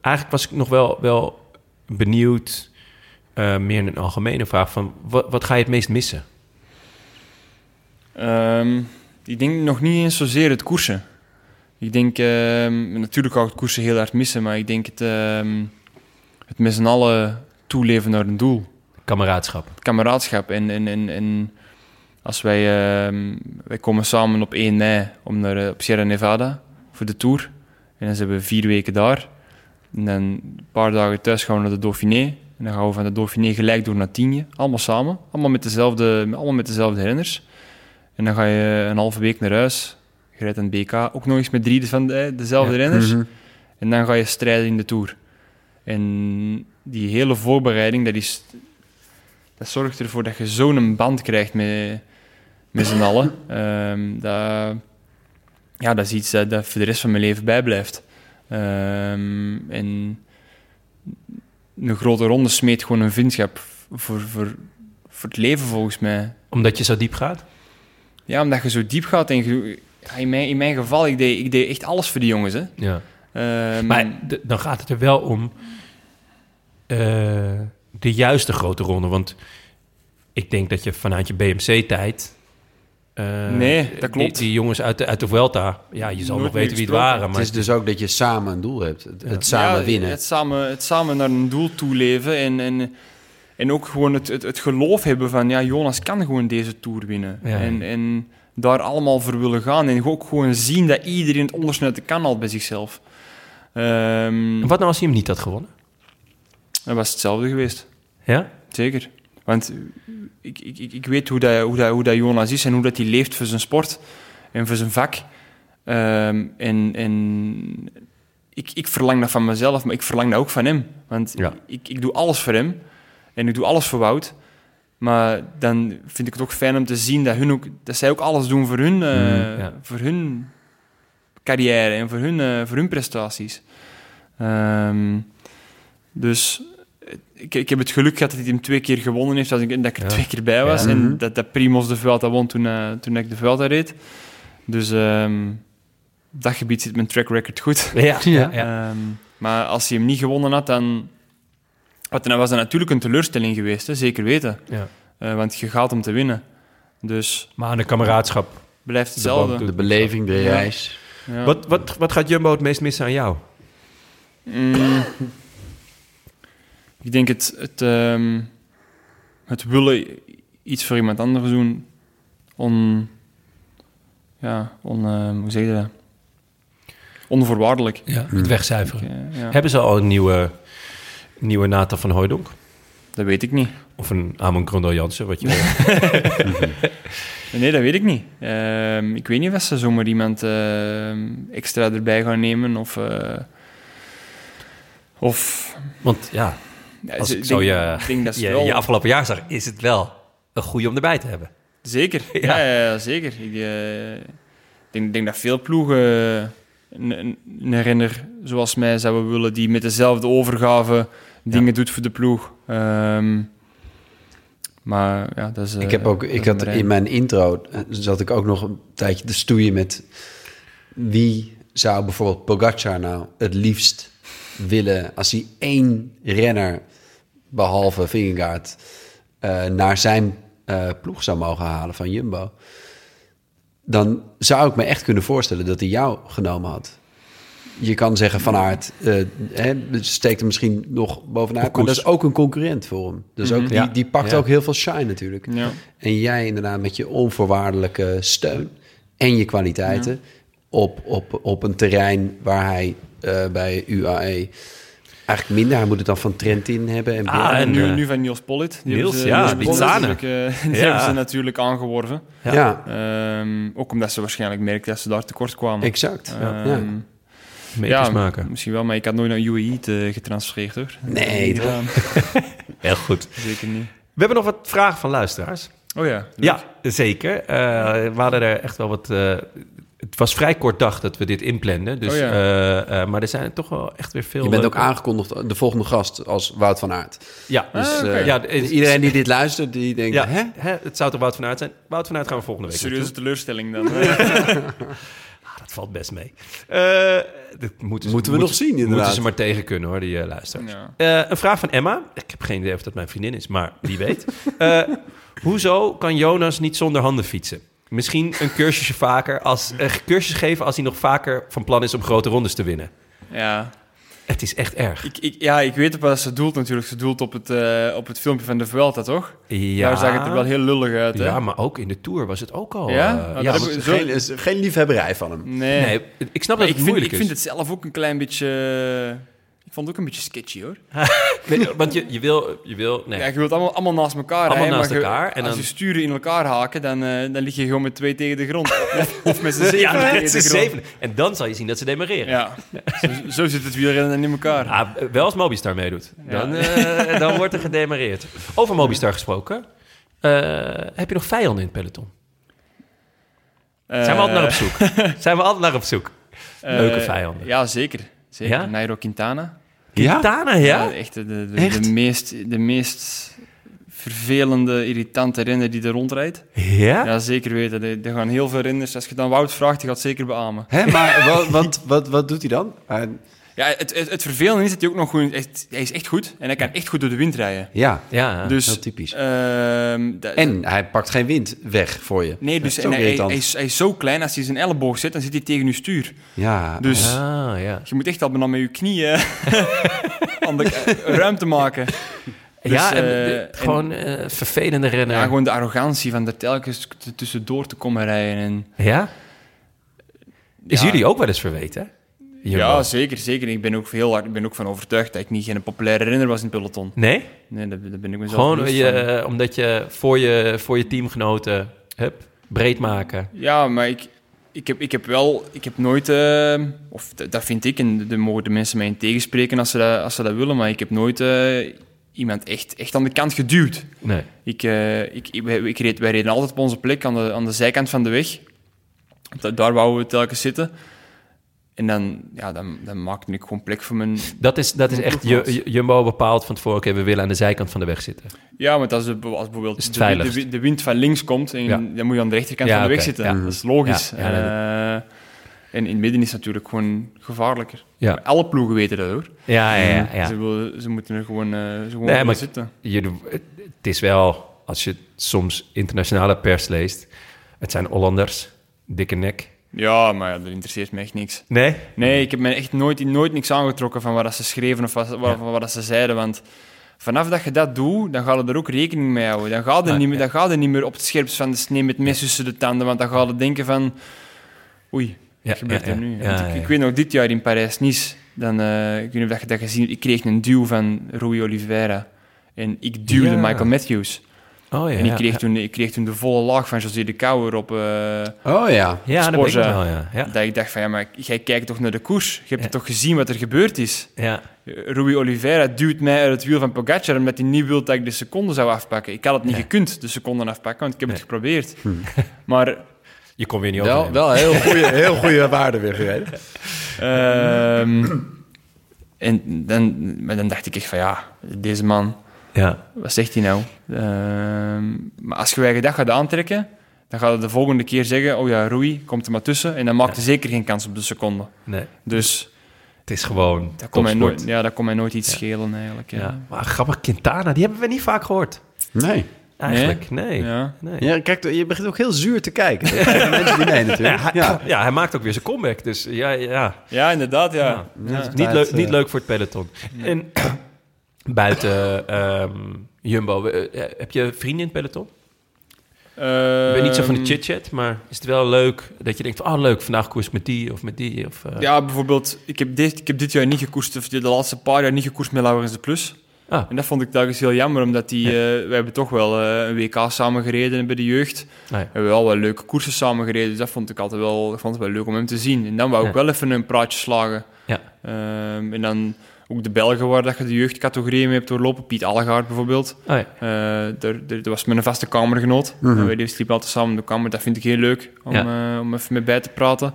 eigenlijk was ik nog wel, wel benieuwd, eh, meer in een algemene vraag, van wat, wat ga je het meest missen? Ehm, ik denk nog niet eens zozeer het koersen. Ik denk, ehm, natuurlijk ga ik het koersen heel hard missen, maar ik denk het, ehm, het met z'n allen toeleven naar een doel. Kameraadschap. Kameraadschap. En, en, en, en als wij, ehm, wij komen samen op 1 mei om naar, eh, op Sierra Nevada voor de Tour. En dan zijn we vier weken daar. En dan een paar dagen thuis gaan we naar de Dauphiné. En dan gaan we van de Dauphiné gelijk door naar Tienje. Allemaal samen. Allemaal met dezelfde, allemaal met dezelfde renners. En dan ga je een halve week naar huis. Je rijdt een BK. Ook nog eens met drie van de, dezelfde Ja. renners. Mhm. En dan ga je strijden in de Tour. En die hele voorbereiding, dat, is, dat zorgt ervoor dat je zo'n band krijgt met, met z'n allen. [LAUGHS] Ehm, dat, ja, dat is iets dat, dat voor de rest van mijn leven bijblijft. Ehm, en een grote ronde smeet gewoon een vriendschap voor, voor, voor het leven volgens mij. Omdat je zo diep gaat? Ja, omdat je zo diep gaat en je- ja, in, mijn, in mijn geval, ik deed, ik deed echt alles voor die jongens. Hè. Ja. Ehm, Maar dan gaat het er wel om eh, de juiste grote ronde. Want ik denk dat je vanuit je BMC-tijd... eh, Nee, dat klopt. Die, die jongens uit de, uit de Vuelta, ja, je zal Nooit nog weten wie het waren. Het Maar is dus ook dat je samen een doel hebt. Het, het Ja, samen winnen. Het samen, het samen naar een doel toeleven en, en, en ook gewoon het, het, het geloof hebben van ja, Jonas kan gewoon deze Tour winnen. Ja. En, en daar allemaal voor willen gaan en ook gewoon zien dat iedereen het onderste uit de kan haalt bij zichzelf. Ehm, wat nou als hij hem niet had gewonnen? dat was hetzelfde geweest, Ja? zeker. Want eh, ik, ik, ik- ik weet hoe dat, hoe, dat, hoe dat Jonas is en hoe dat hij leeft voor zijn sport en voor zijn vak. Ehm, en en ik, ik verlang dat van mezelf, maar ik verlang dat ook van hem. Want Ja. ik, ik doe alles voor hem en ik doe alles voor Wout. Maar dan vind ik het ook fijn om te zien dat, hun ook, dat zij ook alles doen voor hun, eh, Mm, ja. voor hun carrière en voor hun, eh, voor hun prestaties. Ehm, dus ik, ik heb het geluk gehad dat hij hem twee keer gewonnen heeft, dat ik, dat ik er Ja. twee keer bij was. Ja. En Mhm. dat, dat Primos de Vuelta won toen, eh, toen ik de Vuelta reed. Dus ehm, op dat gebied zit mijn track record goed. Ja, ja, ja. Ehm, maar als hij hem niet gewonnen had, dan, dan was dat natuurlijk een teleurstelling geweest, hè, zeker weten. Ja. Eh, want je gaat om te winnen. Dus Maar aan de kameraadschap. blijft hetzelfde. De beleving, de reis. Ja. Wat, wat, wat gaat Jumbo het meest missen aan jou? Mm. ik denk het, het, ehm, het willen iets voor iemand anders doen. On, ja, on, ehm, hoe zeg je dat? Onvoorwaardelijk. Ja, het wegcijferen. Ik, eh, ja. Hebben ze al een nieuwe, nieuwe Nathan van Hooijdonk? Dat weet ik niet. Of een Amon Grondel Jansen, wat je wil. [LAUGHS] Nee, dat weet ik niet. Ehm, ik weet niet of ze zomaar iemand ehm, extra erbij gaan nemen. Of, eh, of Want ja, ja, als ik zo je, denk dat je, wel- je afgelopen jaar zag, is het wel een goede om erbij te hebben. Zeker, [LAUGHS] Ja. ja, ja, ja, zeker. Ik eh, denk, denk dat veel ploegen een, een, een renner zoals mij zouden willen, die met dezelfde overgave dingen doet voor de ploeg. Ehm, maar ja, dat is... Ik eh, heb ook, dat ik had in mijn intro eh, zat ik ook nog een tijdje te stoeien met wie zou bijvoorbeeld Pogacar nou het liefst willen als hij één renner behalve Vingegaard eh, naar zijn eh, ploeg zou mogen halen van Jumbo. Dan zou ik me echt kunnen voorstellen dat hij jou genomen had. Je kan zeggen van aard, eh, hè, steekt hem misschien nog bovenuit, maar dat is ook een concurrent voor hem. Dus ook, die, Ja. die pakt Ja. ook heel veel shine natuurlijk. Ja. En jij inderdaad met je onvoorwaardelijke steun en je kwaliteiten op, op, op een terrein waar hij eh, bij UAE eigenlijk minder, hij moet het dan van Trentin hebben. En Ah, En nu, nu van Niels Pollitt. Die Niels, ze- ja, Niels Pollitt Lizane. natuurlijk, eh, [LAUGHS] die Ja. hebben ze natuurlijk aangeworven. Ja. ja. Ehm, ook omdat ze waarschijnlijk merkten dat ze daar tekort kwamen. exact. Ehm, Ja. Meters ja, maken. misschien wel, maar ik had nooit naar UAE te, getransfereerd hoor. Nee, toch? gedaan. [LAUGHS] Heel goed. Zeker niet. We hebben nog wat vragen van luisteraars. Oh ja. leuk. Ja, zeker. Eh, we hadden er echt wel wat... eh, het was vrij kort dag dat we dit inplanden. Dus, Oh ja. eh, eh, maar er zijn toch wel echt weer veel... Je bent ook aangekondigd, de volgende gast, als Wout van Aert. Ja, Ah, dus... Eh, ja, iedereen die dit luistert, die denkt, Ja, hè? hè? het zou toch Wout van Aert zijn? Wout van Aert gaan we volgende week Serieuze teleurstelling dan. [LAUGHS] [LAUGHS] Valt best mee. Eh, dat moeten, ze- Moeten we nog zien, inderdaad. Moeten ze maar tegen kunnen, hoor, die eh luisteraars. Ja. Eh, een vraag van Emma. Ik heb geen idee of dat mijn vriendin is, maar wie weet. [LAUGHS] Eh, hoezo kan Jonas niet zonder handen fietsen? Misschien een cursusje vaker als, een cursus geven als hij nog vaker van plan is om grote rondes te winnen. ja. Het is echt erg. Ik, ik, ja, ik weet op wat ze doelt natuurlijk. Ze doelt op het, eh, op het filmpje van de Vuelta, toch? Ja, Daar zag het er wel heel lullig uit, hè? Ja, maar ook in de Tour was het ook al. Ja? eh, Oh, dat ja, heb want- ik- Zo- Geen, is geen liefhebberij van hem. Nee. nee, ik snap Maar dat ik, het vind, moeilijk ik vind is. het zelf ook een klein beetje... eh, Ik vond het ook een beetje sketchy, hoor. [LAUGHS] Nee, want je, je wil... Je wil nee. Ja, je wilt allemaal, allemaal naast elkaar Allemaal rijden, naast maar je- elkaar en als dan- je sturen in elkaar haken, dan, eh, dan lig je gewoon met twee tegen de grond. [LAUGHS] Of, met z'n zeven ja, tegen met de z'n grond. zeven. En dan zal je zien dat ze demareren. Ja, zo, zo zit het wielrennen in elkaar. Ah, wel als Mobistar meedoet. Dan, eh, dan wordt er gedemareerd. Over Mobistar gesproken. eh, heb je nog vijanden in het peloton? Zijn we altijd naar op zoek? Zijn we altijd naar op zoek? [LAUGHS] Leuke vijanden. Ja, zeker. zeker. Nairo Quintana. Quintana, ja? echt de, de, Echt? de meest, de meest vervelende, irritante renner die er rondrijdt. Ja? Ja, zeker weten. Er er gaan heel veel renners. Als je dan Wout vraagt, die gaat zeker beamen. Hè, maar [LAUGHS] wat, wat, wat, wat doet hij dan? Hij- Ja, het, het, het vervelende is dat hij ook nog goed... echt- Hij is echt goed en hij kan echt goed door de wind rijden. ja, Ja. dus, heel typisch. ehm, en hij pakt geen wind weg voor je. Nee, dus en hij, hij, is, hij is zo klein, als hij zijn elleboog zet, dan zit hij tegen je stuur. Ja, Dus Ah, ja. je moet echt al met je knieën [LAUGHS] de, eh, ruimte maken. Dus, ja, en, eh, en- gewoon eh, vervelende renner. Ja, gewoon de arrogantie van er telkens tussendoor te komen rijden. En, Ja? Is Ja. jullie ook wel eens verweten? Ja, zeker, zeker. Ik ben ook heel hard, ik ben ook van overtuigd dat ik niet geen populaire renner was in het peloton. Nee? Nee, daar, daar ben ik mezelf Gewoon je, van. eh, omdat je voor je, voor je teamgenoten hup, breed maken. Ja, maar ik, ik, heb, ik heb wel... Ik heb nooit... eh, of dat vind ik, en daar mogen de mensen mij in tegenspreken als ze dat, als ze dat willen, maar ik heb nooit eh, iemand echt, echt aan de kant geduwd. Nee. Ik, ik, ik, wij, ik reed, wij reden altijd op onze plek aan de, aan de zijkant van de weg. Da- daar wouden we telkens zitten. En dan, ja, dan, dan maakte ik gewoon plek voor mijn... Dat is, dat is echt. Ju- Jumbo bepaald van tevoren. Oké, we willen aan de zijkant van de weg zitten. Ja, want als, de, als bijvoorbeeld de, de, wind van links komt, en Ja. dan moet je aan de rechterkant Ja, van de weg zitten. ja. Dat is logisch. Eh, En in het midden is het natuurlijk gewoon gevaarlijker. Ja. Maar alle ploegen weten dat hoor. Ja, ja, ja. ja. Ze, ze moeten er gewoon, eh ze gewoon Nee, nee, maar- zitten. Je, het is wel, als je soms internationale pers leest, het zijn Hollanders, dikke nek. Ja, maar ja, dat interesseert me echt niks. Nee? Nee, ik heb me echt nooit, nooit niks aangetrokken van wat ze schreven of wat, wat, wat ze zeiden. Want vanaf dat je dat doet, dan gaat je er ook rekening mee houden. Dan gaat je, Ja, niet, meer, ja. dan gaat niet meer op het scherpst van de snee met het mes tussen de tanden. Want dan gaat je denken van... Oei, Ja, wat gebeurt er nu? Ik, weet nog, dit jaar in Parijs-Nice, dan, eh, ik weet niet of dat je dat gezien hebt, ik kreeg een duw van Rui Oliveira. En ik duwde. Michael Matthews. Oh ja. en kreeg, ja. toen, ik kreeg toen de volle laag van José de Kouwer op... eh, Oh ja. Ja, dat weet ik wel, ja. Ja. Dat ik dacht van, ja, maar jij kijkt toch naar de koers? Je hebt Ja. toch gezien wat er gebeurd is? ja. Rui Oliveira duwt mij uit het wiel van Pogacar omdat hij niet wil dat ik de seconde zou afpakken. Ik had het niet Ja. gekund, de seconden afpakken, want ik heb Nee. het geprobeerd. [LAUGHS] Maar Je kon weer niet Wel, overnemen. wel heel goede, [LAUGHS] heel goede waarde weer gereden. ehm, en dan, maar dan dacht ik echt van, ja, deze man, Ja. wat zegt hij nou? Ehm, maar als je je eigen dag gaat aantrekken, dan gaat hij de volgende keer zeggen, oh ja, Rui, komt er maar tussen. En dan maakt hij zeker geen kans op de seconde. Nee. Dus Het is gewoon dat kon mij nooit, ja, dat kon mij nooit iets Ja. schelen eigenlijk. Ja. Ja. Maar grappig, Quintana, die hebben we niet vaak gehoord. Nee. Eigenlijk, nee. Ja. nee. Ja, kijk, je begint ook heel zuur te kijken. Mensen die mee Ja, natuurlijk. hij, Ja. ja, hij maakt ook weer zijn comeback. Dus ja, ja. Ja, inderdaad, ja. Ja. Ja. Niet, leuk, eh, niet leuk voor het peloton. En buiten ehm, Jumbo, eh, heb je vrienden in het peloton? Ik ben niet zo van de Ehm, chit-chat, maar is het wel leuk dat je denkt van... oh leuk, vandaag koers met die of met die? Of, eh, Ja, bijvoorbeeld, ik heb, dit, ik heb dit jaar niet gekoerst, of de laatste paar jaar niet gekoerst met Laurens de Plus. Ah. En dat vond ik telkens heel jammer, omdat die, Ja. eh, we hebben toch wel eh, een WK samen gereden bij de jeugd. Ah, ja. We hebben wel wel leuke koersen samen gereden, dus dat vond ik altijd wel, ik vond het wel leuk om hem te zien. En dan wou ik Ja. wel even een praatje slagen. Ja. Ehm, en dan ook de Belgen waar dat je de jeugdcategorieën mee hebt doorlopen. Piet Allegaard bijvoorbeeld. Oh, ja. Eh, daar, was mijn vaste kamergenoot. En wij die sliepen altijd samen in de kamer. Dat vind ik heel leuk om, Ja. eh, om even mee bij te praten.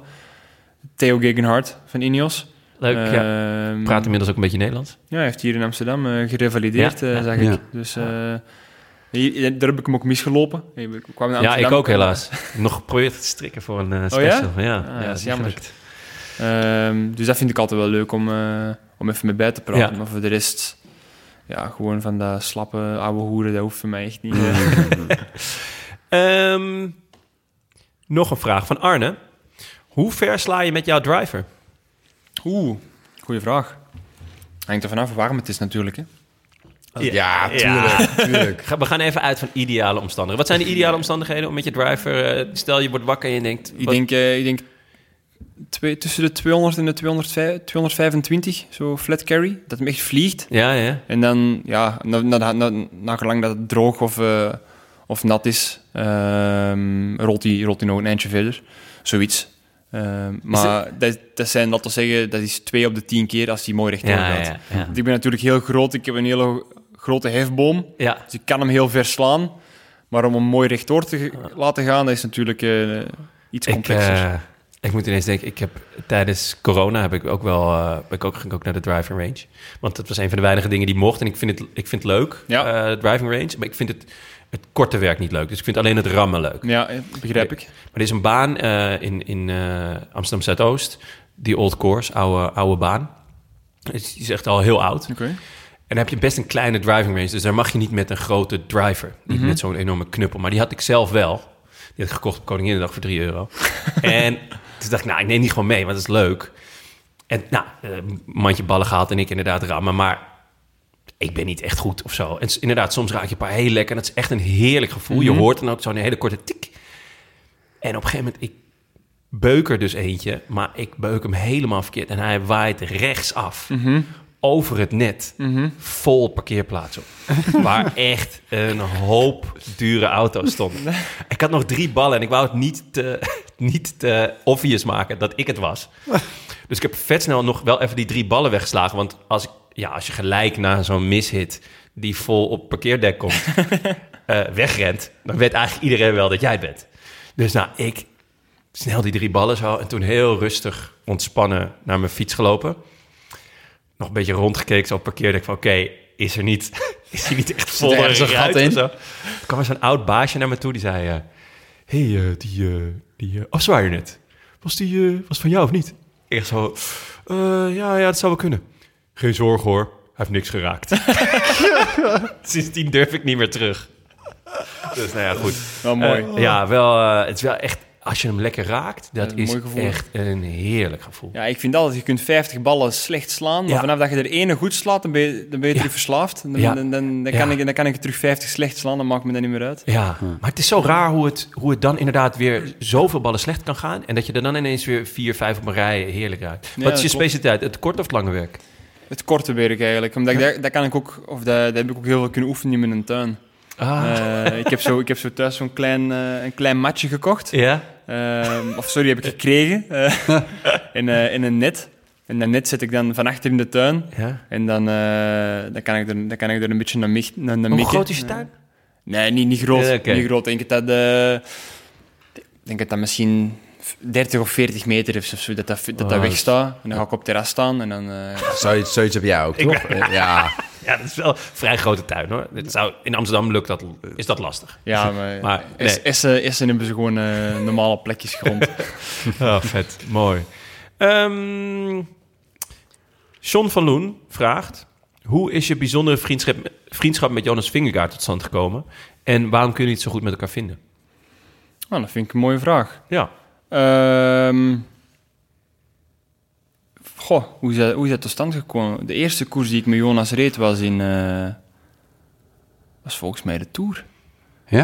Theo Gegenhardt van Ineos. Leuk, ja. Ehm, Praat inmiddels ook een beetje Nederlands. Ja, hij heeft hier in Amsterdam eh, gerevalideerd, Ja, ja. zag ik. Ja. Dus eh, hier, daar heb ik hem ook misgelopen. Ik kwam naar Ja, ik ook helaas. [LAUGHS] Nog geprobeerd te strikken voor een eh, ja? special. ja? Ah, dat is is jammer. Ehm, dus dat vind ik altijd wel leuk om, eh, om even mee bij te praten. Ja. Maar voor de rest, ja, gewoon van dat slappe oude hoeren, dat hoeft voor mij echt niet. eh. [LAUGHS] [LAUGHS] Ehm, nog een vraag van Arne. Hoe ver sla je met jouw driver? Oeh, goede vraag. Hangt er vanaf hoe warm het is natuurlijk. Hè? Ja, tuurlijk. tuurlijk. We gaan even uit van ideale omstandigheden. Wat zijn de ideale omstandigheden om met je driver... eh, stel, je wordt wakker en je denkt... Ik denk, eh, ik denk twee, tussen de 200 en de 205, 225, zo flat carry, dat hem echt vliegt. Ja, ja. En dan, ja, na, na, na, na gelang dat het droog of, eh, of nat is, ehm, rolt hij rolt hij nog een eindje verder. Zoiets. Ehm, maar dat, dat zijn, laten we zeggen, dat is twee op de tien keer als hij mooi rechtdoor Ja, gaat. ja, ja. Want Ik ben natuurlijk heel groot, ik heb een hele grote hefboom, Ja, dus ik kan hem heel ver slaan. Maar om hem mooi rechtdoor te laten gaan, dat is natuurlijk eh, iets complexer. eh, ik moet ineens denken, ik heb tijdens corona heb ik ook wel, ben ik ook, ging ook naar de driving range. Want dat was een van de weinige dingen die mocht. En ik vind het, ik vind het leuk, Ja. eh, driving range. Maar ik vind het, het korte werk niet leuk. Dus ik vind alleen het rammen leuk. ja, eh, begrijp ik. Maar er is een baan in, in Amsterdam Zuidoost, die Old Course, oude, oude baan. Die is echt al heel oud. Oké. En dan heb je best een kleine driving range. Dus daar mag je niet met een grote driver. Niet Mhm. met zo'n enorme knuppel. Maar die had ik zelf wel. Die had ik gekocht op Koninginnedag voor 3 euro. [LAUGHS] en toen dacht ik, nou, ik neem die gewoon mee, want dat is leuk. En nou, eh, een mandje ballen gehaald en ik inderdaad rammen. Maar ik ben niet echt goed of zo. En inderdaad, soms raak je een paar heel lekker. En dat is echt een heerlijk gevoel. Je Mhm. hoort dan ook zo'n hele korte tik. En op een gegeven moment, ik beuk er dus eentje. Maar ik beuk hem helemaal verkeerd. En hij waait rechtsaf. Mhm. Over het net Mhm. vol parkeerplaats op. [LAUGHS] waar echt een hoop dure auto's stonden. Ik had nog drie ballen en ik wou het niet te, [LAUGHS] niet te obvious maken dat ik het was. Dus ik heb vet snel nog wel even die drie ballen weggeslagen. Want als, ik, ja, als je gelijk na zo'n mishit die vol op parkeerdek komt, [LAUGHS] eh, wegrent... dan weet eigenlijk iedereen wel dat jij het bent. Dus nou, ik snel die drie ballen zo... en toen heel rustig ontspannen naar mijn fiets gelopen nog een beetje rondgekeken zo op het parkeerdek van... oké, is er niet, [LAUGHS] is hij niet echt vol er ergens een gat in? zo? Toen kwam er zo'n oud baasje naar me toe, die zei... hé, hey, eh, die, eh, die... je net? was die eh, was van jou of niet? Ik zo, "Eh, ja, ja, dat zou wel kunnen. Geen zorgen hoor, hij heeft niks geraakt. [LAUGHS] Sindsdien durf ik niet meer terug. Dus nou ja, goed. Wel mooi. Ja, wel, eh, het is wel echt, als je hem lekker raakt, dat een is echt een heerlijk gevoel. Ja, ik vind altijd, je kunt 50 ballen slecht slaan, maar Ja. vanaf dat je er ene goed slaat, dan ben je, dan ben je Ja. terug verslaafd. Dan, Ja. dan, dan, dan Ja. kan ik, dan kan ik terug 50 slecht slaan, dan maakt me dat niet meer uit. Ja, maar het is zo raar hoe het, hoe het dan inderdaad weer zoveel ballen slecht kan gaan. En dat je er dan ineens weer vier, vijf op een rij heerlijk raakt. Wat is je specialiteit? Het korte of het lange werk? Het korte werk eigenlijk, omdat ik, daar, daar kan ik ook, of daar, daar heb ik ook heel veel kunnen oefenen in mijn tuin. Ah, Eh, ik, heb zo, ik heb zo thuis zo'n klein, eh, een klein matje gekocht. ja? Ehm, of sorry, heb ik gekregen. eh, [LAUGHS] in, in een net. En dat net zet ik dan van achter in de tuin. ja. En dan, dan, kan, ik er, dan kan ik er een beetje naar, mich, naar, naar Hoe mikken. groot is je tuin? Nee, niet, niet groot. Ja. Niet groot. Ik denk dat ik denk dat dat misschien 30 of 40 meter is of zo, dat dat, dat, dat Oh, wegstaat. En dan ga ik op het terras staan en dan... eh, [LAUGHS] Zoiets, zoiets heb jij ook, toch? Eh, ja. [LAUGHS] Ja, dat is wel een vrij grote tuin hoor. Het zou, in Amsterdam lukt dat, is dat lastig. ja, maar... Nee. Essen, Essen hebben ze gewoon eh, normale plekjes grond. [LAUGHS] Oh, vet. Mooi. Ehm John van Loen vraagt... Hoe is je bijzondere vriendschap, vriendschap met Jonas Vingegaard tot stand gekomen? En waarom kun je het zo goed met elkaar vinden? nou, dat vind ik een mooie vraag. Ja. Ehm goh, hoe is, dat, hoe is dat tot stand gekomen? De eerste koers die ik met Jonas reed was in... eh, was volgens mij de Tour. Ja?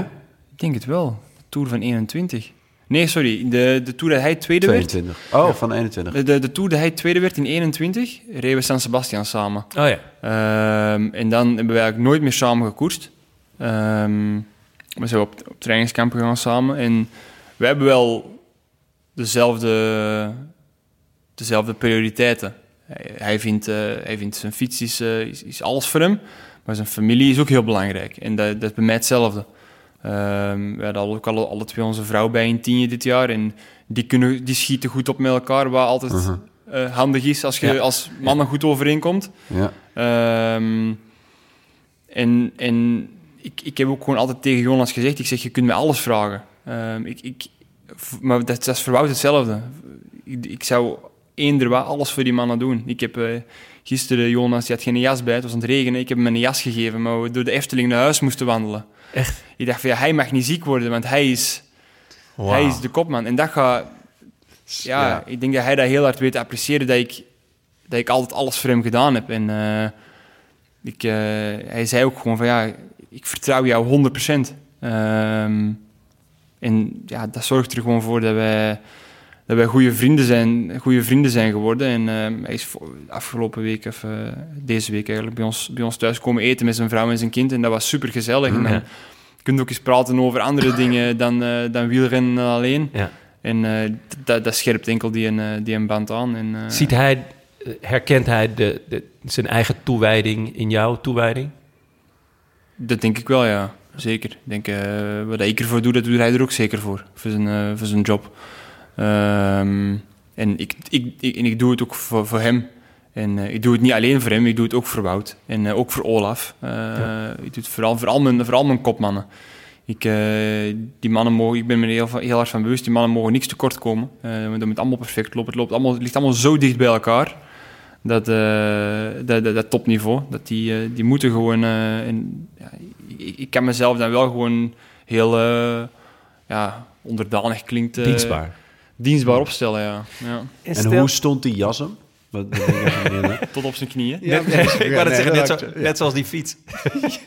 Ik denk het wel. De Tour van 21. Nee, sorry. De, de Tour dat hij tweede werd. 22. Oh, van 21. De, de, de Tour dat hij tweede werd in 21, reden we San Sebastian samen. Oh ja. Ehm, en dan hebben we eigenlijk nooit meer samen gekoerst. Ehm, we zijn op, op trainingskampen gegaan samen. En we hebben wel dezelfde, dezelfde prioriteiten. Hij, hij vindt, eh, hij vindt zijn fiets is, eh, is, is alles voor hem. Maar zijn familie is ook heel belangrijk. En dat, dat is bij mij hetzelfde. Ehm, we hadden ook alle, alle twee onze vrouw bij in tienje dit jaar. En die, kunnen, die schieten goed op met elkaar. Wat altijd Mhm. eh, handig is als je Ja. als mannen goed overeenkomt. Ja. Ehm, en en ik, ik heb ook gewoon altijd tegen Jonas gezegd, ik zeg, je kunt mij alles vragen. Ehm, ik, ik, maar dat, dat is voor Wout hetzelfde. Ik, ik zou eender wat alles voor die mannen doen. Ik heb eh, gisteren, Jonas, die had geen jas bij, het was aan het regenen. Ik heb hem een jas gegeven, maar we door de Efteling naar huis moesten wandelen. Echt? Ik dacht van, ja, hij mag niet ziek worden, want hij is, hij is de kopman. En dat gaat... Ja, Ja. ik denk dat hij dat heel hard weet te appreciëren, dat ik, dat ik altijd alles voor hem gedaan heb. En eh, ik, eh, hij zei ook gewoon van, ja, ik vertrouw jou 100%. Ehm, en ja, dat zorgt er gewoon voor dat wij, dat wij goede vrienden zijn, goede vrienden zijn geworden. En ehm, hij is afgelopen week, of eh, deze week eigenlijk, bij ons, bij ons thuis komen eten met zijn vrouw en zijn kind. En dat was super gezellig. En dan Ja. kun je ook eens praten over andere [COUGHS] dingen dan, eh, dan wielrennen alleen. Ja. En eh, dat, dat scherpt enkel die een, die een band aan. En, Ziet hij, herkent hij de, de, zijn eigen toewijding in jouw toewijding? Dat denk ik wel, ja. Zeker. Ik denk, eh, wat ik ervoor doe, dat doet hij er ook zeker voor. Voor zijn, eh, voor zijn job. Ehm, en, ik, ik, ik, en ik doe het ook voor, voor hem. En eh, ik doe het niet alleen voor hem, ik doe het ook voor Wout. En ook voor Olaf. Ik doe het vooral voor al mijn, voor al mijn kopmannen. Ik, die mannen mogen, ik ben me er heel, heel hard van bewust, die mannen mogen niks tekort komen. Eh dat moet allemaal perfect lopen. Het, loopt allemaal, het ligt allemaal zo dicht bij elkaar. Dat, dat, dat, dat topniveau. Dat die, die moeten gewoon... en, ja, ik, ik kan mezelf dan wel gewoon heel eh, ja, onderdanig klinkt. eh, Dienstbaar. Dienstbaar opstellen, ja. ja. En hoe stond die jas hem? [LAUGHS] Tot op zijn knieën. Ja, Net- [LAUGHS] ik wou net Ja, zeggen, net, zo, net zoals die fiets. [LAUGHS]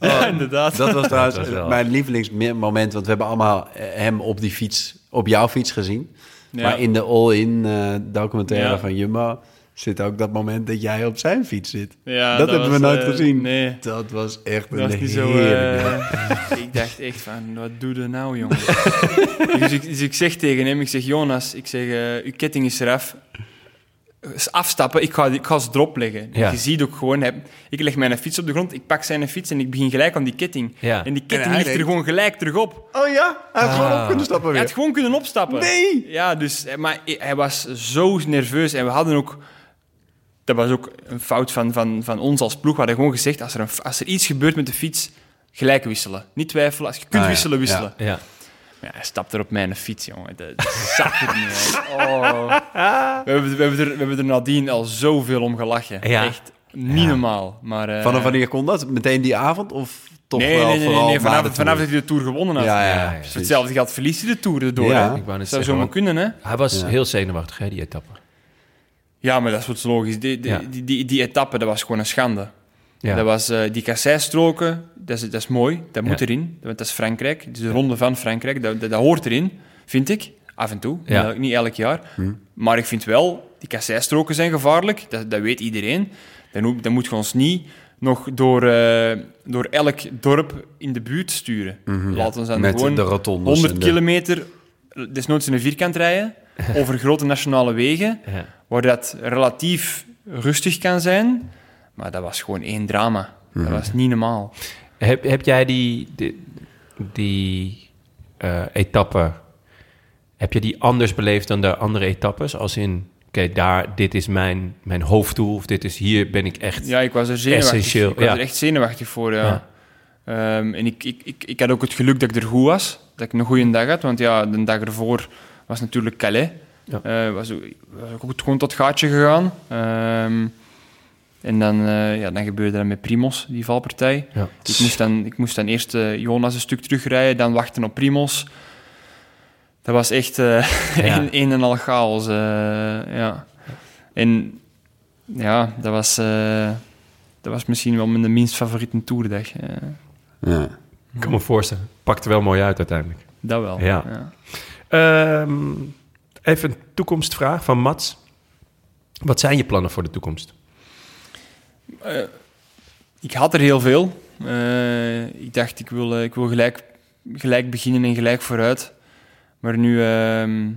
Ja, inderdaad. Dat was trouwens Dat was wel- mijn lievelingsmoment, want we hebben allemaal eh, hem op die fiets, op jouw fiets gezien. Ja. Maar in de all-in eh, documentaire Ja. van Jumbo zit ook dat moment dat jij op zijn fiets zit. Ja, dat, hebben we nooit eh, gezien. Nee. Dat was echt Dat een was niet zo... heerlijk. eh, [LAUGHS] ik dacht echt van, wat doe je nou, jongen? [LAUGHS] dus, ik, dus ik zeg tegen hem, ik zeg, Jonas, ik zeg, eh, uw ketting is eraf. Afstappen, ik ga, ik ga ze erop leggen. Ja. Je ziet ook gewoon, hij- ik leg mijn fiets op de grond, ik pak zijn fiets en ik begin gelijk aan die ketting. Ja. En die ketting hij ligt er gewoon gelijk terug op. Oh ja, hij had gewoon Ah. op kunnen stappen Hij weer. had gewoon kunnen opstappen. Nee! Ja, dus, maar hij was zo nerveus. En we hadden ook... Dat was ook een fout van, van, van ons als ploeg. We hadden gewoon gezegd, als er, een, als er iets gebeurt met de fiets, gelijk wisselen. Niet twijfelen. Als je kunt Ah, ja. wisselen, wisselen. Ja. Ja, hij stapt er op mijn fiets, jongen. Dat dat zat er niet. Oh. We, hebben, we, hebben er, we hebben er nadien al zoveel om gelachen. Ja. Echt niet normaal. Maar, eh, Vanaf wanneer kon dat? Meteen die avond? Of toch nee, wel nee, nee, vooral nee, dat hij de Tour gewonnen had. Ja, ja, hetzelfde gaat verliest hij de Tour erdoor. Ja. hè. Ik wou net Zou zomaar kunnen, hè? hij was Ja. heel zenuwachtig, hè, die etappe. Ja, maar dat is wat logisch. Die, die, Ja. die, die, die etappe, dat was gewoon een schande. Ja. Dat was eh, die kasseistroken, dat is, dat is mooi, dat moet Ja. erin. Want dat is Frankrijk, is de ronde van Frankrijk, dat, dat, dat hoort erin, vind ik. Af en toe, Ja. niet elk- jaar. Maar ik vind wel, die kasseistroken zijn gevaarlijk, dat, dat weet iedereen. Dan, dan moet je ons niet nog door, eh, door elk dorp in de buurt sturen. Laten we dan Met gewoon de rotondes. 100 en de- kilometer, desnoods in een vierkant rijden, [LAUGHS] over grote nationale wegen Ja. waar dat relatief rustig kan zijn. Maar dat was gewoon één drama. Dat was niet normaal. Heb, heb jij die, die, die eh, etappe, heb je die anders beleefd dan de andere etappes? Als in, oké, daar, dit is mijn, mijn hoofddoel, of dit is hier ben ik echt... Ja, ik was er zenuwachtig. Essentieel, ik was ja. er echt zenuwachtig voor, ja. Ja. Ehm, en ik, ik, ik, ik had ook het geluk dat ik er goed was. Dat ik een goede dag had. Want ja, de dag ervoor was natuurlijk Calais. Ja. Eh, was, ook- was ook goed gewoon tot het gaatje gegaan. Ehm, en dan, eh, ja, dan gebeurde dat met Primos, die valpartij. Ja. Ik moest dan, ik moest dan eerst eh, Jonas een stuk terugrijden, dan wachten op Primos. Dat was echt eh [LAUGHS] Ja. een, een en al chaos. eh, ja. En ja, dat was, eh, dat was misschien wel mijn minst favoriete toerdag. eh. Ja. Ik kan me voorstellen. Pakt er wel mooi uit uiteindelijk. dat wel. Ja. Ehm, even een toekomstvraag van Mats. Wat zijn je plannen voor de toekomst? Eh, ik had er heel veel. Eh, ik dacht, ik wil, eh, ik wil gelijk, gelijk beginnen en gelijk vooruit. Maar nu, ehm,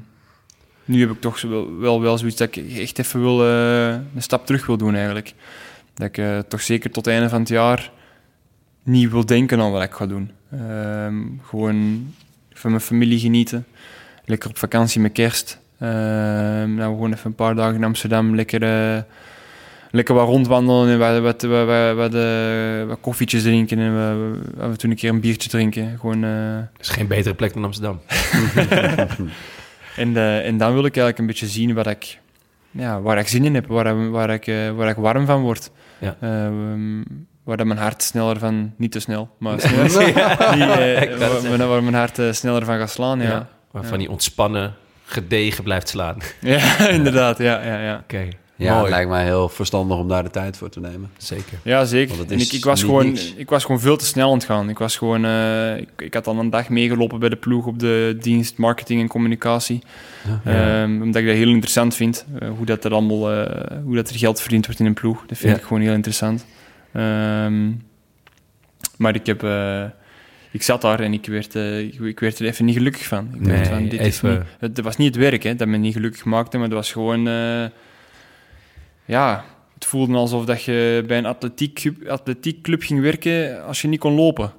nu heb ik toch wel, wel, wel zoiets dat ik echt even wil, een stap terug wil doen eigenlijk. Dat ik toch zeker tot het einde van het jaar niet wil denken aan wat ik ga doen. Ehm, gewoon van mijn familie genieten. Lekker op vakantie met kerst. Ehm nou, gewoon even een paar dagen in Amsterdam. Lekker, eh, lekker wat rondwandelen en wat, wat, wat, wat, wat, eh, wat koffietjes drinken. En af en toe een keer een biertje drinken. Gewoon, eh, Dat is geen betere plek dan Amsterdam. [LAUGHS] en, en dan wil ik eigenlijk een beetje zien wat ik, ja, waar ik zin in heb. Waar, waar, ik, waar ik warm van word. Ja. Ehm, waar dat mijn hart sneller van... Niet te snel, maar [LAUGHS] sneller. [LAUGHS] Die, waar, mijn hart sneller van gaat slaan, ja. Ja. Waarvan die ontspannen, gedegen blijft slaan. [LAUGHS] Ja, inderdaad. Ja, ja, ja. Oké, Ja, mooi. het lijkt mij heel verstandig om daar de tijd voor te nemen. Zeker. Ja, zeker. En ik, ik, was gewoon, niks. ik was gewoon veel te snel aan het gaan. Ik, was gewoon, eh, ik, ik had al een dag meegelopen bij de ploeg op de dienst marketing en communicatie. Ja. Ehm, omdat ik dat heel interessant vind. eh, hoe, dat er allemaal, eh, hoe dat er geld verdiend wordt in een ploeg. Dat vind Ja. ik gewoon heel interessant. Ehm, maar ik, heb, eh, ik zat daar en ik werd, eh, ik, werd er even niet gelukkig van. Ik Nee, van, dit is niet, het, was niet het werk hè, dat me niet gelukkig maakte, maar het was gewoon... eh, ja, het voelde alsof dat je bij een atletiekclub, atletiekclub ging werken als je niet kon lopen.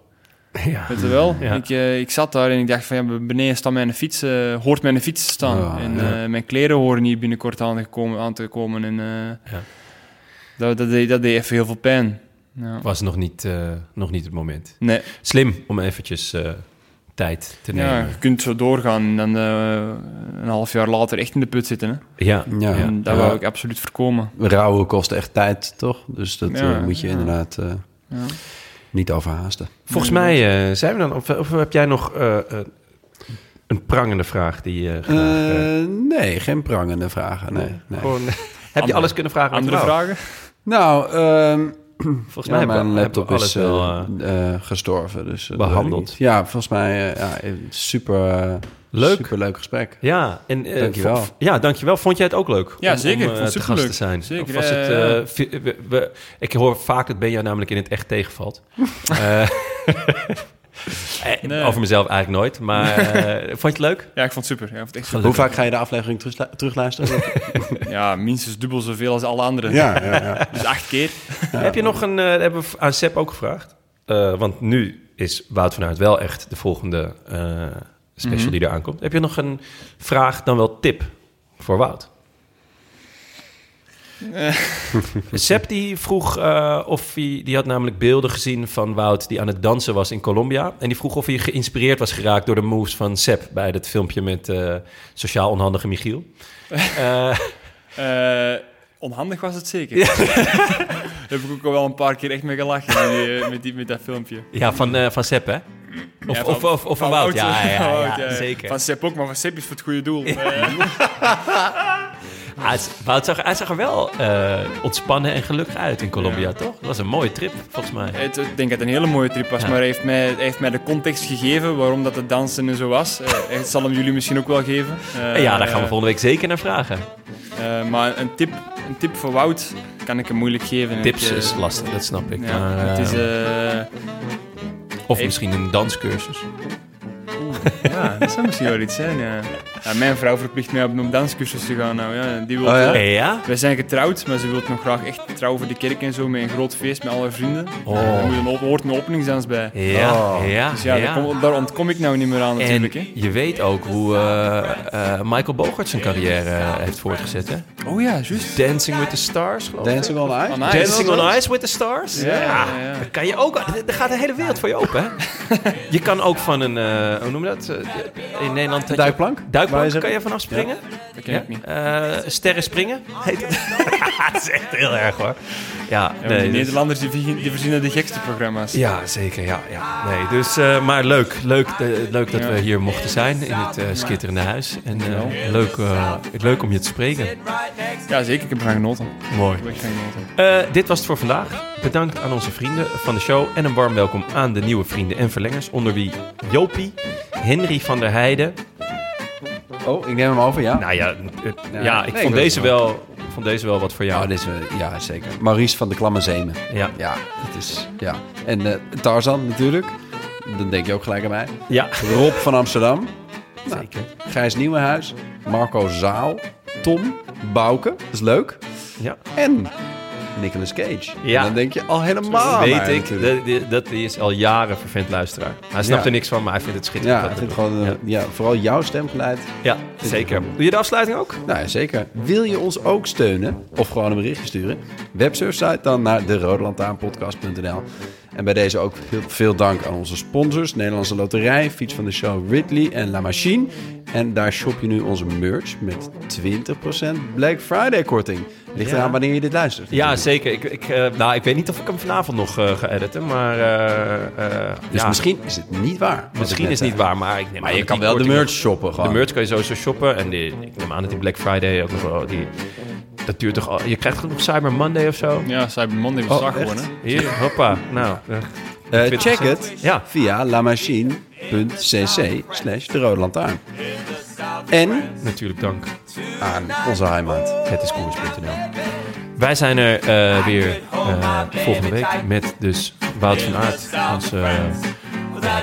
Ja. Weet je wel? Ja. Ik, eh, ik zat daar en ik dacht van, ja, beneden staat mijn fiets, hoort mijn fiets te staan. En ja. mijn kleren horen hier binnenkort aan te komen. Aan te komen en, Ja. dat, dat, deed, dat deed even heel veel pijn. Ja. Was nog niet, eh, nog niet het moment. Nee, Slim om eventjes eh, tijd te ja, nemen. je kunt zo doorgaan en dan eh, een half jaar later echt in de put zitten. Hè? Ja. Ja. En dat Ja. wou ik absoluut voorkomen. Rouwen kost echt tijd, toch? Dus dat Ja, moet je ja. inderdaad eh, Ja. niet overhaasten. Volgens mij eh, zijn we dan... Of, of heb jij nog een prangende vraag die je graag... eh, Eh, nee, geen prangende vragen. Nee, nee. gewoon, heb je alles kunnen vragen? aan Andere vragen? Nou, ehm, [CLEARS THROAT] Volgens ja, mij mijn laptop is wel... eh, eh, eh, gestorven. Dus, eh, behandeld. Ja, volgens mij ja, super, Leuk. super leuk gesprek. Ja, en, eh, Dankjewel. Ja, dankjewel. Vond jij het ook leuk? Ja, om, zeker. Om, het te gast te superleuk. zijn. Zeker, was het, vi- we- we- ik hoor vaak dat Benja namelijk in het echt tegenvalt. [LAUGHS] [LAUGHS] Eh, Nee. Over mezelf eigenlijk nooit. Maar eh, vond je het leuk? Ja, ik vond het super. Ja, ik vond het echt Hoe vaak ga je de aflevering teruglu- terugluisteren? [LAUGHS] Ja, minstens dubbel zoveel als alle anderen. ja, ja, ja. [LAUGHS] Dus acht keer. Heb je nog een... eh, dat hebben we aan Sepp ook gevraagd. Eh, want nu is Wout van Aert wel echt de volgende eh, special Mhm. die er aankomt. Heb je nog een vraag, dan wel tip voor Wout? [LAUGHS] Sepp die vroeg eh, of hij... Die had namelijk beelden gezien van Wout die aan het dansen was in Colombia. En die vroeg of hij geïnspireerd was geraakt door de moves van Sepp... bij dat filmpje met eh, sociaal onhandige Michiel. [LAUGHS] Eh, Eh, onhandig was het zeker. [LAUGHS] Daar heb ik ook al wel een paar keer echt mee gelachen met, die, eh, met, die, met dat filmpje. ja, van, eh, van Sepp, hè? Of, Ja, of, of, of van Wout. Ja, ja, ja, Van zeker. Van Sepp ook, maar van Sepp is voor het goede doel. Ah, het- Wout zag, hij zag er wel eh, ontspannen en gelukkig uit in Colombia, toch? Dat was een mooie trip, volgens mij. Het- ik denk dat het een hele mooie trip was, Ja. maar hij heeft, mij, hij heeft mij de context gegeven waarom dat het dansen en zo was. Eh, hij zal hem jullie misschien ook wel geven. Eh, ja, daar gaan we volgende week zeker naar vragen. maar een tip, een tip voor Wout kan ik hem moeilijk geven. Tips Ik, is lastig, dat snap ik. Ja, maar, het is... of heeft- misschien een danscursus. Ja, dat zou misschien wel iets zijn, ja. Ja, mijn vrouw verplicht mij op een danscursus te gaan. Nou, ja, die wil, Oh, ja? Ja? Wij zijn getrouwd, maar ze wil nog graag echt trouwen voor de kerk en zo, met een groot feest met alle vrienden. Oh. Er moet een, op- hoort een openingsdans bij. Ja, Oh. ja, Dus ja, ja. Daar, kom- daar ontkom ik nou niet meer aan En natuurlijk. Hè. je weet ook hoe eh, eh, Michael Bogert zijn carrière eh, heeft voortgezet, hè? Oh ja, juist. Dancing with the Stars, geloof ik. Dancing on Ice? Dancing on Ice with the Stars? Ja, ja, ja. Dan kan je ook... Er gaat de hele wereld voor je open, hè? [LAUGHS] je kan ook van een... eh, hoe noem je dat? Eh, in Nederland... je- Duikplank? Duikplank kan je vanaf springen. Dat ken ik niet. Eh, sterren springen heet het. [LAUGHS] dat is echt heel erg, hoor. Ja, nee, die dus- Nederlanders die, verzinnen- die verzinnen de gekste programma's. Ja, zeker. Ja, ja. Nee, dus, eh, maar leuk. Leuk, leuk dat Ja. we hier mochten zijn in het eh, schitterende huis. En eh, leuk, eh, leuk om je te spreken. Ja, zeker. Ik heb ervan genoten. Mooi. Ik heb echt van genoten. Eh, dit was het voor vandaag. Bedankt aan onze vrienden van de show. En een warm welkom aan de nieuwe vrienden en verlengers. Onder wie Jopie, Henry van der Heijden. Oh, ik neem hem over, ja? Nou ja, Ja, ja, ik, nee, vond ik deze wel, vond deze wel wat voor jou. Ja, deze, ja, zeker. Maurice van de Klamme Zeemen. Ja, Ja, het is... Ja. En eh, Tarzan natuurlijk. Dan denk je ook gelijk aan mij. ja. Rob van Amsterdam. Nou, zeker. Gijs Nieuwenhuis. Marco Zaal. Tom. Bouke. Dat is leuk. Ja. En Nicolas Cage. Ja. En dan denk je al helemaal Weet ik, dat, is al jaren vervent luisteraar. Hij snapt Ja. er niks van, maar hij vindt het schitterend. Ja, wat ik we vind doen. gewoon, eh, ja. vooral jouw stemgeluid. Ja, zeker. Doe je de afsluiting ook? Nou ja, zeker. Wil je ons ook steunen of gewoon een berichtje sturen? Websurfsite dan naar de. En bij deze ook veel, veel dank aan onze sponsors. Nederlandse Loterij, Fiets van de Show Ridley en La Machine. En daar shop je nu onze merch met 20% Black Friday korting. Ligt Ja. eraan wanneer je dit luistert. Ja, zeker. Ik, ik, eh, nou, ik weet niet of ik hem vanavond nog eh, ga editen, maar... eh, Dus ja, misschien is het niet waar. misschien is het niet waar, maar ik neem Maar je kan wel de merch shoppen gewoon. De merch kan je sowieso shoppen. En die, ik neem aan dat die Black Friday ook nog wel... Die, dat duurt toch al... Je krijgt toch nog Cyber Monday of zo? Ja, Cyber Monday Oh, echt? gewoon, hè. Hier, hoppa. Nou, eh, Eh, 20%. check het Ja. via lamachine.cc slash de Rode Lantaarn. En natuurlijk dank. aan onze heimat. Het is koers.nl. Wij zijn er eh, weer eh, volgende week met dus Wout van Aert, onze eh,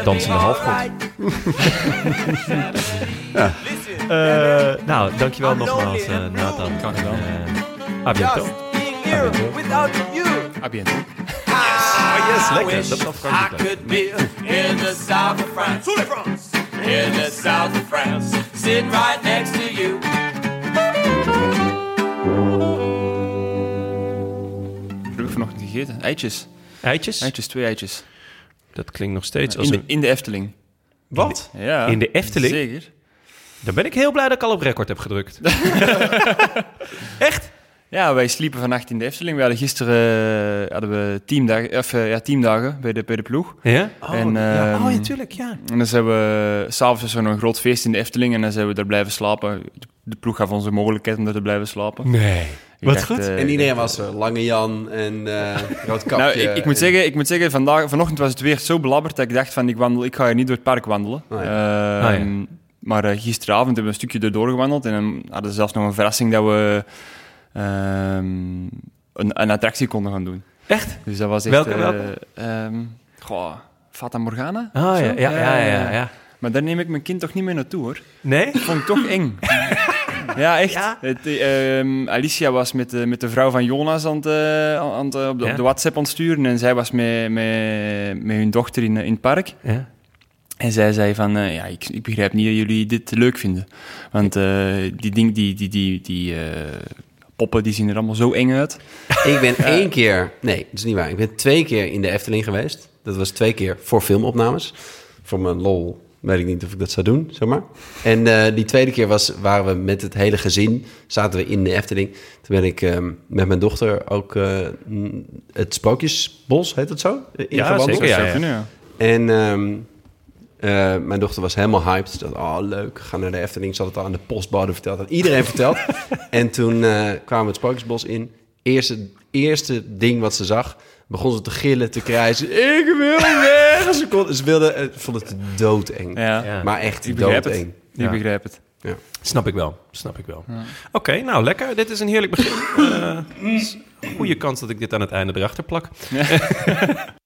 dansende halfgod. [LAUGHS] Ja. Eh, nou, dankjewel nogmaals, eh Nathan. Graag gedaan. Eh, à bientôt. A bientôt. Ah, yes, lekker. Dat is I afhankelijk. could be in the south of France. In the south of France. Sitting right next to you. Ik vanochtend gegeten. Eitjes. Eitjes? Eitjes, twee eitjes. Dat klinkt nog steeds als In de, een... in de Efteling. Wat? Ja. In de Efteling? Zeker. Dan ben ik heel blij dat ik al op record heb gedrukt. [LAUGHS] Echt? Ja, wij sliepen vannacht in de Efteling. We hadden gisteren eh, hadden we teamdagen, of, eh, ja, teamdagen bij de, bij de ploeg. Ja? En, ja. ehm, Oh, ja, tuurlijk, ja. En dan zijn we... S'avonds is er nog een groot feest in de Efteling en dan zijn we daar blijven slapen. De- De ploeg gaf ons de mogelijkheid om daar te blijven slapen. Nee. Ik Wat dacht, goed. eh, En iedereen was er. Lange Jan en eh [LAUGHS] rood kapje. Nou, ik, ik, moet zeggen, ik moet zeggen vandaag, vanochtend was het weer zo belabberd dat ik dacht van ik, wandel, ik ga hier niet door het park wandelen. Oh Ehm, Maar eh, gisteravond hebben we een stukje erdoor gewandeld en dan hadden ze zelfs nog een verrassing dat we ehm, een, een attractie konden gaan doen. Echt? Dus dat was echt... Welke, eh, welke? ehm, goh, Fata Morgana? Oh Zo? ja, ja, ja, ja, ja. Maar daar neem ik mijn kind toch niet mee naartoe hoor. Nee? Vond ik toch eng. [LAUGHS] [LAUGHS] ja, echt. Ja? Het, eh, ehm, Alicia was met de, met de vrouw van Jonas aan het, eh, aan het, eh, op, de, Ja. op de WhatsApp aan het sturen. En zij was met, met, met hun dochter in, in het park. Ja. En zij zei van, eh, ja, ik, ik begrijp niet dat jullie dit leuk vinden. Want eh, die ding, die, die, die, die eh, poppen die zien er allemaal zo eng uit. [LAUGHS] Ik ben één keer... Nee, dat is niet waar. Ik ben twee keer in de Efteling geweest. Dat was twee keer voor filmopnames. Voor mijn lol weet ik niet of ik dat zou doen, zeg maar. En eh, die tweede keer was, waren we met het hele gezin... zaten we in de Efteling. Toen ben ik ehm, met mijn dochter ook eh, het Sprookjesbos, heet het zo? In Ja, zeker, ja, ja. ja. En ehm, eh, mijn dochter was helemaal hyped. Ze dacht, oh leuk, ga naar de Efteling. Ze had het al aan de postbode verteld. Had iedereen [LAUGHS] verteld. en toen kwamen we het Sprookjesbos in. Eerste, eerste ding wat ze zag, begon ze te gillen, te krijzen. Ik wil weg! Ze, kon, ze wilde, eh, vond het doodeng. Ja, Ja. Maar echt ik begrijp het. doodeng. Ik Ja. begrijp het. Snap ik wel, snap ik wel. Oké, nou lekker. Dit is een heerlijk begin. [LAUGHS] Eh, een goede kans dat ik dit aan het einde erachter plak. [LAUGHS]